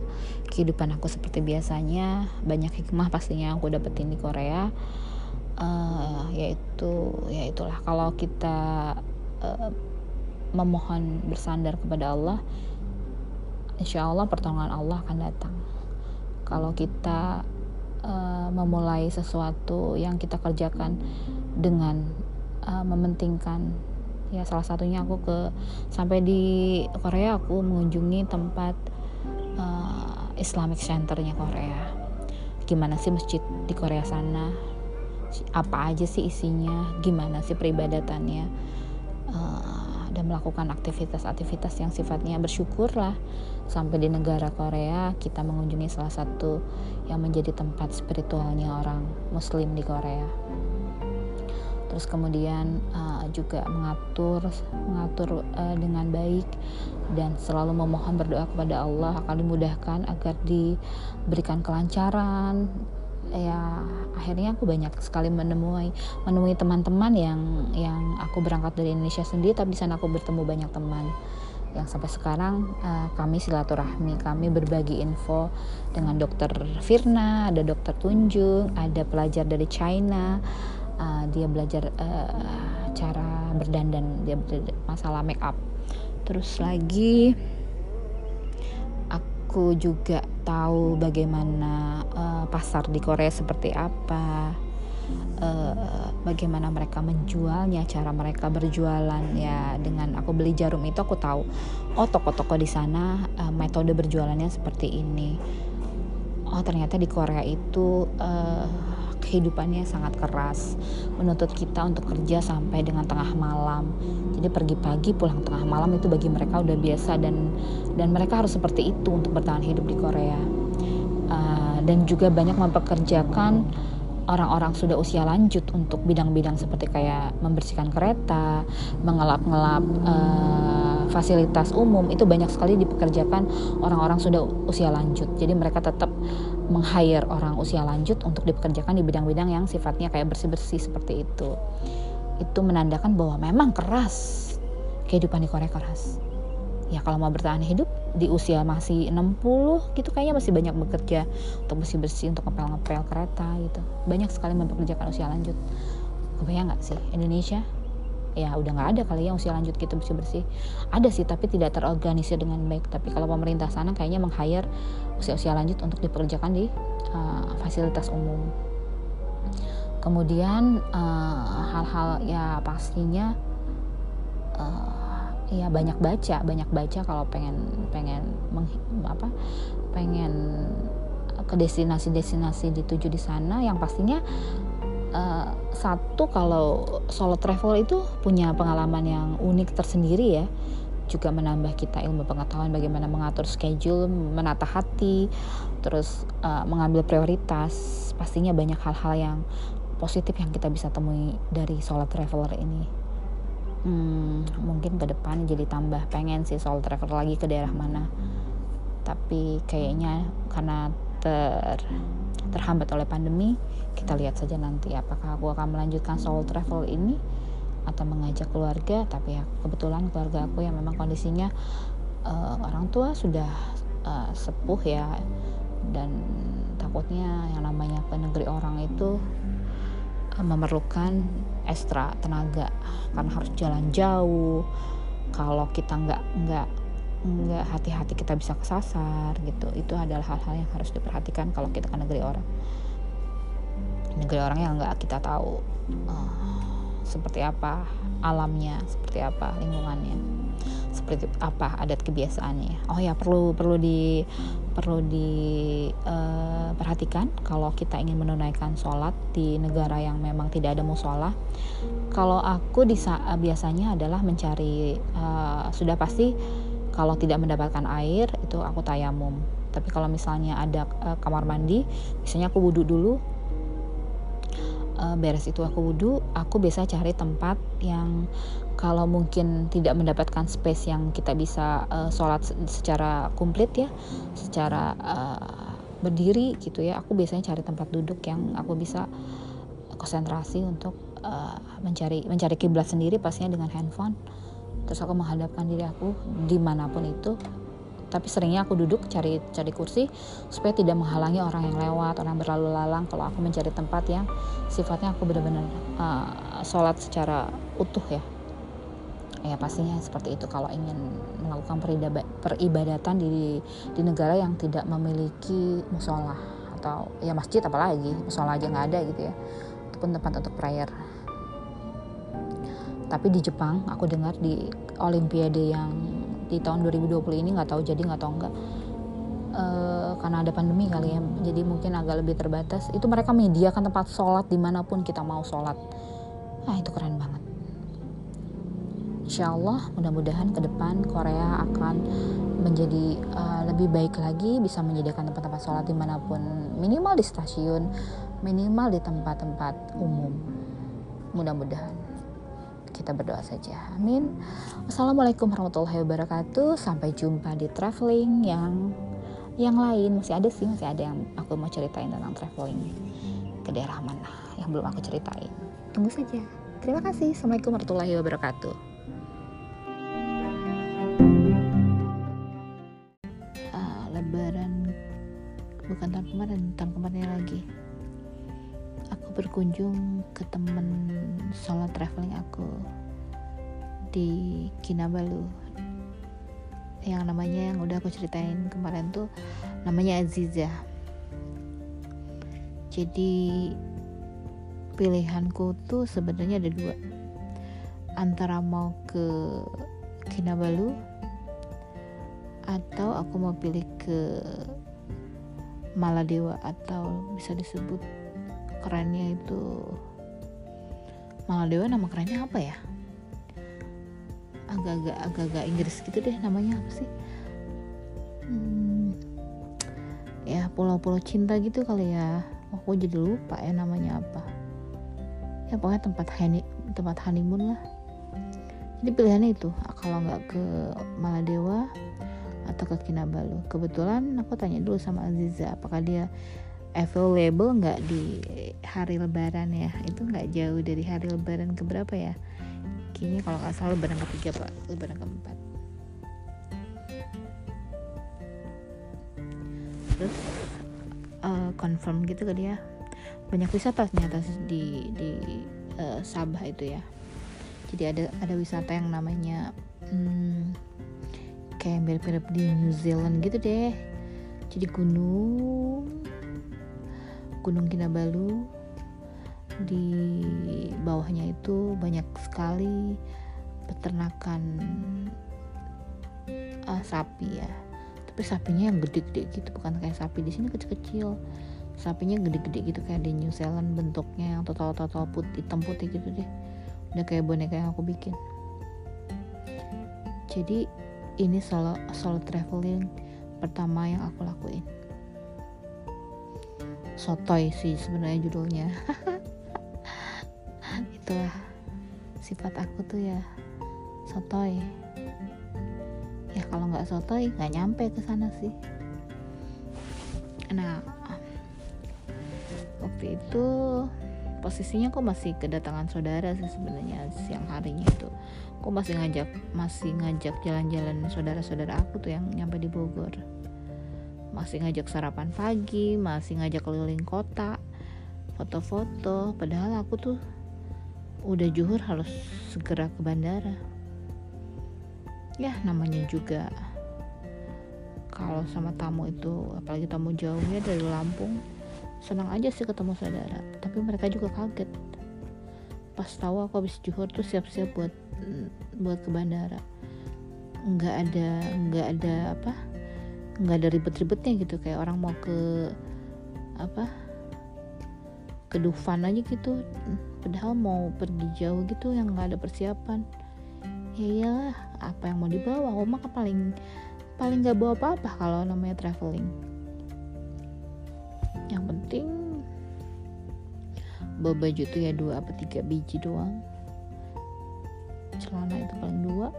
[SPEAKER 1] kehidupan aku seperti biasanya. Banyak hikmah pastinya aku dapetin di Korea uh, yaitu ya itulah. Kalau kita uh, memohon bersandar kepada Allah insya Allah pertolongan Allah akan datang. Kalau kita uh, memulai sesuatu yang kita kerjakan dengan uh, mementingkan ya salah satunya aku ke sampai di Korea aku mengunjungi tempat uh, Islamic Centernya Korea. Gimana sih masjid di Korea sana apa aja sih isinya? Gimana sih peribadatannya? Uh, dan melakukan aktivitas-aktivitas yang sifatnya bersyukur lah sampai di negara Korea kita mengunjungi salah satu yang menjadi tempat spiritualnya orang muslim di Korea. Terus kemudian uh, juga mengatur mengatur uh, dengan baik dan selalu memohon berdoa kepada Allah akan dimudahkan agar diberikan kelancaran ya akhirnya aku banyak sekali menemui menemui teman-teman yang yang aku berangkat dari Indonesia sendiri tapi di sana aku bertemu banyak teman. Yang sampai sekarang uh, kami silaturahmi kami berbagi info dengan dokter Firna ada dokter Tunjung ada pelajar dari China uh, dia belajar uh, cara berdandan dia masalah make up. Terus lagi aku juga tahu bagaimana uh, pasar di Korea seperti apa uh, bagaimana mereka menjualnya, cara mereka berjualan ya dengan aku beli jarum itu aku tahu oh toko-toko di sana uh, metode berjualannya seperti ini. Oh ternyata di Korea itu uh, kehidupannya sangat keras, menuntut kita untuk kerja sampai dengan tengah malam. Jadi pergi pagi pulang tengah malam itu bagi mereka udah biasa dan dan mereka harus seperti itu untuk bertahan hidup di Korea. Uh, dan juga banyak mempekerjakan orang-orang sudah usia lanjut untuk bidang-bidang seperti kayak membersihkan kereta, mengelap-ngelap uh, fasilitas umum itu banyak sekali dipekerjakan orang-orang sudah usia lanjut. Jadi mereka tetap meng-hire orang usia lanjut untuk dipekerjakan di bidang-bidang yang sifatnya kayak bersih-bersih seperti itu. Itu menandakan bahwa memang keras kehidupan di Korea keras. Ya kalau mau bertahan hidup di usia masih 60 gitu kayaknya masih banyak bekerja untuk bersih-bersih untuk ngepel-ngepel kereta gitu. Banyak sekali mempekerjakan usia lanjut. Kebayang nggak sih Indonesia? Ya udah nggak ada kali ya usia lanjut gitu bersih-bersih. Ada sih tapi tidak terorganisir dengan baik. Tapi kalau pemerintah sana kayaknya meng-hire usia-usia lanjut untuk dipekerjakan di uh, fasilitas umum. Kemudian eh, hal-hal ya pastinya uh, ya banyak baca banyak baca kalau pengen pengen meng, apa pengen ke destinasi-destinasi dituju di sana. Yang pastinya uh, satu kalau solo travel itu punya pengalaman yang unik tersendiri ya juga menambah kita ilmu pengetahuan bagaimana mengatur schedule, menata hati, terus uh, mengambil prioritas. Pastinya banyak hal-hal yang positif yang kita bisa temui dari solo traveler ini hmm, mungkin ke depan jadi tambah pengen sih soal travel lagi ke daerah mana tapi kayaknya karena ter terhambat oleh pandemi kita lihat saja nanti apakah aku akan melanjutkan soul travel ini atau mengajak keluarga tapi ya kebetulan keluarga aku yang memang kondisinya uh, orang tua sudah uh, sepuh ya. Dan takutnya yang namanya ke negeri orang itu memerlukan ekstra tenaga. Karena harus jalan jauh. Kalau kita nggak nggak nggak hati-hati kita bisa kesasar gitu. Itu adalah hal-hal yang harus diperhatikan kalau kita ke negeri orang. Negeri orang yang nggak kita tahu. Uh, seperti apa alamnya seperti apa lingkungannya seperti apa adat kebiasaannya. Oh ya perlu perlu di perlu diperhatikan eh, uh, kalau kita ingin menunaikan sholat di negara yang memang tidak ada musola. Kalau aku di biasanya adalah mencari uh, sudah pasti kalau tidak mendapatkan air itu aku tayamum. Tapi kalau misalnya ada uh, kamar mandi biasanya aku wudhu dulu uh, beres itu aku wudhu aku biasa cari tempat yang kalau mungkin tidak mendapatkan space yang kita bisa uh, sholat secara komplit ya secara uh, berdiri gitu ya aku biasanya cari tempat duduk yang aku bisa konsentrasi untuk uh, mencari mencari kiblat sendiri pastinya dengan handphone. Terus aku menghadapkan diri aku di mana pun itu tapi seringnya aku duduk cari cari kursi supaya tidak menghalangi orang yang lewat orang berlalu lalang. Kalau aku mencari tempat yang sifatnya aku benar-benar uh, sholat secara utuh ya. Ya pastinya seperti itu. Kalau ingin melakukan peribadatan di di negara yang tidak memiliki musola atau ya masjid apalagi musola aja nggak ada gitu ya. Ataupun tempat untuk prayer. Tapi di Jepang aku dengar di Olimpiade yang di tahun 2020 ini nggak tahu jadi nggak tahu enggak uh, karena ada pandemi kali ya jadi mungkin agak lebih terbatas. Itu mereka menyediakan tempat sholat di mana pun kita mau sholat. Ah itu keren banget. Insya Allah mudah-mudahan ke depan Korea akan menjadi uh, lebih baik lagi bisa menyediakan tempat-tempat sholat di mana pun minimal di stasiun minimal di tempat-tempat umum. Mudah-mudahan kita berdoa saja. Amin. Assalamualaikum warahmatullahi wabarakatuh. Sampai jumpa di traveling yang yang lain. Masih ada sih masih ada yang aku mau ceritain tentang traveling ke daerah mana yang belum aku ceritain. Tunggu saja. Terima kasih. Assalamualaikum warahmatullahi wabarakatuh. Uh, lebaran. Bukan tahun kemarin tahun kemarin lagi berkunjung ke temen solo traveling aku di Kinabalu. Yang namanya yang udah aku ceritain kemarin tuh namanya Aziza. Jadi pilihanku tuh sebenarnya ada dua. Antara mau ke Kinabalu atau aku mau pilih ke Maladewa atau bisa disebut kerennya itu. Maladewa nama kerennya apa ya? Agak-agak agak-agak Inggris gitu deh namanya apa sih? Hmm, ya pulau-pulau cinta gitu kali ya. Oh, aku jadi lupa ya namanya apa. Ya pokoknya tempat honey, tempat honeymoon lah. Jadi pilihannya itu kalau nggak ke Maladewa atau ke Kinabalu. Kebetulan aku tanya dulu sama Aziza apakah dia available nggak di hari lebaran ya? Itu nggak jauh dari hari lebaran ke berapa ya? Kini kalau nggak salah lebaran ketiga pak. Lebaran keempat. Terus uh, confirm gitu kan ya banyak wisata ternyata di di uh, Sabah itu ya. Jadi ada ada wisata yang namanya hmm, kayak mirip-mirip di New Zealand gitu deh. Jadi gunung Gunung Kinabalu. Di bawahnya itu banyak sekali peternakan uh, sapi ya. Tapi sapinya yang gede-gede gitu bukan kayak sapi di sini kecil-kecil. Sapinya gede-gede gitu kayak di New Zealand bentuknya yang total-total putih hitam putih gitu deh. Udah kayak boneka yang aku bikin. Jadi ini solo solo traveling pertama yang aku lakuin sotoy sih sebenarnya judulnya. Itulah sifat aku tuh ya sotoy. Ya kalau nggak sotoy nggak nyampe ke sana sih. Nah waktu itu posisinya kok masih kedatangan saudara sih sebenarnya siang harinya itu. Kok masih ngajak masih ngajak jalan-jalan saudara-saudara aku tuh yang nyampe di Bogor masih ngajak sarapan pagi masih ngajak keliling kota. Foto-foto padahal aku tuh udah juhur harus segera ke bandara. Ya namanya juga kalau sama tamu itu apalagi tamu jauhnya dari Lampung senang aja sih ketemu saudara. Tapi mereka juga kaget. Pas tahu aku habis juhur tuh siap-siap buat buat ke bandara. Nggak ada nggak ada apa nggak ada ribet-ribetnya gitu. Kayak orang mau ke apa ke Dufan aja gitu. Padahal mau pergi jauh gitu yang nggak ada persiapan. Ya iyalah apa yang mau dibawa? Oma kan paling paling nggak bawa apa-apa kalau namanya traveling. Yang penting bawa baju tuh ya dua apa tiga biji doang. Celana itu paling dua.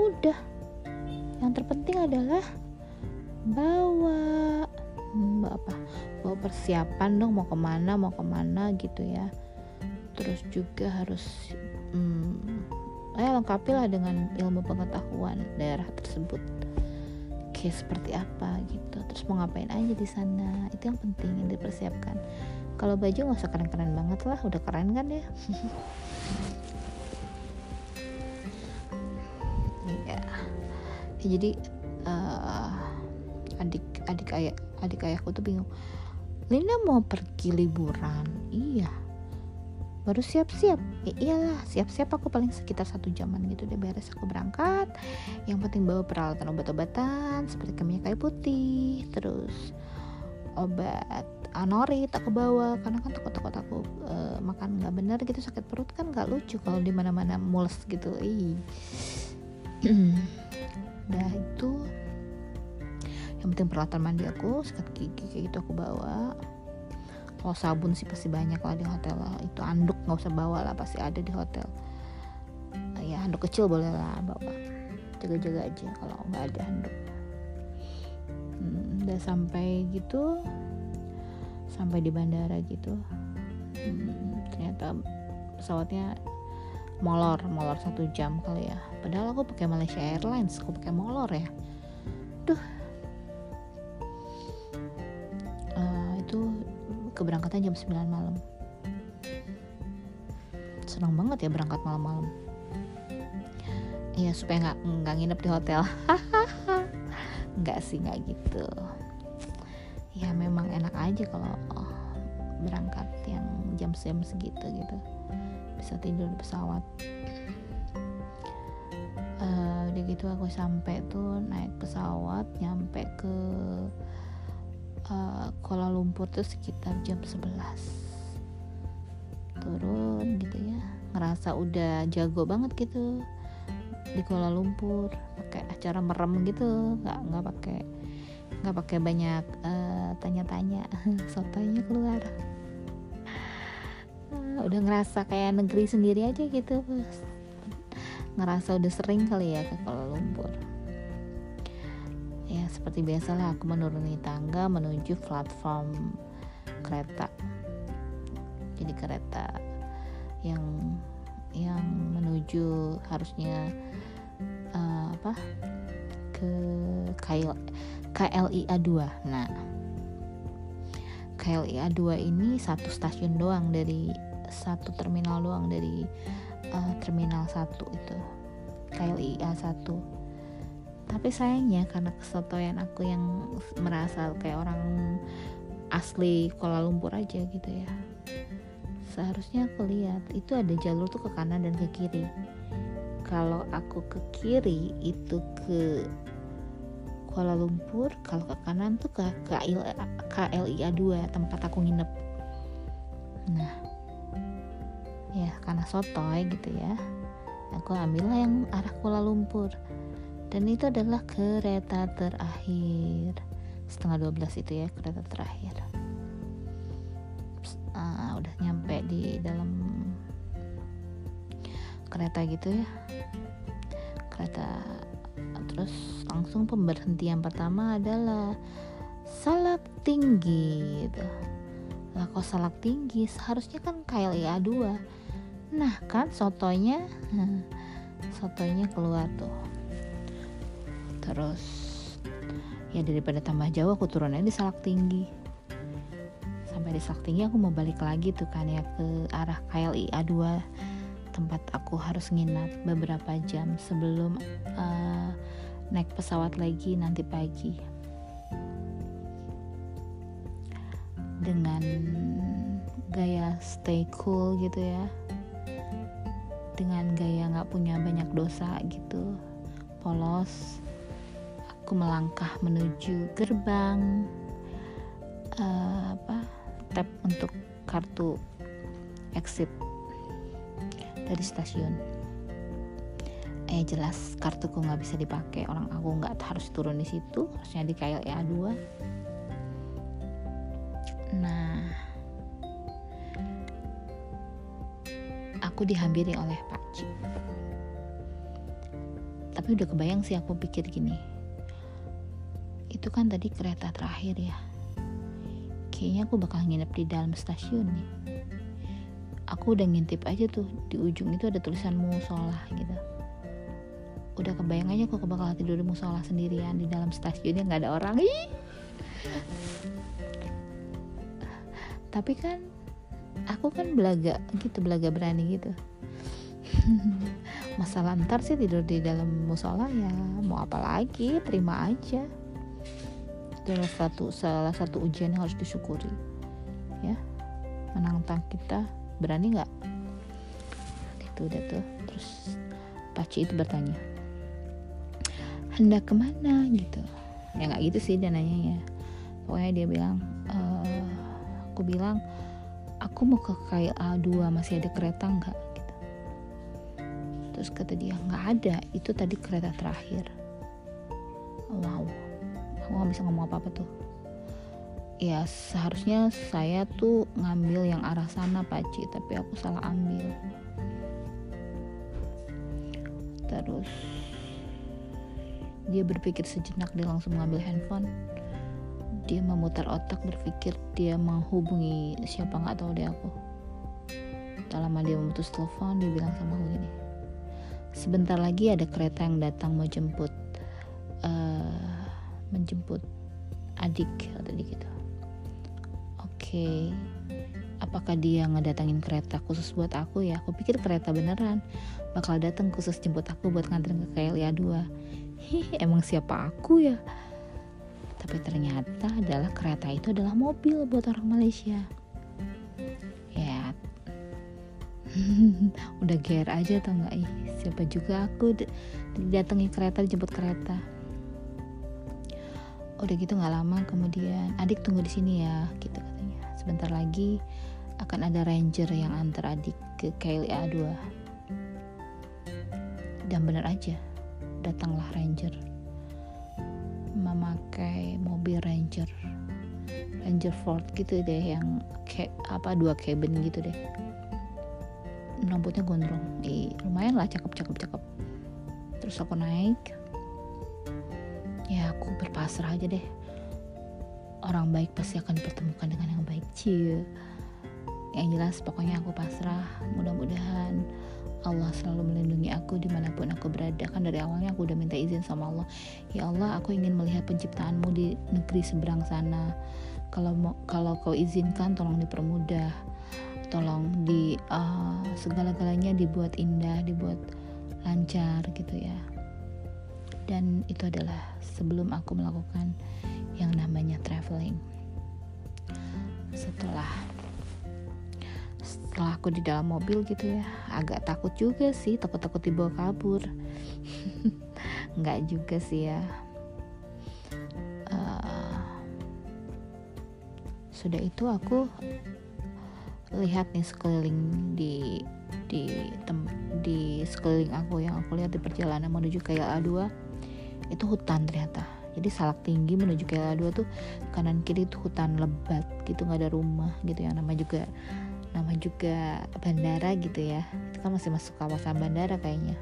[SPEAKER 1] Udah. Yang terpenting adalah bawa. Apa? Bawa persiapan dong mau ke mana mau ke mana gitu ya. Terus juga harus hmm, eh lengkapi lah dengan ilmu pengetahuan daerah tersebut. Kayak seperti apa gitu. Terus mau ngapain aja di sana? Itu yang penting yang dipersiapkan. Kalau baju nggak usah keren-keren banget lah udah keren kan ya? Ya. ya jadi uh, adik adik ayah adik ayahku tuh bingung Linda mau pergi liburan? Iya. Baru siap-siap? Ya iyalah siap-siap aku paling sekitar satu jaman gitu deh beres aku berangkat yang penting bawa peralatan obat-obatan seperti kemia kayu putih terus obat anorit aku bawa karena kan takut-takut aku uh, makan nggak bener gitu sakit perut kan nggak lucu kalau di mana-mana mules gitu. Ih penting peralatan mandi aku sikat gigi kayak gitu aku bawa. Kalau sabun sih pasti banyak lah di hotel lah. Itu anduk nggak usah bawa lah pasti ada di hotel. Ya handuk kecil boleh lah bawa. Jaga-jaga aja kalau nggak ada handuk hmm, udah sampai gitu sampai di bandara gitu. Hmm, ternyata pesawatnya molor molor satu jam kali ya. Padahal aku pakai Malaysia Airlines aku pakai molor ya keberangkatan jam 9 malam. Senang banget ya berangkat malam-malam. Iya supaya nggak nggak nginep di hotel. Nggak sih nggak gitu. Ya memang enak aja kalau oh, berangkat yang jam-jam segitu gitu. Bisa tidur di pesawat. Uh, udah gitu aku sampai tuh naik pesawat nyampe ke uh, Kuala Lumpur tuh sekitar jam 11 turun gitu ya. Ngerasa udah jago banget gitu di Kuala Lumpur. Pakai acara merem gitu. Nggak nggak pakai nggak pakai banyak uh, tanya-tanya. Sotonya keluar. Uh, udah ngerasa kayak negeri sendiri aja gitu ngerasa udah sering kali ya ke Kuala Lumpur ya seperti biasalah aku menuruni tangga menuju platform kereta. Jadi kereta yang yang menuju harusnya uh, apa? Ke KL, KLIA 2 nah KLIA 2 ini satu stasiun doang dari satu terminal doang dari uh, terminal satu itu. KLIA 1 tapi sayangnya karena kesotoyan aku yang merasa kayak orang asli Kuala Lumpur aja gitu ya seharusnya aku lihat itu ada jalur tuh ke kanan dan ke kiri. Kalau aku ke kiri itu ke Kuala Lumpur kalau ke kanan tuh ke KLIA 2 tempat aku nginep. Nah ya karena sotoy gitu ya aku ambillah yang arah Kuala Lumpur dan itu adalah kereta terakhir. Setengah 12 itu ya kereta terakhir. Uh, udah nyampe di dalam kereta gitu ya. Kereta terus langsung pemberhentian pertama adalah salak tinggi gitu. Lah kok salak tinggi? Seharusnya kan KLIA 2 nah kan sotonya sotonya keluar tuh terus ya daripada tambah jauh aku turunnya di Salak Tinggi. Sampai di Salak Tinggi aku mau balik lagi tuh kan ya ke arah KLIA 2 tempat aku harus nginap beberapa jam sebelum uh, naik pesawat lagi nanti pagi. Dengan gaya stay cool gitu ya. Dengan gaya nggak punya banyak dosa gitu. Polos aku melangkah menuju gerbang uh, apa tap untuk kartu exit dari stasiun. Eh jelas kartuku nggak bisa dipakai orang aku nggak harus turun di situ harusnya di KLIA 2 nah aku dihampiri oleh Pak Cik tapi udah kebayang sih aku pikir gini itu kan tadi kereta terakhir ya. Kayaknya aku bakal nginep di dalam stasiun nih. Aku udah ngintip aja tuh di ujung itu ada tulisan musola gitu. Udah kebayang aja aku bakal tidur di musola sendirian di dalam stasiunnya nggak ada orang. Ih. tapi kan aku kan belaga gitu belaga berani gitu. Masalah ntar sih tidur di dalam musola ya mau apa lagi? Terima aja itu salah satu salah satu ujian yang harus disyukuri. Ya. Menantang kita berani nggak? Itu udah tuh. Terus Paci itu bertanya hendak ke mana? Gitu. Ya nggak gitu sih dia nanya ya. Pokoknya dia bilang e, aku bilang aku mau ke KLA 2 masih ada kereta nggak? Gitu. Terus kata dia nggak ada itu tadi kereta terakhir. Wow aku nggak bisa ngomong apa apa tuh. Ya seharusnya saya tuh ngambil yang arah sana Pak Ci tapi aku salah ambil. Terus dia berpikir sejenak dia langsung mengambil handphone. Dia memutar otak berpikir dia menghubungi siapa nggak tahu deh aku. Tak lama dia memutus telepon dia bilang sama aku gini sebentar lagi ada kereta yang datang mau jemput menjemput adik atau gitu okay. apakah dia ngedatangin kereta khusus buat aku? Ya aku pikir kereta beneran. Bakal datang khusus jemput aku buat nganterin ke KLIA 2 Hih, emang siapa aku ya? Tapi ternyata adalah kereta itu adalah mobil buat orang Malaysia. Ya. Udah ger aja tau nggak? Ih siapa juga aku datangi kereta jemput kereta udah gitu nggak lama kemudian adik tunggu di sini ya gitu katanya. Sebentar lagi akan ada ranger yang antar adik ke KLIA 2 dan benar aja datanglah ranger. Memakai mobil ranger ranger Ford gitu deh yang kayak apa dua cabin gitu deh. Rambutnya gondrong. Eh, lumayan lah cakep cakep cakep. Terus aku naik ya aku berpasrah aja deh. Orang baik pasti akan dipertemukan dengan yang baik cie. Yang jelas pokoknya aku pasrah. Mudah-mudahan Allah selalu melindungi aku di mana pun aku berada. Kan dari awalnya aku udah minta izin sama Allah. Ya Allah aku ingin melihat penciptaanmu di negeri seberang sana. Kalau mau kalau kau izinkan tolong dipermudah. Tolong di uh, segala-galanya dibuat indah dibuat lancar gitu ya. Dan itu adalah sebelum aku melakukan yang namanya traveling. Setelah setelah aku di dalam mobil gitu ya agak takut juga sih takut-takut dibawa kabur. Nggak juga sih ya. Uh, sudah itu aku lihat nih sekeliling di di tem, di sekeliling aku yang aku lihat di perjalanan menuju ke LA2 itu hutan ternyata. Jadi salak tinggi menuju ke LA2 tuh kanan kiri itu hutan lebat gitu nggak ada rumah gitu yang nama juga nama juga bandara gitu ya. Itu kan masih masuk kawasan bandara kayaknya.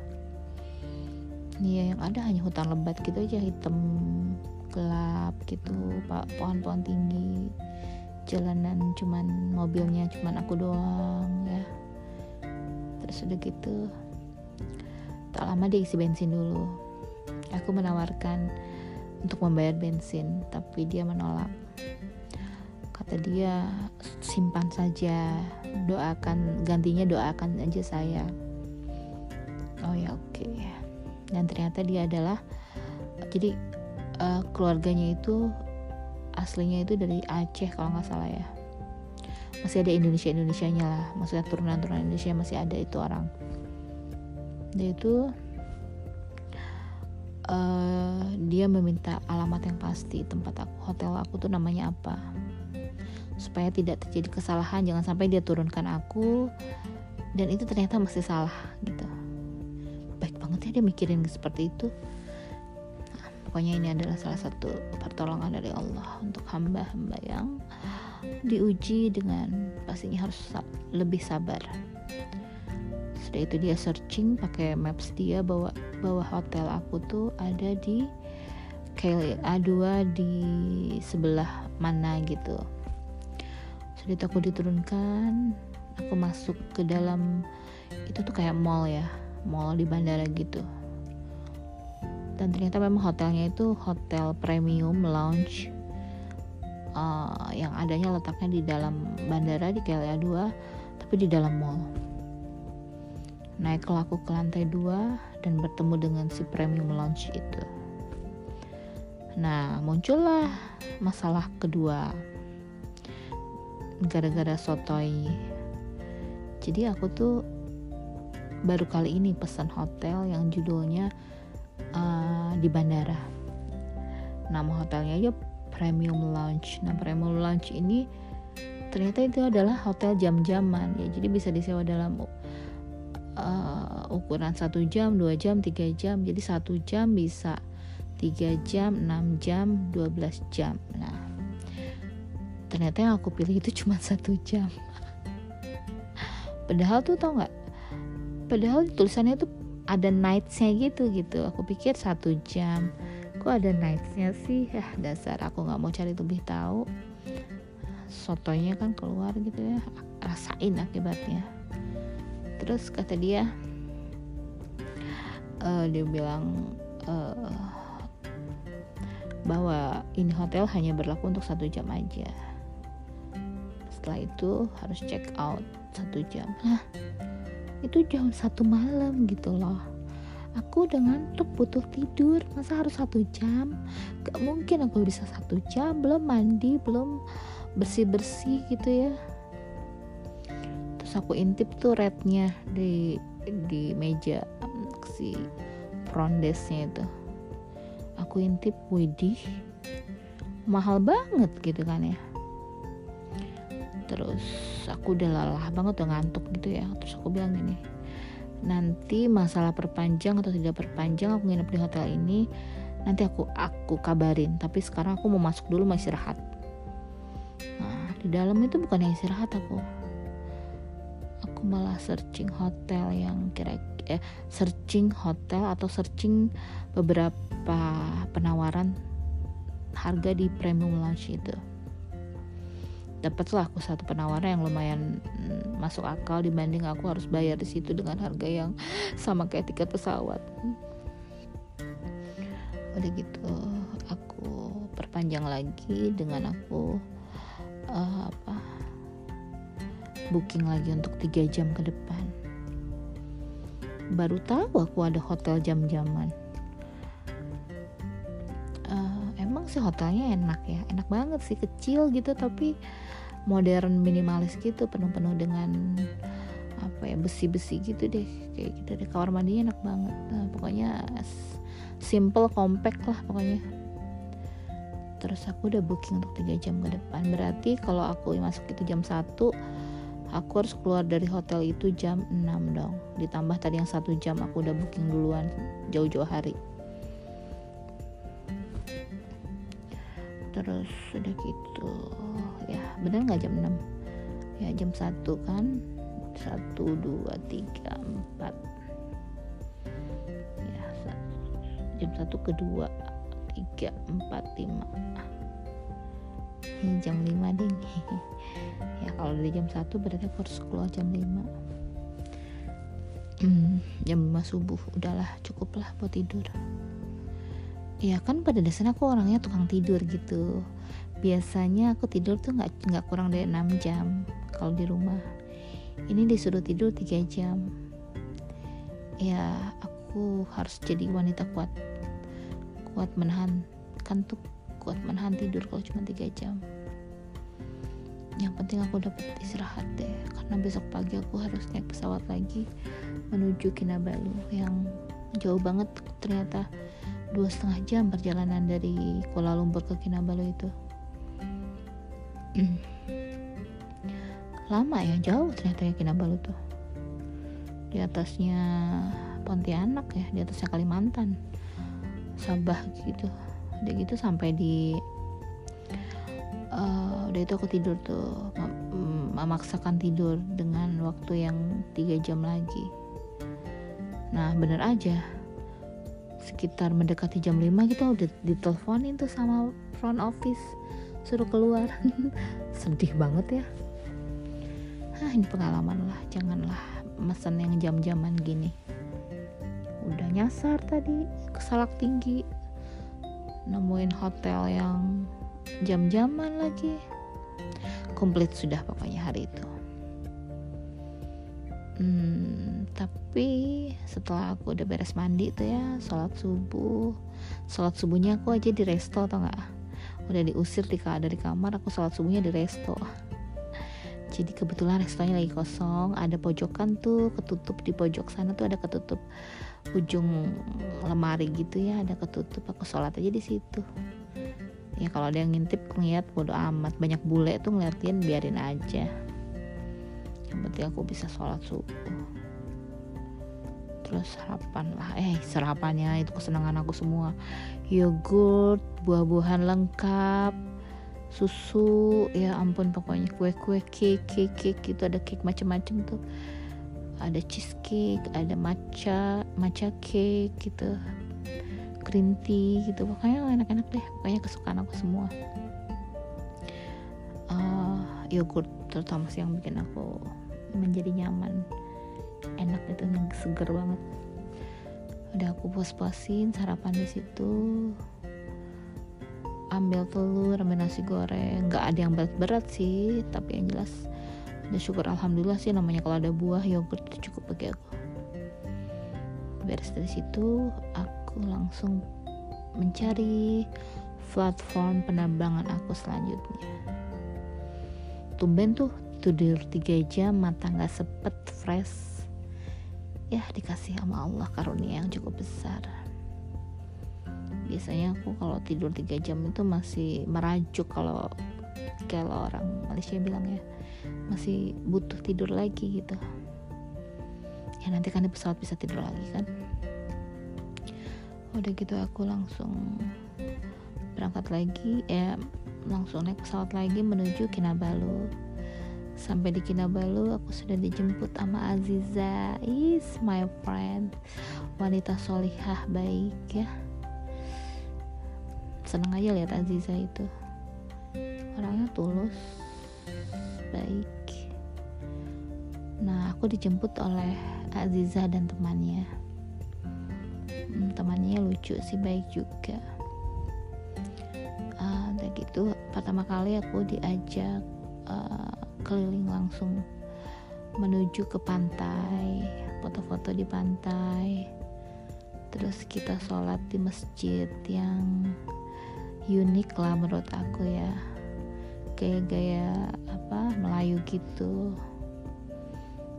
[SPEAKER 1] Iya yang ada hanya hutan lebat gitu aja hitam gelap gitu pak pohon-pohon tinggi jalanan cuman mobilnya cuman aku doang ya. Terus udah gitu tak lama dia isi bensin dulu Aku menawarkan untuk membayar bensin, tapi dia menolak. Kata dia, simpan saja, doakan, gantinya doakan aja saya. Oh ya oke. Okay. Dan ternyata dia adalah, jadi uh, keluarganya itu aslinya itu dari Aceh kalau nggak salah ya. Masih ada Indonesia Indonesianya lah, maksudnya turunan-turunan Indonesia masih ada itu orang. Dia itu uh, dia meminta alamat yang pasti tempat aku hotel aku tuh namanya apa. Supaya tidak terjadi kesalahan jangan sampai dia turunkan aku. Dan itu ternyata masih salah gitu. Baik banget ya dia mikirin seperti itu. Nah, pokoknya ini adalah salah satu pertolongan dari Allah untuk hamba-hamba yang diuji dengan pastinya harus lebih sabar sudah itu dia searching pakai maps dia bahwa bahwa hotel aku tuh ada di KLA 2 di sebelah mana gitu. Sudah aku diturunkan aku masuk ke dalam itu tuh kayak mall ya mall di bandara gitu. Dan ternyata memang hotelnya itu hotel premium lounge uh, yang adanya letaknya di dalam bandara di KLA 2 tapi di dalam mall naiklah aku ke lantai 2 dan bertemu dengan si premium lounge itu. Nah muncullah masalah kedua. Gara-gara sotoy jadi aku tuh baru kali ini pesan hotel yang judulnya uh, di bandara. Nama hotelnya aja premium lounge. Nah premium lounge ini ternyata itu adalah hotel jam-jaman ya. Jadi bisa disewa dalam uh, ukuran satu jam dua jam tiga jam. Jadi satu jam bisa tiga jam 6 jam 12 jam. Nah ternyata yang aku pilih itu cuma satu jam. Padahal tuh tau nggak? Padahal tulisannya tuh ada nightsnya gitu gitu. Aku pikir satu jam. Kok ada nightsnya sih? Ya dasar. Aku nggak mau cari lebih tahu. Sotonya kan keluar gitu ya. Rasain akibatnya terus kata dia uh, dia bilang uh, bahwa ini hotel hanya berlaku untuk satu jam aja. Setelah itu harus check out satu jam. Lah itu jam satu malam gitu loh. Aku udah ngantuk butuh tidur. Masa harus satu jam? Gak mungkin aku bisa satu jam. Belum mandi belum bersih bersih gitu ya terus aku intip tuh rednya di di meja si front desknya itu. Aku intip widih mahal banget gitu kan ya. Terus aku udah lelah banget udah ngantuk gitu ya. Terus aku bilang gini nanti masalah perpanjang atau tidak perpanjang aku nginep di hotel ini nanti aku aku kabarin. Tapi sekarang aku mau masuk dulu mau istirahat. Nah di dalam itu bukan yang istirahat aku malah searching hotel yang kira eh searching hotel atau searching beberapa penawaran harga di premium lounge itu. Dapatlah aku satu penawaran yang lumayan mm, masuk akal dibanding aku harus bayar di situ dengan harga yang sama kayak tiket pesawat. Udah gitu aku perpanjang lagi dengan aku uh, apa booking lagi untuk tiga jam ke depan. Baru tahu aku ada hotel jam-jaman. Uh, emang sih hotelnya enak ya? Enak banget sih kecil gitu tapi modern minimalis gitu penuh-penuh dengan apa ya besi-besi gitu deh kayak gitu deh. Kamar mandinya enak banget. Nah, pokoknya simple compact lah pokoknya. Terus aku udah booking untuk tiga jam ke depan. Berarti kalau aku masuk itu jam 1 aku harus keluar dari hotel itu jam 6 dong. Ditambah tadi yang satu jam aku udah booking duluan jauh-jauh hari. Terus udah gitu. Ya bener nggak jam 6 ya jam 1 kan? 1 2 3 4 ya jam 1 ke 2 3 4 5 ini jam 5 ding ya kalau dari jam 1 berarti aku harus keluar jam 5 hmm, jam 5 subuh. Udahlah cukuplah buat tidur. Ya kan pada dasarnya aku orangnya tukang tidur gitu. Biasanya aku tidur tuh nggak nggak kurang dari 6 jam kalau di rumah. Ini disuruh tidur 3 jam. Ya aku harus jadi wanita kuat. Kuat menahan kan tuh kuat menahan tidur kalau cuma 3 jam yang penting aku dapat istirahat deh karena besok pagi aku harus naik pesawat lagi menuju Kinabalu yang jauh banget ternyata dua setengah jam perjalanan dari Kuala Lumpur ke Kinabalu itu. Lama ya jauh ternyata ya Kinabalu tuh. Di atasnya Pontianak ya di atasnya Kalimantan. Sabah gitu udah gitu sampai di uh, udah itu aku tidur tuh. Mem memaksakan tidur dengan waktu yang tiga jam lagi. Nah bener aja. Sekitar mendekati jam 5 gitu udah diteleponin tuh sama front office. Suruh keluar. Sedih banget ya. Ah ini pengalaman lah. Janganlah mesen yang jam-jaman gini. Udah nyasar tadi. Ke salak tinggi. Nemuin hotel yang jam-jaman lagi. Komplit sudah pokoknya hari itu. Hmm, tapi setelah aku udah beres mandi tuh ya sholat subuh. Sholat subuhnya aku aja di resto atau nggak? Udah diusir di dari kamar aku sholat subuhnya di resto. Jadi kebetulan restonya lagi kosong ada pojokan tuh ketutup di pojok sana tuh ada ketutup ujung lemari gitu ya ada ketutup aku sholat aja di situ ya kalau ada yang ngintip ngeliat bodo amat. Banyak bule tuh ngeliatin biarin aja. Yang penting aku bisa sholat subuh. Terus sarapan lah. Eh sarapannya itu kesenangan aku semua. Yogurt buah-buahan lengkap susu ya ampun pokoknya kue-kue cake cake cake gitu ada cake macam-macam tuh. Ada cheesecake ada matcha matcha cake gitu green tea gitu. Pokoknya enak-enak deh pokoknya kesukaan aku semua. Uh, yogurt terutama sih yang bikin aku menjadi nyaman. Enak itu yang seger banget. Udah aku puas-puasin sarapan di situ. Ambil telur ambil nasi goreng. Nggak ada yang berat-berat sih tapi yang jelas ada syukur alhamdulillah sih namanya kalau ada buah yogurt itu cukup bagi aku. Beres dari situ aku langsung mencari platform penerbangan aku selanjutnya. Tumben tuh tidur tiga jam mata nggak sepet fresh. Ya dikasih sama Allah karunia yang cukup besar. Biasanya aku kalau tidur 3 jam itu masih merajuk kalau kalau orang Malaysia bilang ya masih butuh tidur lagi gitu. Ya nanti kan di pesawat bisa tidur lagi kan udah gitu aku langsung berangkat lagi ya langsung naik pesawat lagi menuju Kinabalu. Sampai di Kinabalu aku sudah dijemput sama Aziza. Is my friend. Wanita solihah baik ya. Seneng aja lihat Aziza itu. Orangnya tulus baik. Nah aku dijemput oleh Aziza dan temannya temannya lucu sih baik juga. Uh, gitu pertama kali aku diajak uh, keliling langsung menuju ke pantai foto-foto di pantai. Terus kita sholat di masjid yang unik lah menurut aku ya. Kayak gaya apa Melayu gitu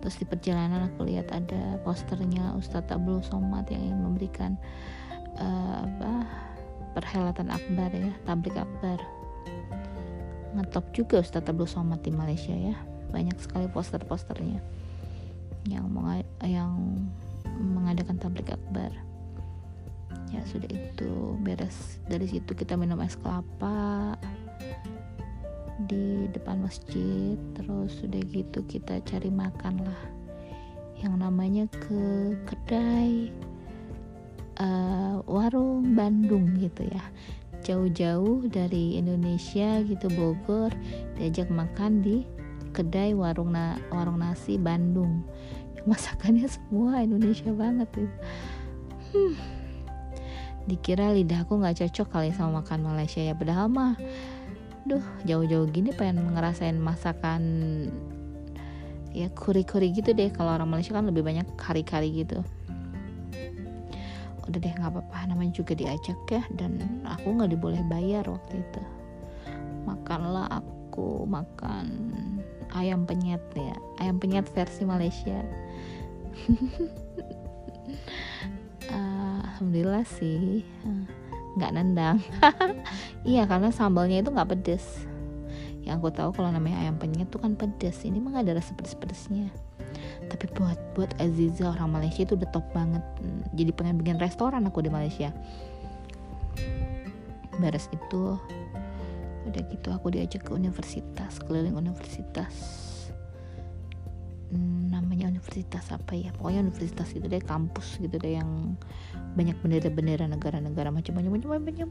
[SPEAKER 1] terus di perjalanan aku lihat ada posternya Ustadz Abdul Somad yang ingin memberikan uh, apa perhelatan akbar ya tablik akbar. Ngetop juga Ustadz Abdul Somad di Malaysia ya. Banyak sekali poster-posternya yang yang mengadakan tablik akbar. Ya sudah itu beres. Dari situ kita minum es kelapa di depan masjid terus sudah gitu kita cari makan lah. Yang namanya ke kedai uh, warung Bandung gitu ya. Jauh-jauh dari Indonesia gitu Bogor diajak makan di kedai warung na warung nasi Bandung. Masakannya semua Indonesia banget tuh hmm. Dikira lidahku nggak cocok kali sama makan Malaysia ya padahal mah duh jauh-jauh gini pengen ngerasain masakan ya kuri-kuri gitu deh. Kalau orang Malaysia kan lebih banyak kari-kari gitu. Udah deh nggak apa-apa. Namanya juga diajak ya. Dan aku nggak diboleh bayar waktu itu. Makanlah aku makan ayam penyet ya. Ayam penyet versi Malaysia. Alhamdulillah sih nggak nendang. Iya karena sambalnya itu nggak pedes. Yang aku tahu kalau namanya ayam penyet tuh kan pedes. Ini mah ada rasa pedes-pedesnya. Tapi buat buat Aziza orang Malaysia itu udah top banget. Jadi pengen bikin restoran aku di Malaysia. Beres itu udah gitu aku diajak ke universitas keliling universitas. hmm, namanya universitas apa ya? Pokoknya universitas itu deh kampus gitu deh yang banyak bendera-bendera negara-negara macam-macam macam-macam.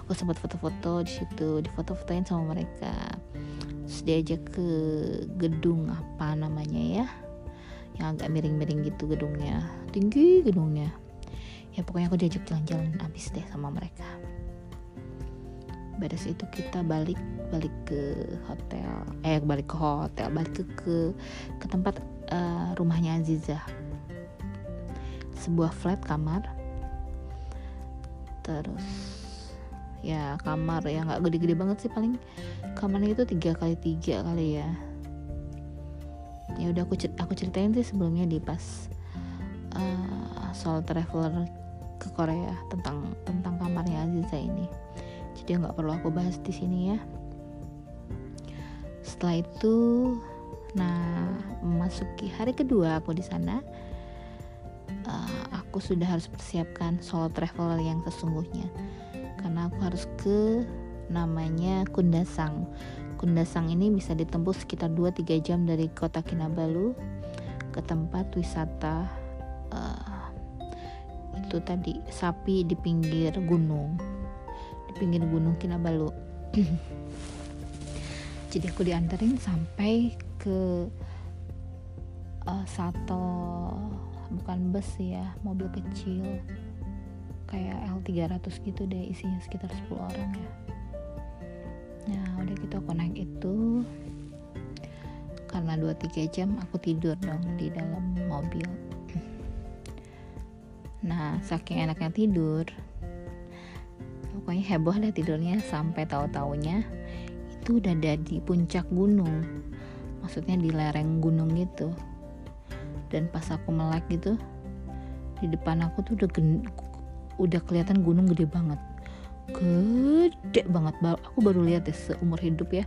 [SPEAKER 1] Aku aku sempat foto-foto di situ di foto-fotoin sama mereka. Terus diajak ke gedung apa namanya ya? Yang agak miring-miring gitu gedungnya. Tinggi gedungnya. Ya pokoknya aku diajak jalan-jalan abis deh sama mereka. Beres itu kita balik balik ke hotel eh balik ke hotel balik ke ke, ke tempat uh, rumahnya Aziza. Sebuah flat kamar. Terus ya kamar ya nggak gede-gede banget sih paling kamarnya itu tiga kali tiga kali ya. Ya udah aku aku ceritain sih sebelumnya di pas uh, soal traveler ke Korea tentang tentang kamarnya Aziza ini. Jadi nggak perlu aku bahas di sini ya setelah itu nah memasuki hari kedua aku di sana uh, aku sudah harus persiapkan solo traveler yang sesungguhnya. Karena aku harus ke namanya Kundasang. Kundasang ini bisa ditempuh sekitar 2-3 jam dari kota Kinabalu ke tempat wisata uh, itu tadi sapi di pinggir gunung. Di pinggir gunung Kinabalu jadi aku dianterin sampai ke uh, satu bukan bus ya mobil kecil. Kayak L300 gitu deh isinya sekitar 10 orang ya. Nah udah gitu aku naik itu. Karena 2-3 jam aku tidur dong di dalam mobil. Nah saking enaknya tidur pokoknya heboh deh tidurnya sampai tahu-taunya itu udah ada di puncak gunung. Maksudnya di lereng gunung gitu dan pas aku melek gitu di depan aku tuh udah udah kelihatan gunung gede banget. Gede banget. Aku baru lihat deh seumur hidup ya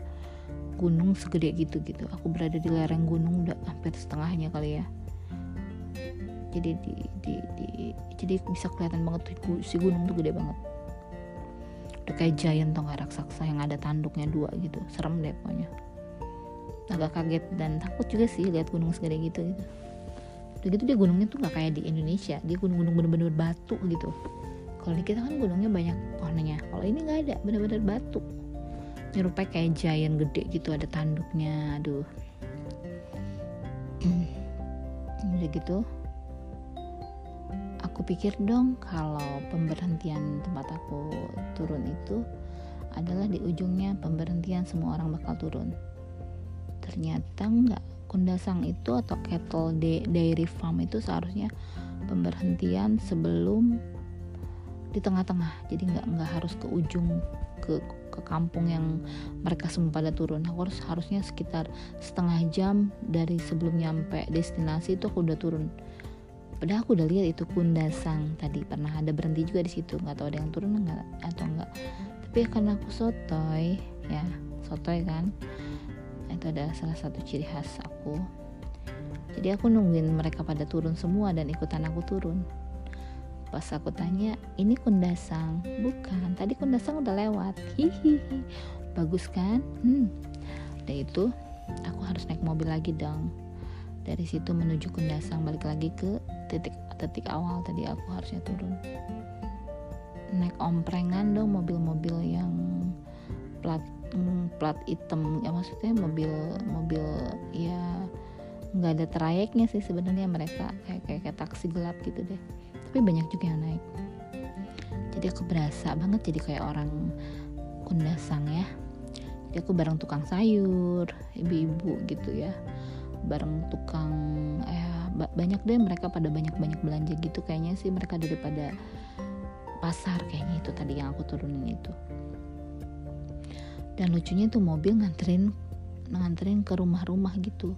[SPEAKER 1] gunung segede gitu gitu. Aku berada di lereng gunung udah hampir setengahnya kali ya. Jadi di, di, di jadi bisa kelihatan banget tuh si gunung tuh gede banget udah kayak giant gak raksasa yang ada tanduknya dua gitu. Serem deh pokoknya. Agak kaget dan takut juga sih lihat gunung segede gitu gitu. Udah gitu dia gunungnya tuh gak kayak di Indonesia. Dia gunung-gunung bener-bener batu gitu. Kalau di kita kan gunungnya banyak pohonnya kalau ini nggak ada benar-benar batu. Nyerupai kayak giant gede gitu ada tanduknya aduh. Udah gitu aku pikir dong kalau pemberhentian tempat aku turun itu adalah di ujungnya pemberhentian semua orang bakal turun. Ternyata enggak kundasang itu atau cattle dairy farm itu seharusnya pemberhentian sebelum di tengah-tengah. Jadi nggak nggak harus ke ujung ke ke kampung yang mereka semua pada turun. Aku harus harusnya sekitar setengah jam dari sebelum nyampe destinasi itu aku udah turun padahal aku udah lihat itu kundasang tadi pernah ada berhenti juga di situ nggak tahu ada yang turun nggak atau enggak tapi karena aku sotoy ya sotoy kan itu ada salah satu ciri khas aku jadi aku nungguin mereka pada turun semua dan ikutan aku turun Pas aku tanya, ini kundasang? Bukan, tadi kundasang udah lewat. Hihihi. Bagus kan? Hmm. Udah itu, aku harus naik mobil lagi dong. Dari situ menuju kundasang, balik lagi ke titik titik awal tadi aku harusnya turun. Naik omprengan dong mobil-mobil yang plat hmm, plat hitam. Ya maksudnya mobil mobil ya nggak ada trayeknya sih sebenarnya mereka. Kayak, kayak kayak taksi gelap gitu deh. Tapi banyak juga yang naik. Jadi aku berasa banget jadi kayak orang kundasang ya. Jadi aku bareng tukang sayur ibu-ibu gitu ya. Bareng tukang eh banyak deh mereka pada banyak-banyak belanja gitu kayaknya sih mereka daripada pasar kayaknya itu tadi yang aku turunin itu. Dan lucunya tuh mobil nganterin nganterin ke rumah-rumah gitu.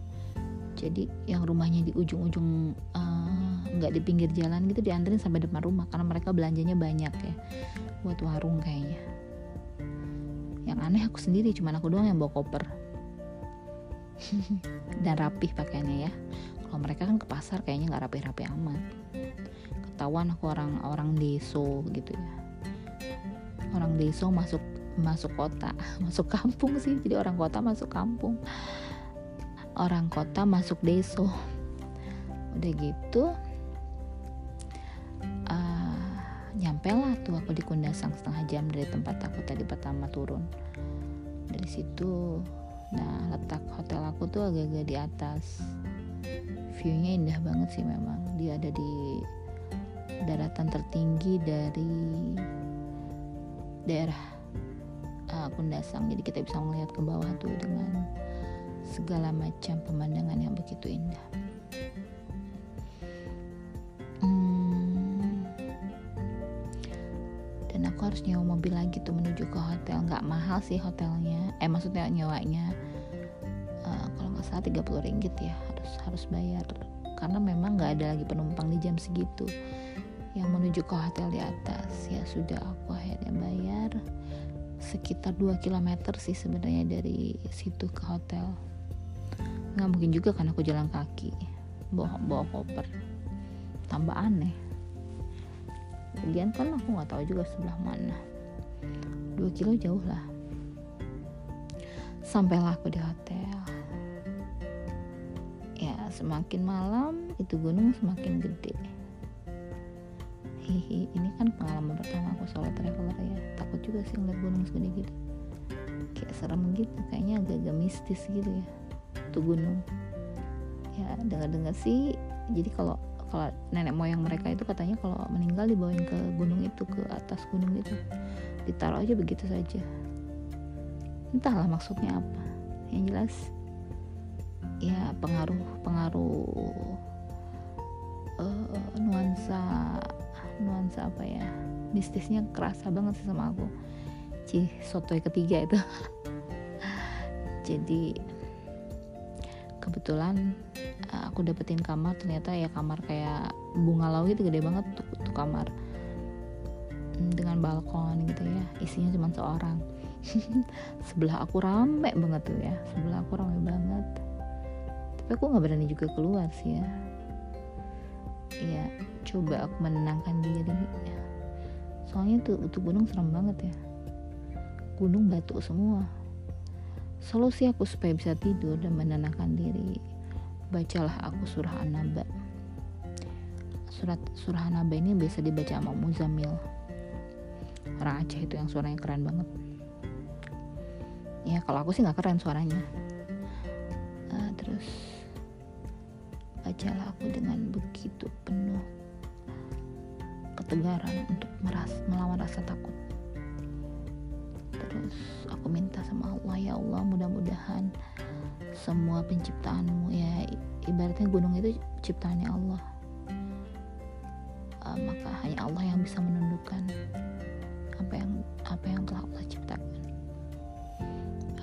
[SPEAKER 1] Jadi yang rumahnya di ujung-ujung uh, nggak di pinggir jalan gitu dianterin sampai depan rumah karena mereka belanjanya banyak ya buat warung kayaknya. Yang aneh aku sendiri cuman aku doang yang bawa koper. Dan rapih pakaiannya ya kalau mereka kan ke pasar kayaknya nggak rapi-rapi amat. Ketahuan aku orang orang deso gitu ya. Orang deso masuk masuk kota masuk kampung sih. Jadi orang kota masuk kampung. Orang kota masuk deso. Udah gitu nyampe lah tuh aku di Kundasang setengah jam dari tempat aku tadi pertama turun. Dari situ nah letak hotel aku tuh agak-agak di atas viewnya indah banget sih memang. Dia ada di daratan tertinggi dari daerah uh, Kundasang jadi kita bisa melihat ke bawah tuh dengan segala macam pemandangan yang begitu indah. Hmm, dan aku harus nyewa mobil lagi tuh menuju ke hotel. Nggak mahal sih hotelnya. Eh maksudnya nyewanya uh, kalau nggak salah 30 ringgit ya harus bayar. Karena memang nggak ada lagi penumpang di jam segitu. Yang menuju ke hotel di atas ya sudah aku akhirnya bayar. Sekitar 2 km sih sebenarnya dari situ ke hotel. Nggak mungkin juga kan aku jalan kaki bawa bawa koper. Tambah aneh. Lagian kan aku nggak tahu juga sebelah mana. 2 kilo jauh lah. Sampailah aku di hotel semakin malam itu gunung semakin gede. Hihi ini kan pengalaman pertama aku solo traveler ya. Takut juga sih ngeliat gunung segede gitu kayak serem gitu kayaknya agak-agak mistis gitu ya tuh gunung. Ya dengar-dengar sih jadi kalau kalau nenek moyang mereka itu katanya kalau meninggal dibawain ke gunung itu ke atas gunung itu. Ditaruh aja begitu saja. Entahlah maksudnya apa. Yang jelas ya pengaruh pengaruh uh, nuansa nuansa apa ya mistisnya kerasa banget sih sama aku. Cih sotoy ketiga itu. Jadi kebetulan uh, aku dapetin kamar ternyata ya kamar kayak bunga lau gitu gede banget tuh, tuh kamar. Hmm, dengan balkon gitu ya isinya cuma seorang. Sebelah aku rame banget tuh ya sebelah aku rame banget tapi aku nggak berani juga keluar sih ya ya coba aku menenangkan diri soalnya tuh untuk gunung serem banget ya gunung batu semua Solusi aku supaya bisa tidur dan menenangkan diri, bacalah aku surah An-Naba. Surat surah An-Naba ini biasa dibaca sama Muzamil. Orang Aceh itu yang suaranya keren banget. Ya kalau aku sih nggak keren suaranya. Uh, terus bacalah aku dengan begitu penuh ketegaran untuk meras melawan rasa takut. Terus aku minta sama Allah ya Allah mudah-mudahan semua penciptaanmu ya ibaratnya gunung itu ciptaannya Allah. Uh, maka hanya Allah yang bisa menundukkan apa yang apa yang telah Allah ciptakan.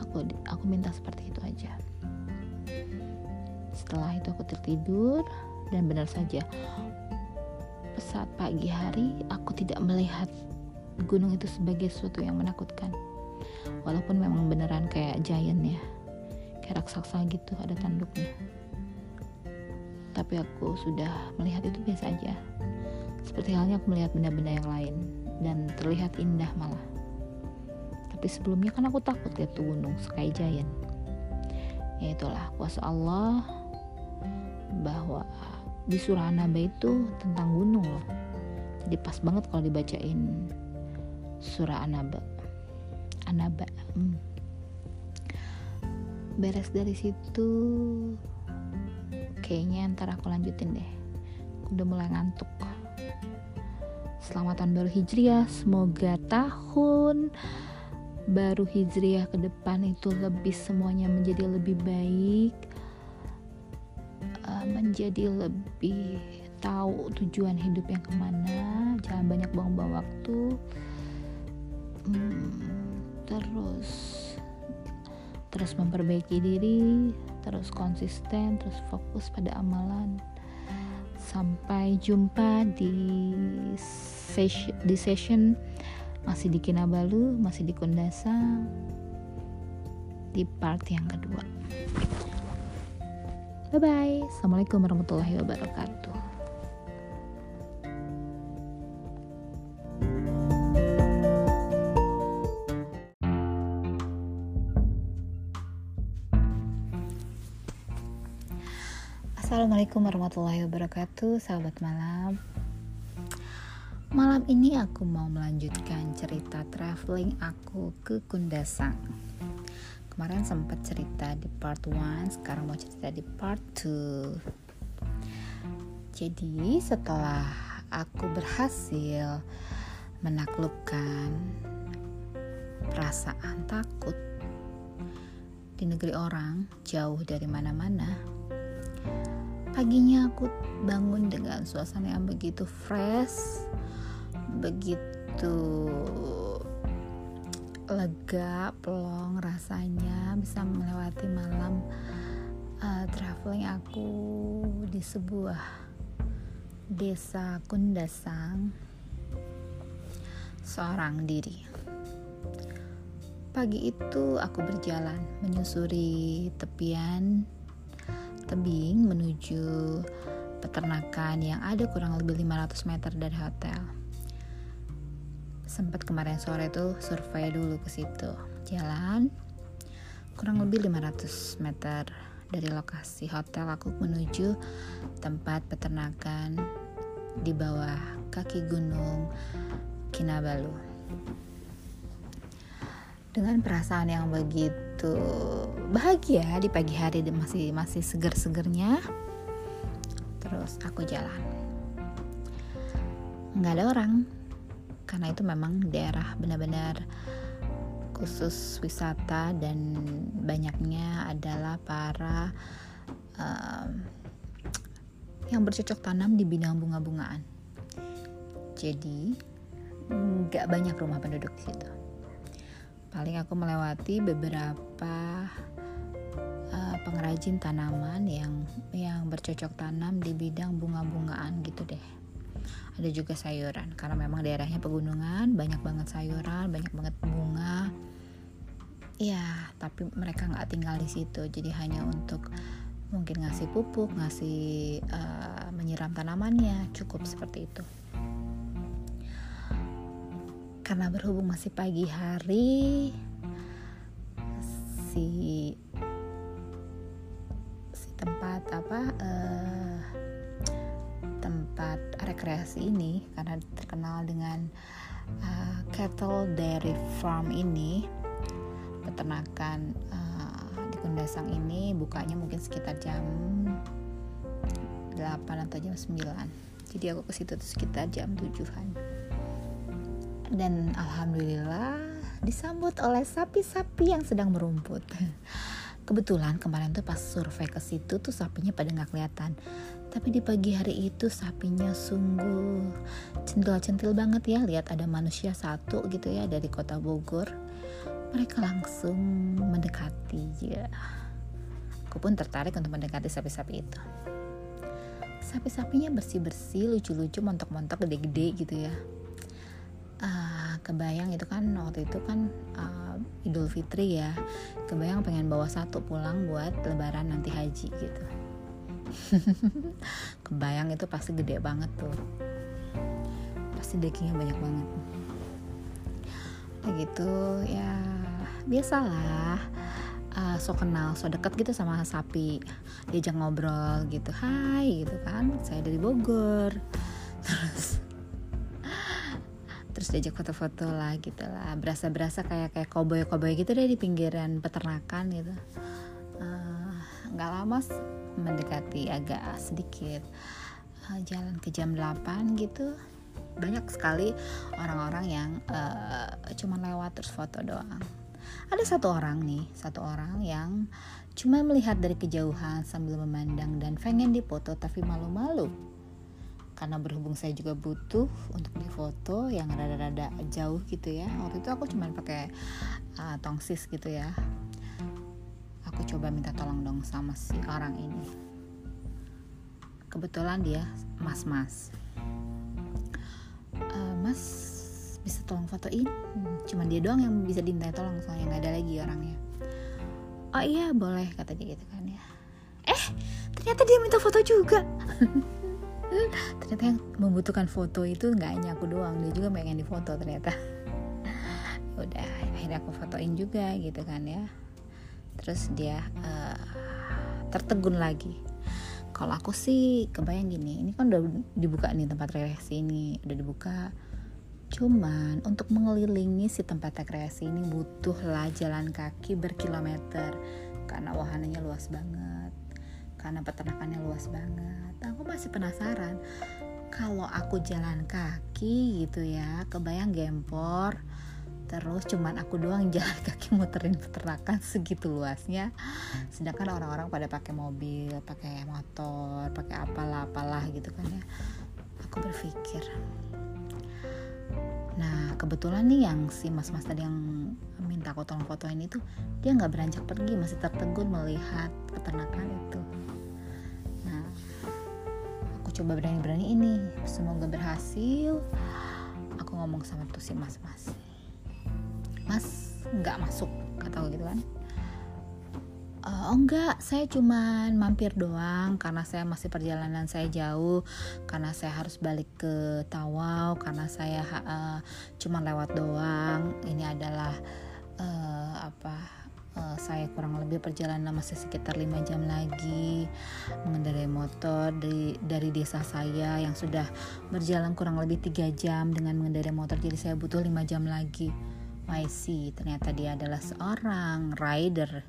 [SPEAKER 1] Aku aku minta seperti itu aja setelah itu aku tertidur dan benar saja saat pagi hari aku tidak melihat gunung itu sebagai sesuatu yang menakutkan. Walaupun memang beneran kayak giant ya kayak raksasa gitu ada tanduknya. Tapi aku sudah melihat itu biasa aja. Seperti halnya aku melihat benda-benda yang lain dan terlihat indah malah. Tapi sebelumnya kan aku takut lihat tuh gunung sky giant. Ya itulah kuasa Allah bahwa di surah An-Naba itu tentang gunung loh. Jadi pas banget kalau dibacain surah An-Naba Anaba hmm. beres dari situ kayaknya ntar aku lanjutin deh. Aku udah mulai ngantuk. Selamat tahun baru hijriah semoga tahun baru hijriah ke depan itu lebih semuanya menjadi lebih baik menjadi lebih tahu tujuan hidup yang ke mana jangan banyak buang-buang waktu. Hmm, terus terus memperbaiki diri terus konsisten terus fokus pada amalan. Sampai jumpa di session, di session masih di Kinabalu masih di Kundasa di part yang kedua bye bye assalamualaikum warahmatullahi wabarakatuh. Assalamualaikum warahmatullahi wabarakatuh Sahabat malam. Malam ini aku mau melanjutkan cerita traveling aku ke Kundasang. Kemarin sempat cerita di part 1, sekarang mau cerita di part 2. Jadi setelah aku berhasil menaklukkan perasaan takut di negeri orang jauh dari mana-mana. Paginya aku bangun dengan suasana yang begitu fresh, begitu lega, plong rasanya bisa melewati malam uh, traveling aku di sebuah desa Kundasang seorang diri. Pagi itu aku berjalan menyusuri tepian tebing menuju peternakan yang ada kurang lebih 500 meter dari hotel sempat kemarin sore itu survei dulu ke situ. Jalan kurang lebih 500 meter dari lokasi hotel aku menuju tempat peternakan di bawah kaki gunung Kinabalu. Dengan perasaan yang begitu bahagia di pagi hari masih masih seger-segernya terus aku jalan. Nggak ada orang karena itu memang daerah benar-benar khusus wisata dan banyaknya adalah para um, yang bercocok tanam di bidang bunga-bungaan. Jadi nggak banyak rumah penduduk di situ. Paling aku melewati beberapa uh, pengrajin tanaman yang yang bercocok tanam di bidang bunga-bungaan gitu deh ada juga sayuran karena memang daerahnya pegunungan banyak banget sayuran banyak banget bunga. Ya tapi mereka nggak tinggal di situ. Jadi hanya untuk mungkin ngasih pupuk ngasih uh, menyiram tanamannya cukup seperti itu. Karena berhubung masih pagi hari si si tempat apa uh, tempat rekreasi ini karena terkenal dengan uh, cattle dairy farm ini peternakan uh, di Kundasang ini bukanya mungkin sekitar jam 8 atau jam 9 jadi aku ke situ sekitar jam 7-an dan alhamdulillah disambut oleh sapi-sapi yang sedang merumput. Kebetulan kemarin tuh pas survei ke situ tuh sapinya pada nggak kelihatan tapi di pagi hari itu sapinya sungguh centil-centil banget ya. Lihat ada manusia satu gitu ya dari kota Bogor. Mereka langsung mendekati ya. Aku pun tertarik untuk mendekati sapi-sapi itu. Sapi-sapinya bersih-bersih lucu-lucu montok-montok gede-gede gitu ya. Uh, kebayang itu kan waktu itu kan uh, Idul Fitri ya. Kebayang pengen bawa satu pulang buat lebaran nanti haji gitu kebayang itu pasti gede banget tuh. Pasti dagingnya banyak banget. Kayak gitu ya biasalah uh, so kenal so deket gitu sama sapi. Diajak ngobrol gitu hai gitu kan. Saya dari Bogor. Terus terus diajak foto-foto lah gitu lah. Berasa-berasa kayak kayak koboi koboi gitu deh di pinggiran peternakan gitu. Eh, nggak uh, lama mendekati agak sedikit uh, jalan ke jam 8 gitu. Banyak sekali orang-orang yang uh, cuma lewat terus foto doang. Ada satu orang nih satu orang yang cuma melihat dari kejauhan sambil memandang dan pengen difoto tapi malu-malu. Karena berhubung saya juga butuh untuk difoto yang rada-rada jauh gitu ya. Waktu itu aku cuma pakai uh, tongsis gitu ya aku coba minta tolong dong sama si orang ini. Kebetulan dia mas-mas. Uh, mas bisa tolong fotoin cuman dia doang yang bisa diminta tolong soalnya nggak ada lagi orangnya. Oh iya boleh kata dia gitu kan ya. Eh ternyata dia minta foto juga. Ternyata yang membutuhkan foto itu nggak hanya aku doang dia juga pengen difoto ternyata. Udah akhirnya aku fotoin juga gitu kan ya terus dia uh, tertegun lagi. Kalau aku sih kebayang gini ini kan udah dibuka nih tempat rekreasi ini udah dibuka. Cuman untuk mengelilingi si tempat rekreasi ini butuhlah jalan kaki berkilometer. Karena wahananya luas banget karena peternakannya luas banget. Aku masih penasaran kalau aku jalan kaki gitu ya kebayang gempor terus cuman aku doang jalan kaki muterin peternakan segitu luasnya. Sedangkan orang-orang pada pakai mobil pakai motor pakai apalah apalah gitu kan ya. Aku berpikir nah kebetulan nih yang si mas-mas tadi yang minta aku tolong fotoin itu dia nggak beranjak pergi masih tertegun melihat peternakan itu. Nah aku coba berani-berani ini semoga berhasil. Aku ngomong sama tuh si mas-mas mas nggak masuk kata gitu kan. Oh enggak, saya cuman mampir doang karena saya masih perjalanan saya jauh karena saya harus balik ke Tawau karena saya uh, cuman lewat doang. Ini adalah uh, apa uh, saya kurang lebih perjalanan masih sekitar 5 jam lagi mengendarai motor dari dari desa saya yang sudah berjalan kurang lebih tiga jam dengan mengendarai motor. Jadi saya butuh 5 jam lagi YC ternyata dia adalah seorang rider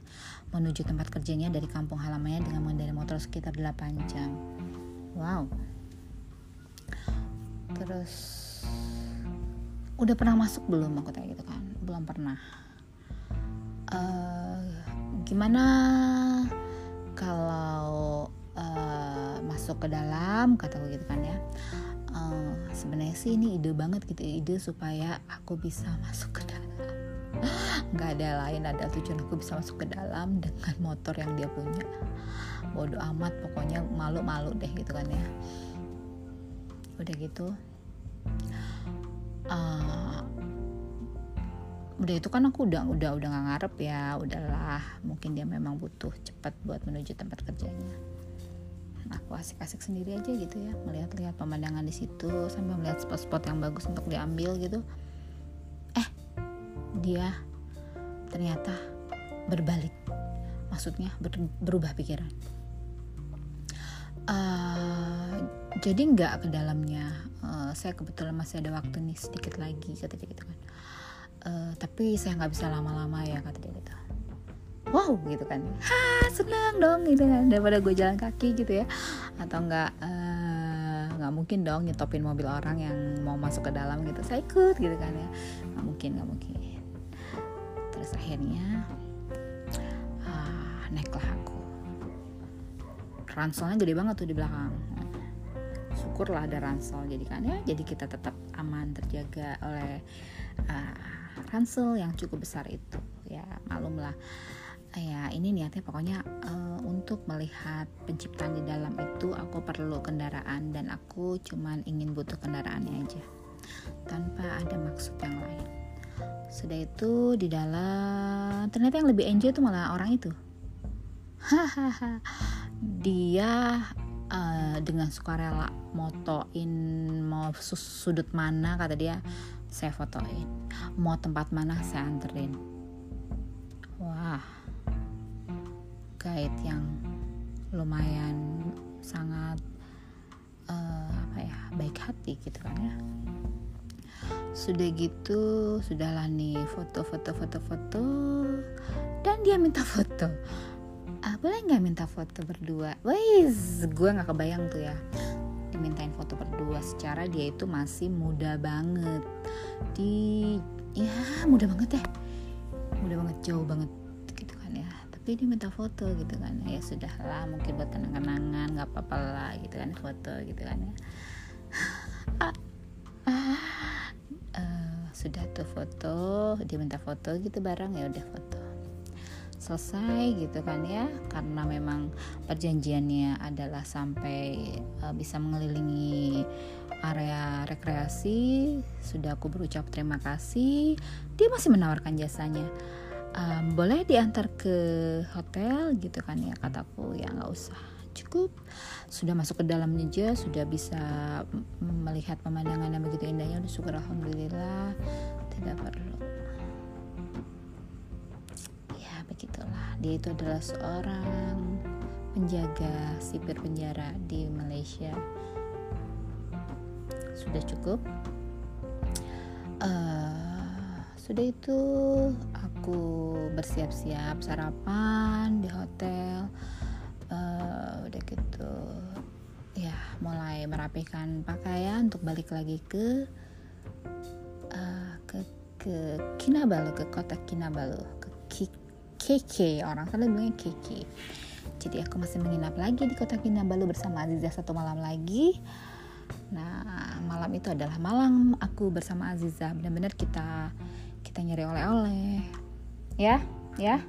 [SPEAKER 1] menuju tempat kerjanya dari kampung halamannya dengan mengendarai motor sekitar 8 jam. Wow. Terus udah pernah masuk belum? Aku tanya gitu kan. Belum pernah. Uh, gimana kalau uh, masuk ke dalam? Kata gitu kan ya uh, sebenarnya sih ini ide banget gitu ide supaya aku bisa masuk ke dalam. Nggak ada lain ada tujuan aku bisa masuk ke dalam dengan motor yang dia punya. Bodoh amat pokoknya malu-malu deh gitu kan ya. Udah gitu uh, udah itu kan aku udah udah udah nggak ngarep ya udahlah mungkin dia memang butuh cepat buat menuju tempat kerjanya aku asik-asik sendiri aja gitu ya. Melihat-lihat pemandangan di situ sambil melihat spot-spot yang bagus untuk diambil gitu. Eh dia ternyata berbalik. Maksudnya ber, berubah pikiran. Uh, jadi nggak ke dalamnya. Uh, saya kebetulan masih ada waktu nih sedikit lagi kata dia gitu kan. Uh, tapi saya nggak bisa lama-lama ya kata dia gitu wow gitu kan. Ha senang dong gitu kan. Daripada gue jalan kaki gitu ya. Atau nggak nggak uh, mungkin dong nyetopin mobil orang yang mau masuk ke dalam gitu. Saya ikut gitu kan ya. Nggak mungkin nggak mungkin. Terus akhirnya ah, naiklah aku. Ranselnya gede banget tuh di belakang. Syukurlah ada ransel. Jadi kan ya jadi kita tetap aman terjaga oleh uh, ransel yang cukup besar itu. Ya malum lah ya ini niatnya pokoknya uh, untuk melihat penciptaan di dalam itu aku perlu kendaraan dan aku cuman ingin butuh kendaraannya aja. Tanpa ada maksud yang lain. Sudah itu di dalam ternyata yang lebih enjoy itu malah orang itu. Hahaha. Dia uh, dengan sukarela motoin mau sudut mana kata dia saya fotoin. Mau tempat mana saya anterin. Wah guide yang lumayan sangat uh, apa ya baik hati gitu kan ya. Sudah gitu sudahlah nih foto foto foto foto. Dan dia minta foto. Ah, boleh nggak minta foto berdua? Wes gue nggak kebayang tuh ya. Dimintain foto berdua secara dia itu masih muda banget. Di ya muda banget ya. Muda banget jauh banget tapi dia minta foto gitu kan. Ya sudah lah mungkin buat kenang-kenangan nggak apa-apa lah gitu kan foto gitu kan ya. Sudah tuh foto dia minta foto gitu bareng ya udah foto. Selesai gitu kan ya karena memang perjanjiannya adalah sampai uh, bisa mengelilingi area rekreasi. Sudah aku berucap terima kasih. Dia masih menawarkan jasanya um, boleh diantar ke hotel gitu kan ya kataku. Ya nggak usah. Cukup. Sudah masuk ke dalam aja sudah bisa melihat pemandangan yang begitu indahnya udah syukur alhamdulillah tidak perlu. Ya begitulah. Dia itu adalah seorang menjaga sipir penjara di Malaysia. Sudah cukup. Uh, sudah itu aku bersiap-siap sarapan di hotel uh, udah gitu ya mulai merapikan pakaian untuk balik lagi ke uh, ke ke Kinabalu ke kota Kinabalu ke KK orang sana bilangnya KK jadi aku masih menginap lagi di kota Kinabalu bersama Aziza satu malam lagi Nah, malam itu adalah malam aku bersama Aziza. Benar-benar kita kita nyari oleh-oleh. Ya, ya.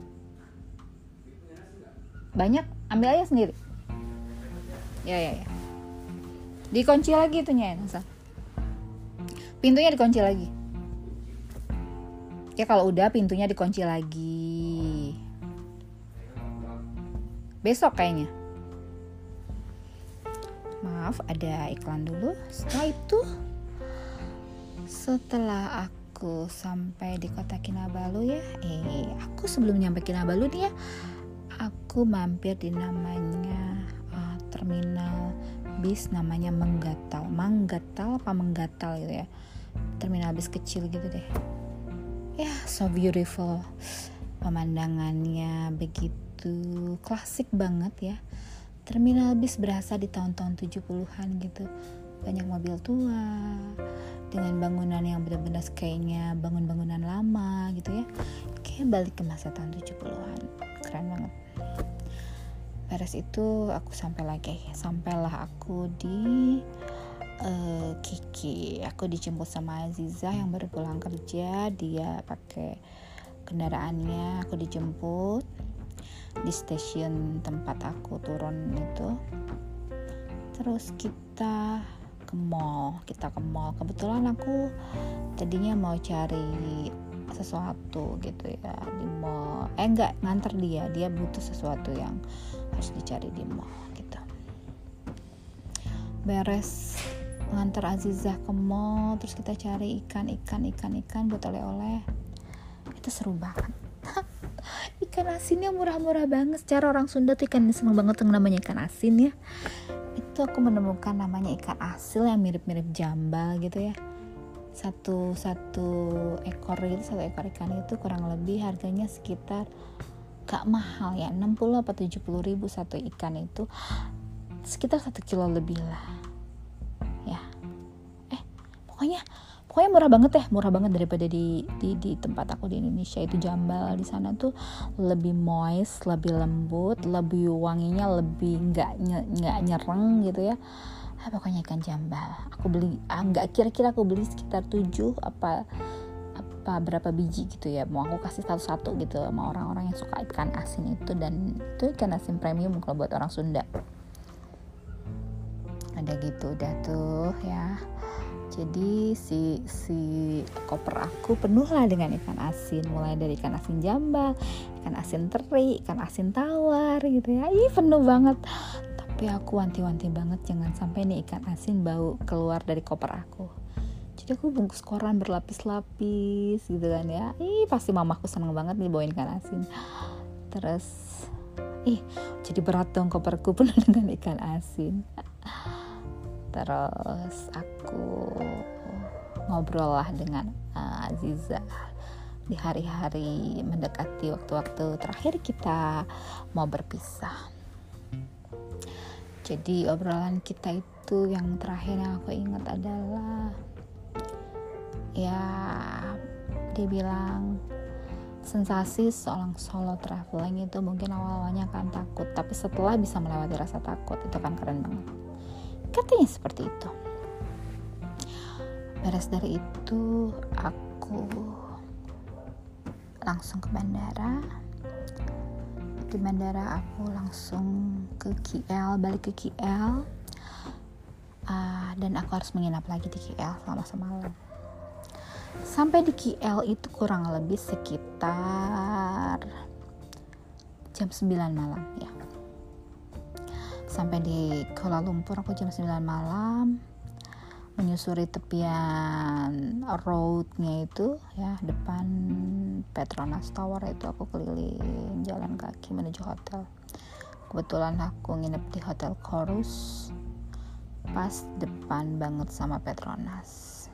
[SPEAKER 1] Banyak, ambil aja sendiri. Ya, ya, ya. Dikunci lagi itunya ya. Pintunya dikunci lagi. Ya kalau udah pintunya dikunci lagi. Besok kayaknya maaf ada iklan dulu setelah itu setelah aku sampai di kota Kinabalu ya. Eh aku sebelum nyampe Kinabalu nih ya aku mampir di namanya uh, terminal bis namanya Menggatal. Manggatal apa Menggatal gitu ya? Terminal bis kecil gitu deh. Ya so beautiful. Pemandangannya begitu klasik banget ya. Terminal bis berasa di tahun-tahun 70-an gitu banyak mobil tua dengan bangunan yang benar-benar kayaknya bangun-bangunan lama gitu ya. Kayak balik ke masa tahun 70-an keren banget. Beres itu aku sampai lagi. Sampailah aku di uh, Kiki. Aku dijemput sama Aziza yang baru pulang kerja. Dia pakai kendaraannya. Aku dijemput di stasiun tempat aku turun itu. Terus kita ke mall kita ke mall. Kebetulan aku tadinya mau cari sesuatu gitu ya di mall. Eh enggak nganter dia. Dia butuh sesuatu yang harus dicari di mall gitu. Beres nganter Azizah ke mall terus kita cari ikan ikan ikan ikan buat oleh-oleh. Itu seru banget ikan asinnya murah-murah banget. Secara orang Sunda tuh ikan seneng banget yang namanya ikan asin ya. Itu aku menemukan namanya ikan asil yang mirip-mirip jambal gitu ya. Satu satu ekor itu satu ekor ikan itu kurang lebih harganya sekitar gak mahal ya. 60 atau 70 ribu satu ikan itu. Sekitar satu kilo lebih lah. Ya. Eh pokoknya pokoknya murah banget ya murah banget daripada di, di di tempat aku di Indonesia. Itu jambal di sana tuh lebih moist lebih lembut lebih wanginya lebih nggak nggak nyereng gitu ya. Ah, pokoknya ikan jambal. Aku beli ah, nggak kira-kira aku beli sekitar 7 apa apa berapa biji gitu ya. Mau aku kasih satu-satu gitu sama orang-orang yang suka ikan asin itu. Dan itu ikan asin premium kalau buat orang Sunda. Ada gitu udah tuh ya jadi si si koper aku penuh lah dengan ikan asin. Mulai dari ikan asin jambal ikan asin teri ikan asin tawar gitu ya. Ih penuh banget. Tapi aku wanti-wanti banget jangan sampai nih ikan asin bau keluar dari koper aku. Jadi aku bungkus koran berlapis-lapis gitu kan ya. Ih pasti mamaku seneng banget nih bawain ikan asin. Terus ih jadi berat dong koperku penuh dengan ikan asin terus aku ngobrol lah dengan uh, Aziza di hari-hari mendekati waktu-waktu terakhir kita mau berpisah. Jadi obrolan kita itu yang terakhir yang aku ingat adalah ya dibilang sensasi seorang solo traveling itu mungkin awal-awalnya akan takut tapi setelah bisa melewati rasa takut itu kan keren banget Katanya seperti itu. Beres dari itu, aku langsung ke bandara. Di bandara aku langsung ke KL, balik ke KL. Uh, ah, dan aku harus menginap lagi di KL selama semalam. Sampai di KL itu kurang lebih sekitar jam 9 malam ya sampai di Kuala Lumpur aku jam 9 malam menyusuri tepian roadnya itu ya depan Petronas Tower itu aku keliling jalan kaki menuju hotel. Kebetulan aku nginep di hotel Chorus pas depan banget sama Petronas.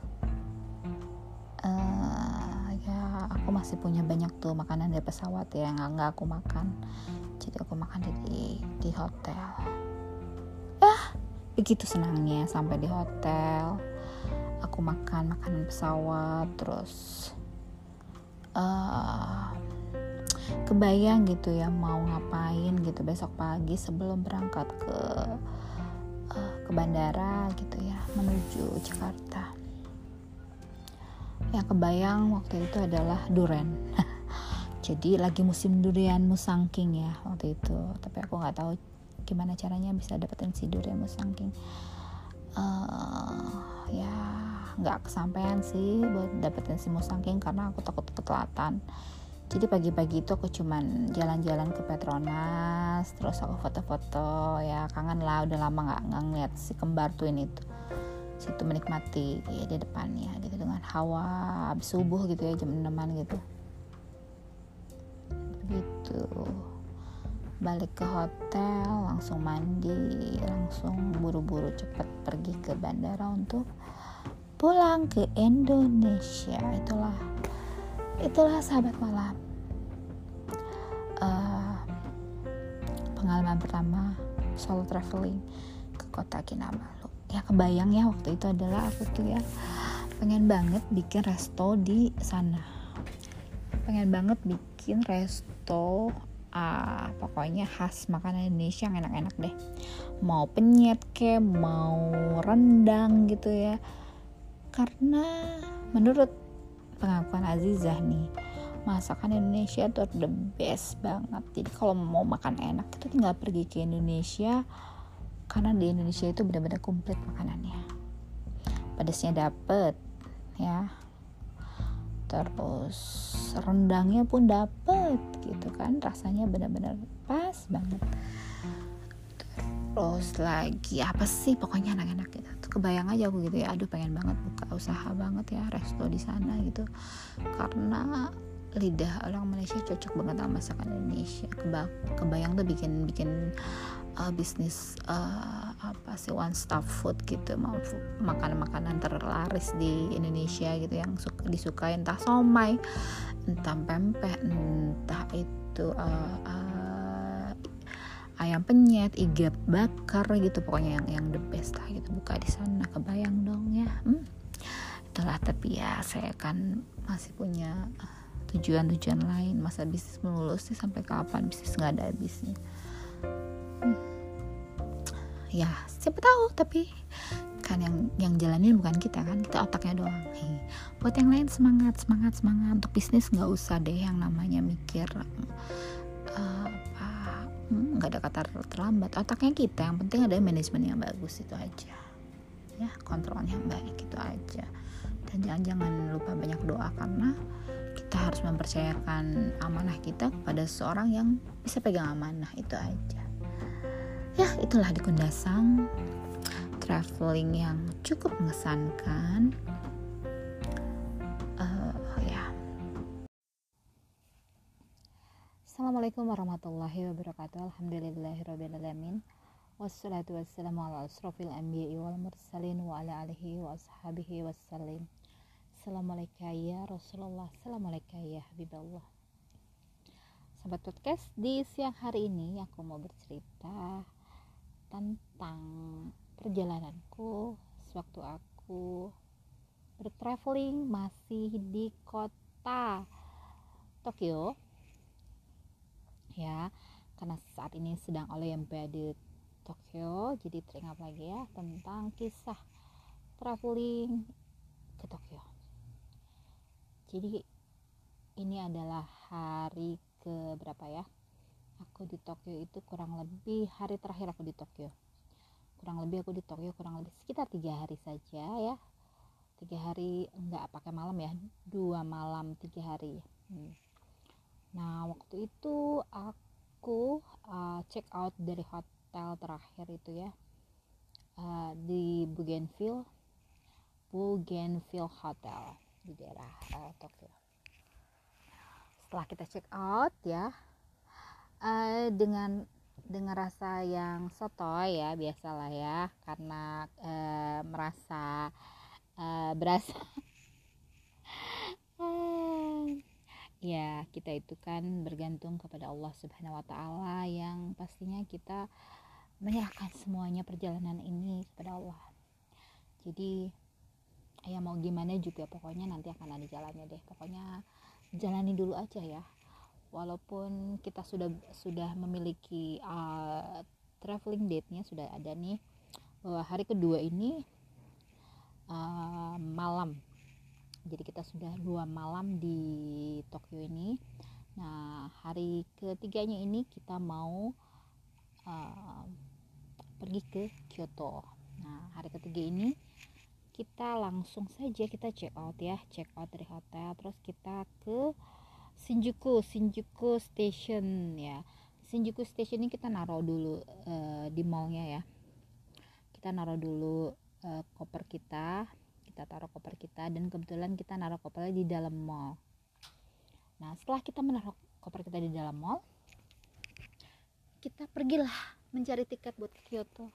[SPEAKER 1] Uh, ya aku masih punya banyak tuh makanan dari pesawat ya yang nggak aku makan. Jadi aku makan di di hotel ah begitu senangnya sampai di hotel. Aku makan makanan pesawat terus uh, kebayang gitu ya mau ngapain gitu besok pagi sebelum berangkat ke uh, ke bandara gitu ya menuju Jakarta. Yang kebayang waktu itu adalah duren jadi lagi musim durian musangking ya waktu itu. Tapi aku nggak tahu gimana caranya bisa dapetin si durian musangking. Uh, ya nggak kesampaian sih buat dapetin si musangking karena aku takut ketelatan. Jadi pagi-pagi itu aku cuman jalan-jalan ke Petronas terus aku foto-foto ya kangen lah udah lama nggak ngeliat si kembar tuh ini tuh. Situ menikmati ya, di depannya gitu dengan hawa subuh gitu ya jam 6 gitu. Begitu balik ke hotel langsung mandi langsung buru-buru cepet pergi ke bandara untuk pulang ke Indonesia. Itulah itulah sahabat malam. Uh, pengalaman pertama solo traveling ke kota Kinabalu ya kebayang ya waktu itu adalah aku tuh ya pengen banget bikin resto di sana. Pengen banget bikin resto uh, pokoknya khas makanan Indonesia yang enak-enak deh. Mau penyet ke mau rendang gitu ya. Karena menurut pengakuan Azizah nih masakan Indonesia itu the best banget. Jadi kalau mau makan enak itu tinggal pergi ke Indonesia. Karena di Indonesia itu benar-benar komplit makanannya. Pedasnya dapet ya terus rendangnya pun dapet gitu kan rasanya benar-benar pas banget. Terus lagi apa sih pokoknya enak-enak gitu. Tuh kebayang aja aku gitu ya aduh pengen banget buka usaha banget ya resto di sana gitu. Karena lidah orang Malaysia cocok banget sama masakan Indonesia. Keba kebayang tuh bikin bikin uh, bisnis uh, apa sih one stop food gitu mau makanan-makanan terlaris di Indonesia gitu yang suka disukai entah somai entah pempek entah itu uh, uh, ayam penyet iga bakar gitu pokoknya yang yang the best lah gitu buka di sana kebayang dong ya hmm. itulah tapi ya saya kan masih punya tujuan-tujuan lain masa bisnis melulu sih sampai kapan bisnis nggak ada habisnya ya siapa tahu tapi kan yang yang jalanin bukan kita kan kita otaknya doang. Hei, buat yang lain semangat semangat semangat. Untuk bisnis nggak usah deh yang namanya mikir uh, apa hmm, nggak ada kata terlambat. Otaknya kita yang penting ada manajemen yang bagus itu aja. Ya kontrolnya yang baik itu aja. Dan jangan jangan lupa banyak doa karena kita harus mempercayakan amanah kita kepada seseorang yang bisa pegang amanah itu aja ya itulah di Kundasang. Traveling yang cukup mengesankan. Uh, ya. Assalamualaikum warahmatullahi wabarakatuh. Alhamdulillahirrabbilalamin Wassalatu wassalamu ala asrafil anbiya'i wal mursalin wa ala alihi wa ashabihi wassalim. Assalamualaikum ya Rasulullah. Assalamualaikum ya Habibullah. Sahabat podcast di siang hari ini aku mau bercerita tentang perjalananku sewaktu aku bertraveling masih di kota Tokyo. Ya karena saat ini sedang Olimpiade Tokyo jadi teringat lagi ya tentang kisah traveling ke Tokyo. Jadi ini adalah hari ke berapa ya aku di Tokyo itu kurang lebih hari terakhir aku di Tokyo. Kurang lebih aku di Tokyo kurang lebih sekitar tiga hari saja ya. Tiga hari enggak pakai malam ya dua malam tiga hari. Hmm. nah waktu itu aku uh, check out dari hotel terakhir itu ya uh, di Bougainville Bougainville Hotel di daerah uh, Tokyo. Setelah kita check out ya uh, dengan dengan rasa yang sotoy ya biasalah ya karena e, merasa e, berasa ya kita itu kan bergantung kepada Allah Subhanahu wa taala yang pastinya kita menyerahkan semuanya perjalanan ini kepada Allah. Jadi ya mau gimana juga pokoknya nanti akan ada jalannya deh. Pokoknya jalani dulu aja ya walaupun kita sudah sudah memiliki uh, traveling date-nya sudah ada nih bahwa hari kedua ini uh, malam. Jadi kita sudah dua malam di Tokyo ini. Nah hari ketiganya ini kita mau uh, pergi ke Kyoto. Nah hari ketiga ini kita langsung saja kita check out ya check out dari hotel terus kita ke Shinjuku Shinjuku Station ya. Shinjuku Station ini kita naruh dulu uh, di mallnya ya. Kita naruh dulu uh, koper kita. Kita taruh koper kita dan kebetulan kita naruh kopernya di dalam mall. Nah setelah kita menaruh koper kita di dalam mall kita pergilah mencari tiket buat ke Kyoto.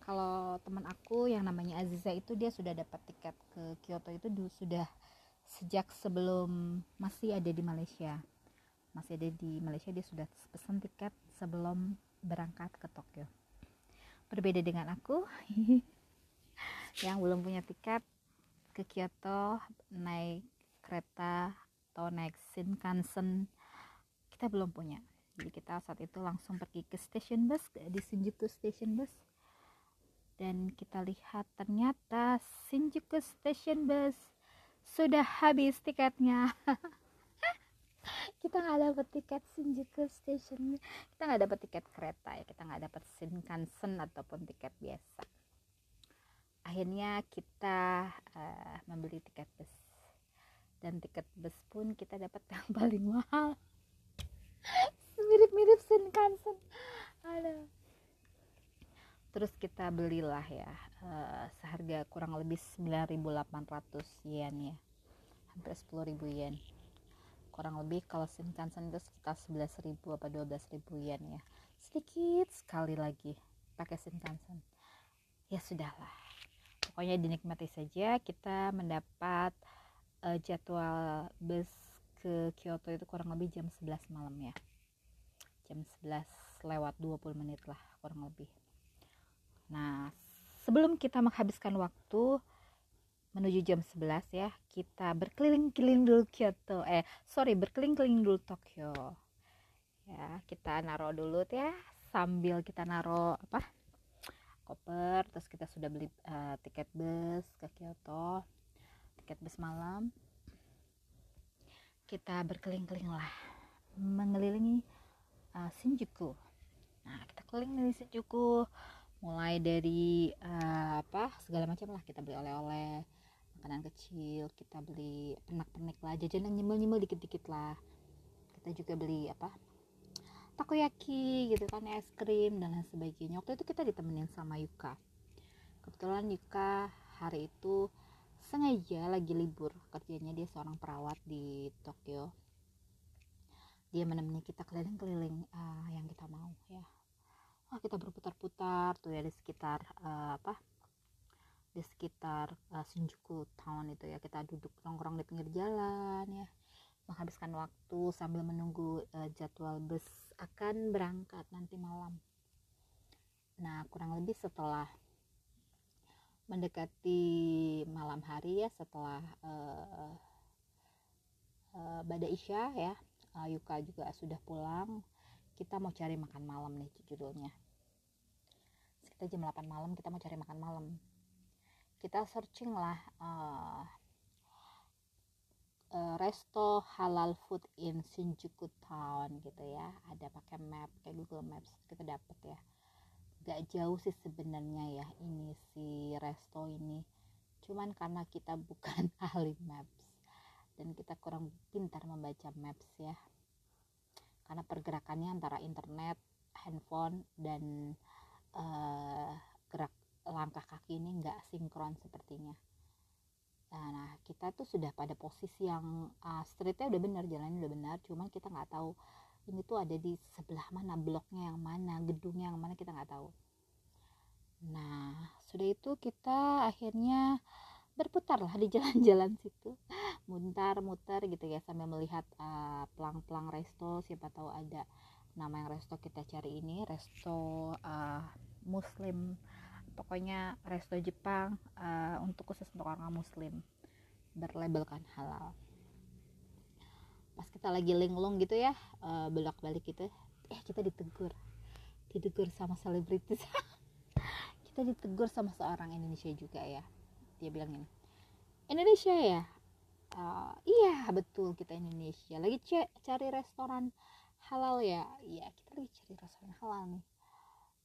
[SPEAKER 1] Kalau teman aku yang namanya Aziza itu dia sudah dapat tiket ke Kyoto itu sudah sejak sebelum masih ada di Malaysia. Masih ada di Malaysia dia sudah pesan tiket sebelum berangkat ke Tokyo. Berbeda dengan aku yang belum punya tiket ke Kyoto naik kereta atau naik Shinkansen kita belum punya. Jadi kita saat itu langsung pergi ke station bus di Shinjuku station bus. Dan kita lihat ternyata Shinjuku station bus sudah habis tiketnya. Kita nggak dapat tiket Shinjuku Station kita nggak dapat tiket kereta ya kita nggak dapat Shinkansen ataupun tiket biasa. Akhirnya kita uh, membeli tiket bus. Dan tiket bus pun kita dapat yang paling mahal. Mirip-mirip Shinkansen ada terus kita belilah ya uh, seharga kurang lebih 9.800 yen ya. Hampir 10.000 yen. Kurang lebih kalau Shinkansen itu sekitar 11.000 apa 12.000 yen ya. Sedikit sekali lagi pakai Shinkansen ya sudahlah. Pokoknya dinikmati saja kita mendapat uh, jadwal bus ke Kyoto itu kurang lebih jam 11 malam ya. Jam 11 lewat 20 menit lah kurang lebih Nah, sebelum kita menghabiskan waktu menuju jam 11 ya, kita berkeliling-keliling dulu Kyoto. Eh, sorry, berkeliling-keliling dulu Tokyo. Ya, kita naruh dulu ya sambil kita naruh apa? koper, terus kita sudah beli uh, tiket bus ke Kyoto. Tiket bus malam. Kita berkeliling-keliling lah mengelilingi uh, Shinjuku. Nah, kita keliling di Shinjuku mulai dari uh, apa segala macam lah. Kita beli oleh-oleh makanan kecil kita beli pernak-pernik lah jajan yang nyemil-nyemil dikit-dikit lah. Kita juga beli apa takoyaki gitu kan es krim dan lain sebagainya. Waktu itu kita ditemenin sama Yuka. Kebetulan Yuka hari itu sengaja lagi libur. Kerjanya dia seorang perawat di Tokyo. Dia menemani kita keliling-keliling uh, yang kita mau ya oh, kita berputar-putar tuh ya di sekitar uh, apa di sekitar uh, Shinjuku Town itu ya. Kita duduk nongkrong di pinggir jalan ya. Menghabiskan waktu sambil menunggu uh, jadwal bus akan berangkat nanti malam. Nah kurang lebih setelah mendekati malam hari ya setelah uh, uh, Bada Isya ya uh, Yuka juga sudah pulang kita mau cari makan malam nih judulnya. Sekitar jam 8 malam kita mau cari makan malam. Kita searching lah uh, resto halal food in Shinjuku Town gitu ya. Ada pakai map kayak Google Maps kita dapet ya. Gak jauh sih sebenarnya ya ini si resto ini. Cuman karena kita bukan ahli maps dan kita kurang pintar membaca maps ya karena pergerakannya antara internet, handphone dan uh, gerak langkah kaki ini nggak sinkron sepertinya. Nah, kita tuh sudah pada posisi yang uh, streetnya udah benar, jalannya udah benar, cuman kita nggak tahu ini tuh ada di sebelah mana bloknya yang mana gedungnya yang mana kita nggak tahu nah sudah itu kita akhirnya berputar lah di jalan-jalan situ. Mutar-mutar gitu ya sambil melihat uh, pelang-pelang resto. Siapa tahu ada nama yang resto kita cari ini. Resto uh, muslim. Pokoknya resto Jepang uh, untuk khusus untuk orang muslim. Berlabelkan halal. Pas kita lagi linglung gitu ya uh, belak balik gitu eh kita ditegur. Ditegur sama selebritis. Kita ditegur sama seorang Indonesia juga ya dia bilang ini Indonesia ya? Uh, iya betul kita Indonesia. Lagi cari restoran halal ya? Iya kita lagi cari restoran halal nih.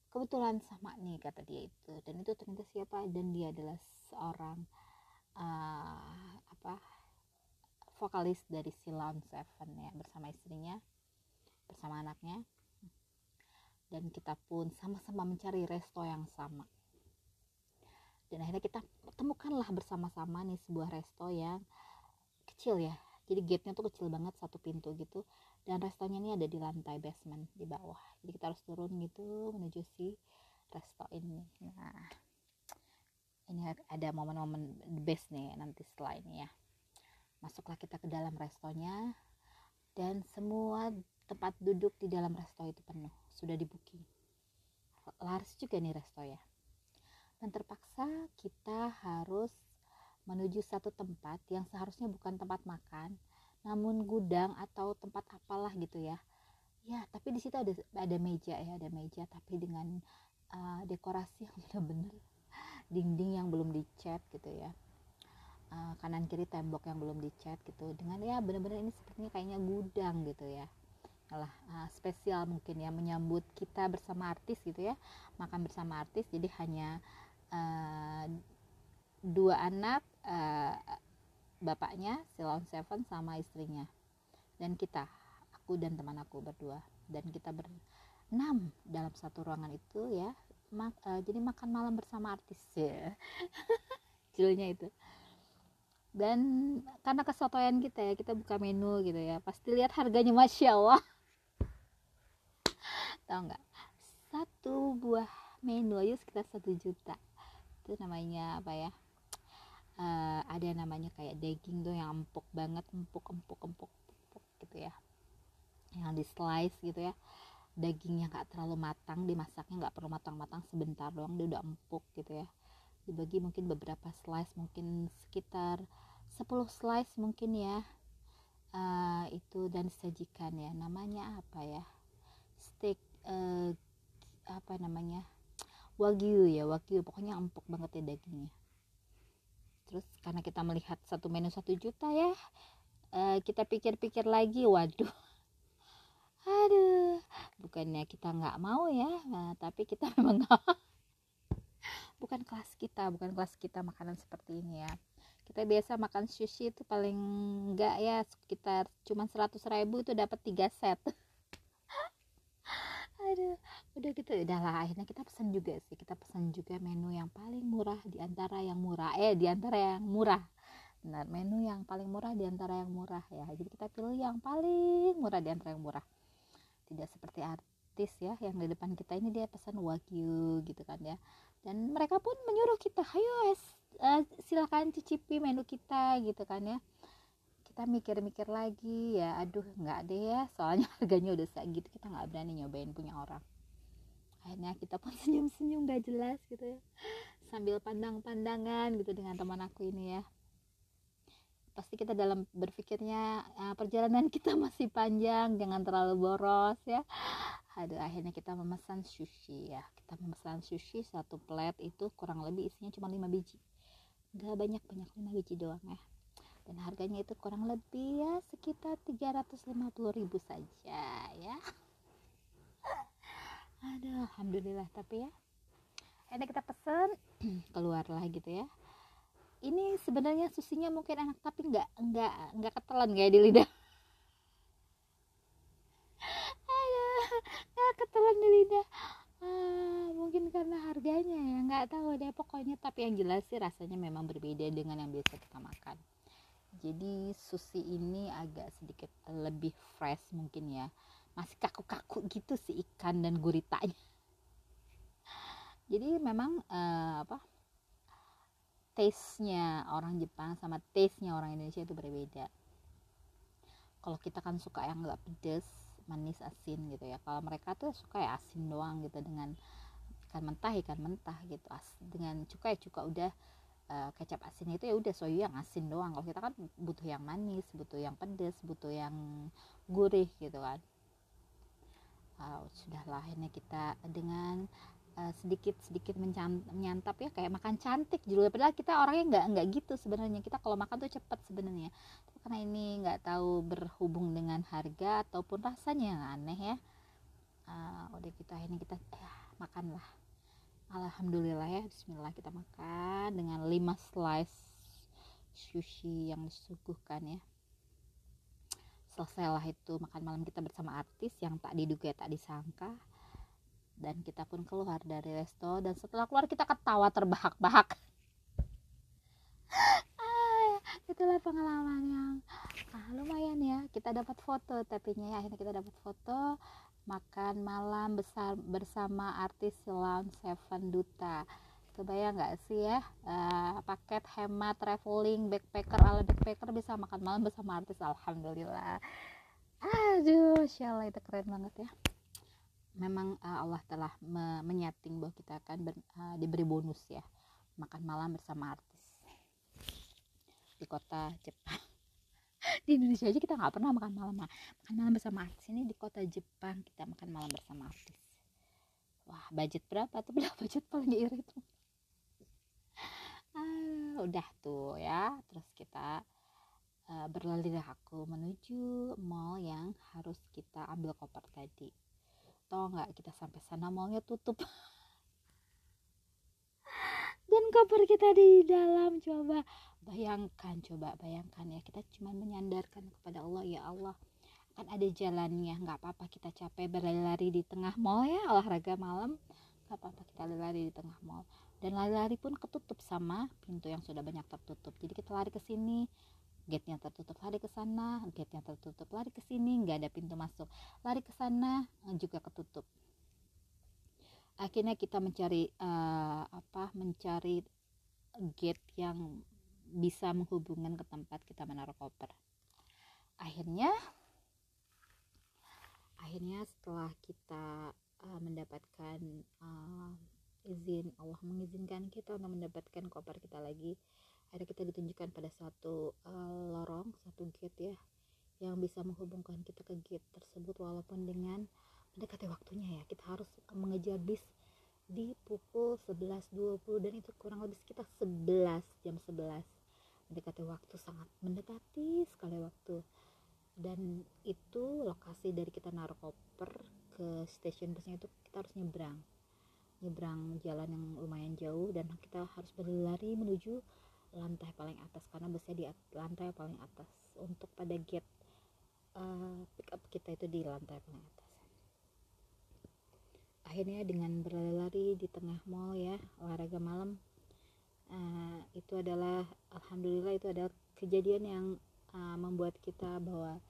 [SPEAKER 1] Kebetulan sama nih kata dia itu. Dan itu ternyata siapa? Dan dia adalah seorang uh, apa vokalis dari Silon Seven ya bersama istrinya bersama anaknya. Dan kita pun sama-sama mencari resto yang sama dan akhirnya kita temukanlah bersama-sama nih sebuah resto yang kecil ya. Jadi gate-nya tuh kecil banget satu pintu gitu. Dan restonya ini ada di lantai basement di bawah. Jadi kita harus turun gitu menuju si resto ini. Nah ini ada momen-momen best nih nanti setelah ini ya. Masuklah kita ke dalam restonya. Dan semua tempat duduk di dalam resto itu penuh. Sudah di booking laris juga nih resto ya dan terpaksa kita harus menuju satu tempat yang seharusnya bukan tempat makan namun gudang atau tempat apalah gitu ya. Ya tapi di situ ada ada meja ya ada meja tapi dengan uh, dekorasi yang benar-benar dinding yang belum dicat gitu ya. Uh, kanan kiri tembok yang belum dicat gitu. Dengan ya benar-benar ini sepertinya kayaknya gudang gitu ya. Lah uh, spesial mungkin ya menyambut kita bersama artis gitu ya makan bersama artis. Jadi hanya uh, dua anak uh, bapaknya Silon Seven sama istrinya. Dan kita aku dan teman aku berdua. Dan kita berenam dalam satu ruangan itu ya. Mak, uh, jadi makan malam bersama artis. Ya judulnya itu. Dan karena kesotoyan kita ya kita buka menu gitu ya. Pasti lihat harganya masya allah. Tahu nggak? Satu buah menu aja sekitar satu juta itu namanya apa ya uh, ada namanya kayak daging tuh yang empuk banget empuk empuk empuk empuk gitu ya. Yang di slice gitu ya. Dagingnya nggak terlalu matang dimasaknya nggak perlu matang-matang sebentar doang dia udah empuk gitu ya. Dibagi mungkin beberapa slice mungkin sekitar 10 slice mungkin ya uh, itu dan disajikan ya. Namanya apa ya? Steak uh, apa namanya wagyu ya wagyu. Pokoknya empuk banget ya dagingnya. Terus karena kita melihat satu menu satu juta ya uh, kita pikir-pikir lagi waduh. Aduh bukannya kita nggak mau ya nah, tapi kita memang bukan kelas kita bukan kelas kita makanan seperti ini ya. Kita biasa makan sushi itu paling enggak ya sekitar cuma 100 ribu itu dapat tiga set aduh udah gitu udahlah. Akhirnya kita pesan juga sih kita pesan juga menu yang paling murah di antara yang murah. Eh di antara yang murah. Benar menu yang paling murah di antara yang murah ya. Jadi kita pilih yang paling murah di antara yang murah. Tidak seperti artis ya yang di depan kita ini dia pesan wagyu gitu kan ya. Dan mereka pun menyuruh kita ayo uh, silakan cicipi menu kita gitu kan ya kita mikir-mikir lagi ya aduh nggak deh ya soalnya harganya udah segitu kita nggak berani nyobain punya orang. Akhirnya kita pun senyum-senyum gak jelas gitu ya sambil pandang-pandangan gitu dengan teman aku ini ya. Pasti kita dalam berpikirnya uh, perjalanan kita masih panjang jangan terlalu boros ya. Aduh akhirnya kita memesan sushi ya kita memesan sushi satu plate itu kurang lebih isinya cuma 5 biji. Nggak banyak banyak 5 biji doang ya dan harganya itu kurang lebih ya sekitar 350 ribu saja ya. Aduh alhamdulillah tapi ya. Ini kita pesen keluar lah gitu ya. Ini sebenarnya susinya mungkin enak tapi nggak nggak nggak ketelan kayak di lidah. Ketelan di lidah. Ah, mungkin karena harganya ya nggak tahu deh pokoknya. Tapi yang jelas sih rasanya memang berbeda dengan yang biasa kita makan jadi sushi ini agak sedikit lebih fresh mungkin ya. Masih kaku-kaku gitu si ikan dan guritanya. Jadi memang uh, apa taste-nya orang Jepang sama taste-nya orang Indonesia itu berbeda. Kalau kita kan suka yang nggak pedes manis asin gitu ya. Kalau mereka tuh suka ya asin doang gitu dengan ikan mentah ikan mentah gitu. As dengan cuka ya cuka udah uh, kecap asin itu ya udah soyu yang asin doang. Kalau kita kan butuh yang manis butuh yang pedes butuh yang gurih gitu kan. Uh, sudahlah ini kita dengan uh, sedikit sedikit menyantap ya kayak makan cantik judulnya padahal kita orangnya nggak nggak gitu sebenarnya. Kita kalau makan tuh cepet sebenarnya. Karena ini nggak tahu berhubung dengan harga ataupun rasanya yang aneh ya. Uh, udah kita ini kita ya, makanlah Alhamdulillah ya Bismillah kita makan dengan 5 slice sushi yang disuguhkan ya. Selesailah itu makan malam kita bersama artis yang tak diduga tak disangka. Dan kita pun keluar dari resto dan setelah keluar kita ketawa terbahak-bahak. Ah, itulah pengalaman yang ah, lumayan ya. Kita dapat foto tapi ya. Akhirnya kita dapat foto makan malam besar bersama artis Lounge Seven Duta. Kebayang nggak sih ya uh, paket hemat traveling backpacker ala backpacker bisa makan malam bersama artis alhamdulillah. Aduh syallah itu keren banget ya. Memang uh, Allah telah me menyating bahwa kita akan uh, diberi bonus ya makan malam bersama artis di kota Jepang di Indonesia aja kita nggak pernah makan malam makan malam bersama artis. Ini di kota Jepang kita makan malam bersama artis. Wah budget berapa tuh? Berapa budget paling irit ah, udah tuh ya. Terus kita uh, aku menuju mall yang harus kita ambil koper tadi. Tau nggak kita sampai sana mallnya tutup? Dan koper kita di dalam coba bayangkan coba bayangkan ya kita cuma menyandarkan kepada Allah ya Allah kan ada jalannya nggak apa-apa kita capek berlari-lari di tengah mall ya olahraga malam nggak apa-apa kita lari-lari di tengah mall. Dan lari-lari pun ketutup sama pintu yang sudah banyak tertutup. Jadi kita lari ke sini gate-nya tertutup lari ke sana gate-nya tertutup lari ke sini nggak ada pintu masuk. Lari ke sana juga ketutup. Akhirnya kita mencari uh, apa mencari gate yang bisa menghubungkan ke tempat kita menaruh koper. Akhirnya akhirnya setelah kita uh, mendapatkan uh, izin Allah mengizinkan kita untuk mendapatkan koper kita lagi ada kita ditunjukkan pada satu uh, lorong satu gate ya yang bisa menghubungkan kita ke gate tersebut walaupun dengan mendekati waktunya ya. Kita harus mengejar bis di pukul 11.20 dan itu kurang lebih sekitar 11 jam 11 mendekati waktu sangat mendekati sekali waktu. Dan itu lokasi dari kita naruh koper ke stasiun busnya itu kita harus nyebrang. Nyebrang jalan yang lumayan jauh dan kita harus berlari menuju lantai paling atas karena busnya di lantai paling atas. Untuk pada gate uh, pick up kita itu di lantai paling atas. Akhirnya dengan berlari-lari di tengah mall ya olahraga malam uh, itu adalah alhamdulillah itu adalah kejadian yang uh, membuat kita bahwa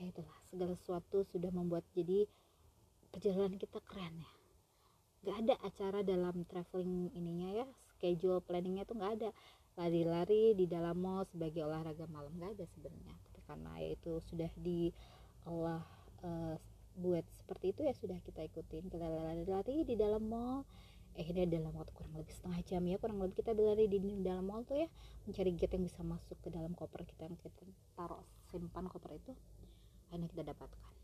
[SPEAKER 1] ya itulah segala sesuatu sudah membuat jadi perjalanan kita keren ya. Nggak ada acara dalam traveling ininya ya schedule planningnya tuh nggak ada. Lari-lari di dalam mall sebagai olahraga malam nggak ada sebenarnya. Tapi karena ya itu sudah di Allah uh, buat seperti itu ya sudah kita ikutin. Kita lari-lari di dalam mall ini dalam waktu kurang lebih setengah jam ya kurang lebih kita berlari di dalam mall tuh ya mencari gate yang bisa masuk ke dalam koper kita yang kita taruh simpan koper itu akhirnya kita dapatkan.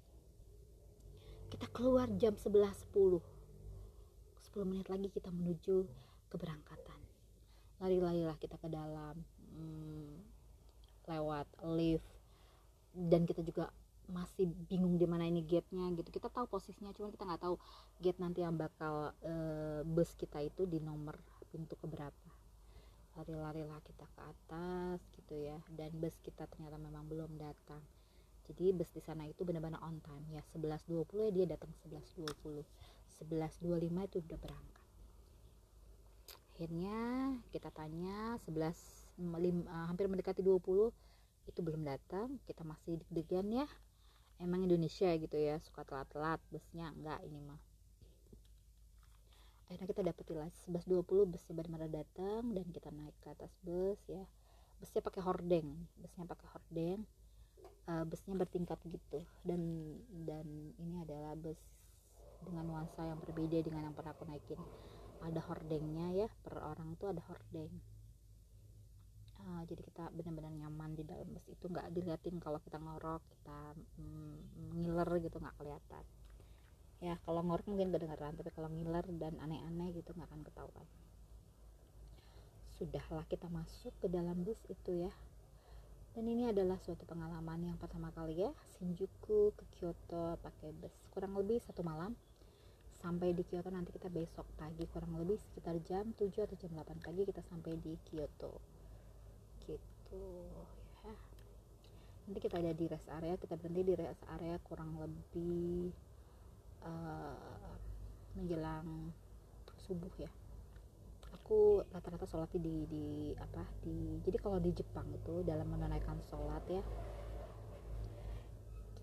[SPEAKER 1] Kita keluar jam 11.10 10 menit lagi kita menuju keberangkatan. Lari-larilah kita ke dalam hmm, lewat lift dan kita juga masih bingung di mana ini gate-nya gitu. Kita tahu posisinya cuma kita nggak tahu gate nanti yang bakal e, bus kita itu di nomor pintu keberapa. Lari-larilah kita ke atas gitu ya dan bus kita ternyata memang belum datang. Jadi bus di sana itu benar-benar on time. Ya 11.20 ya dia datang 11.20 11.25 itu udah berangkat. Akhirnya kita tanya 11 lim, uh, hampir mendekati 20 itu belum datang. Kita masih deg-degan ya emang Indonesia gitu ya suka telat-telat busnya enggak ini mah. Akhirnya kita dapetin lah 11.20 busnya benar-benar datang dan kita naik ke atas bus ya. Busnya pakai hordeng busnya pakai hordeng uh, busnya bertingkat gitu. Dan dan ini adalah bus dengan nuansa yang berbeda dengan yang pernah aku naikin. Ada hordengnya ya per orang tuh ada hordeng uh, jadi kita benar-benar nyaman di dalam bus itu. Nggak diliatin kalau kita ngorok kita mm, ngiler gitu nggak kelihatan. Ya kalau ngorok mungkin kedengeran tapi kalau ngiler dan aneh-aneh gitu nggak akan ketahuan. Sudahlah kita masuk ke dalam bus itu ya. Dan ini adalah suatu pengalaman yang pertama kali ya. Shinjuku ke Kyoto pakai bus kurang lebih satu malam. Sampai di Kyoto nanti kita besok pagi kurang lebih sekitar jam 7 atau jam 8 pagi kita sampai di Kyoto ya. Nanti kita ada di rest area kita berhenti di rest area kurang lebih uh, menjelang subuh ya. Aku rata-rata sholat di di apa di jadi kalau di Jepang itu dalam menunaikan sholat ya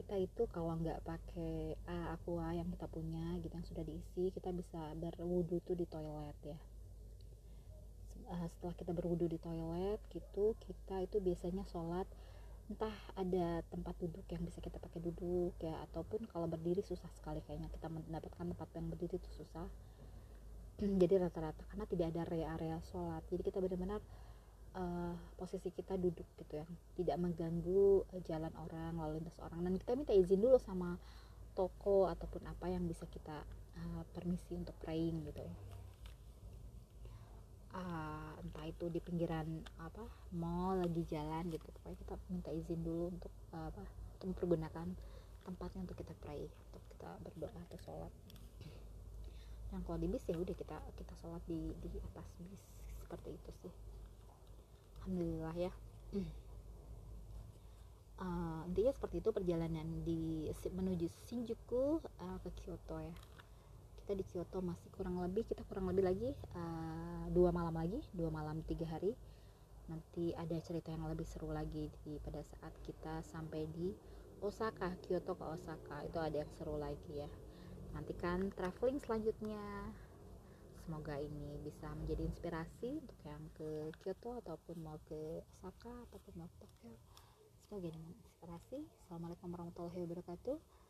[SPEAKER 1] kita itu kalau nggak pakai uh, aqua yang kita punya gitu yang sudah diisi kita bisa berwudu tuh di toilet ya uh, setelah kita berwudu di toilet gitu kita itu biasanya sholat. Entah ada tempat duduk yang bisa kita pakai duduk ya ataupun kalau berdiri susah sekali kayaknya. Kita mendapatkan tempat yang berdiri itu susah. Jadi rata-rata karena tidak ada area-area sholat. Jadi kita benar-benar uh, posisi kita duduk gitu ya. Tidak mengganggu uh, jalan orang lalu lintas orang. Dan kita minta izin dulu sama toko ataupun apa yang bisa kita uh, permisi untuk praying gitu. ya uh, entah itu di pinggiran apa mall lagi jalan gitu. Pokoknya kita minta izin dulu untuk uh, apa untuk mempergunakan tempatnya untuk kita pray untuk kita berdoa atau sholat. Yang kalau di bis ya udah kita kita sholat di di atas bis. Seperti itu sih. Alhamdulillah ya. Uh, intinya seperti itu perjalanan di menuju Shinjuku uh, ke Kyoto ya kita di Kyoto masih kurang lebih kita kurang lebih lagi uh, dua malam lagi dua malam tiga hari. Nanti ada cerita yang lebih seru lagi di pada saat kita sampai di Osaka Kyoto ke Osaka. Itu ada yang seru lagi ya. Nantikan traveling selanjutnya. Semoga ini bisa menjadi inspirasi untuk yang ke Kyoto ataupun mau ke Osaka ataupun mau ke Tokyo. Semoga dengan inspirasi. Assalamualaikum warahmatullahi wabarakatuh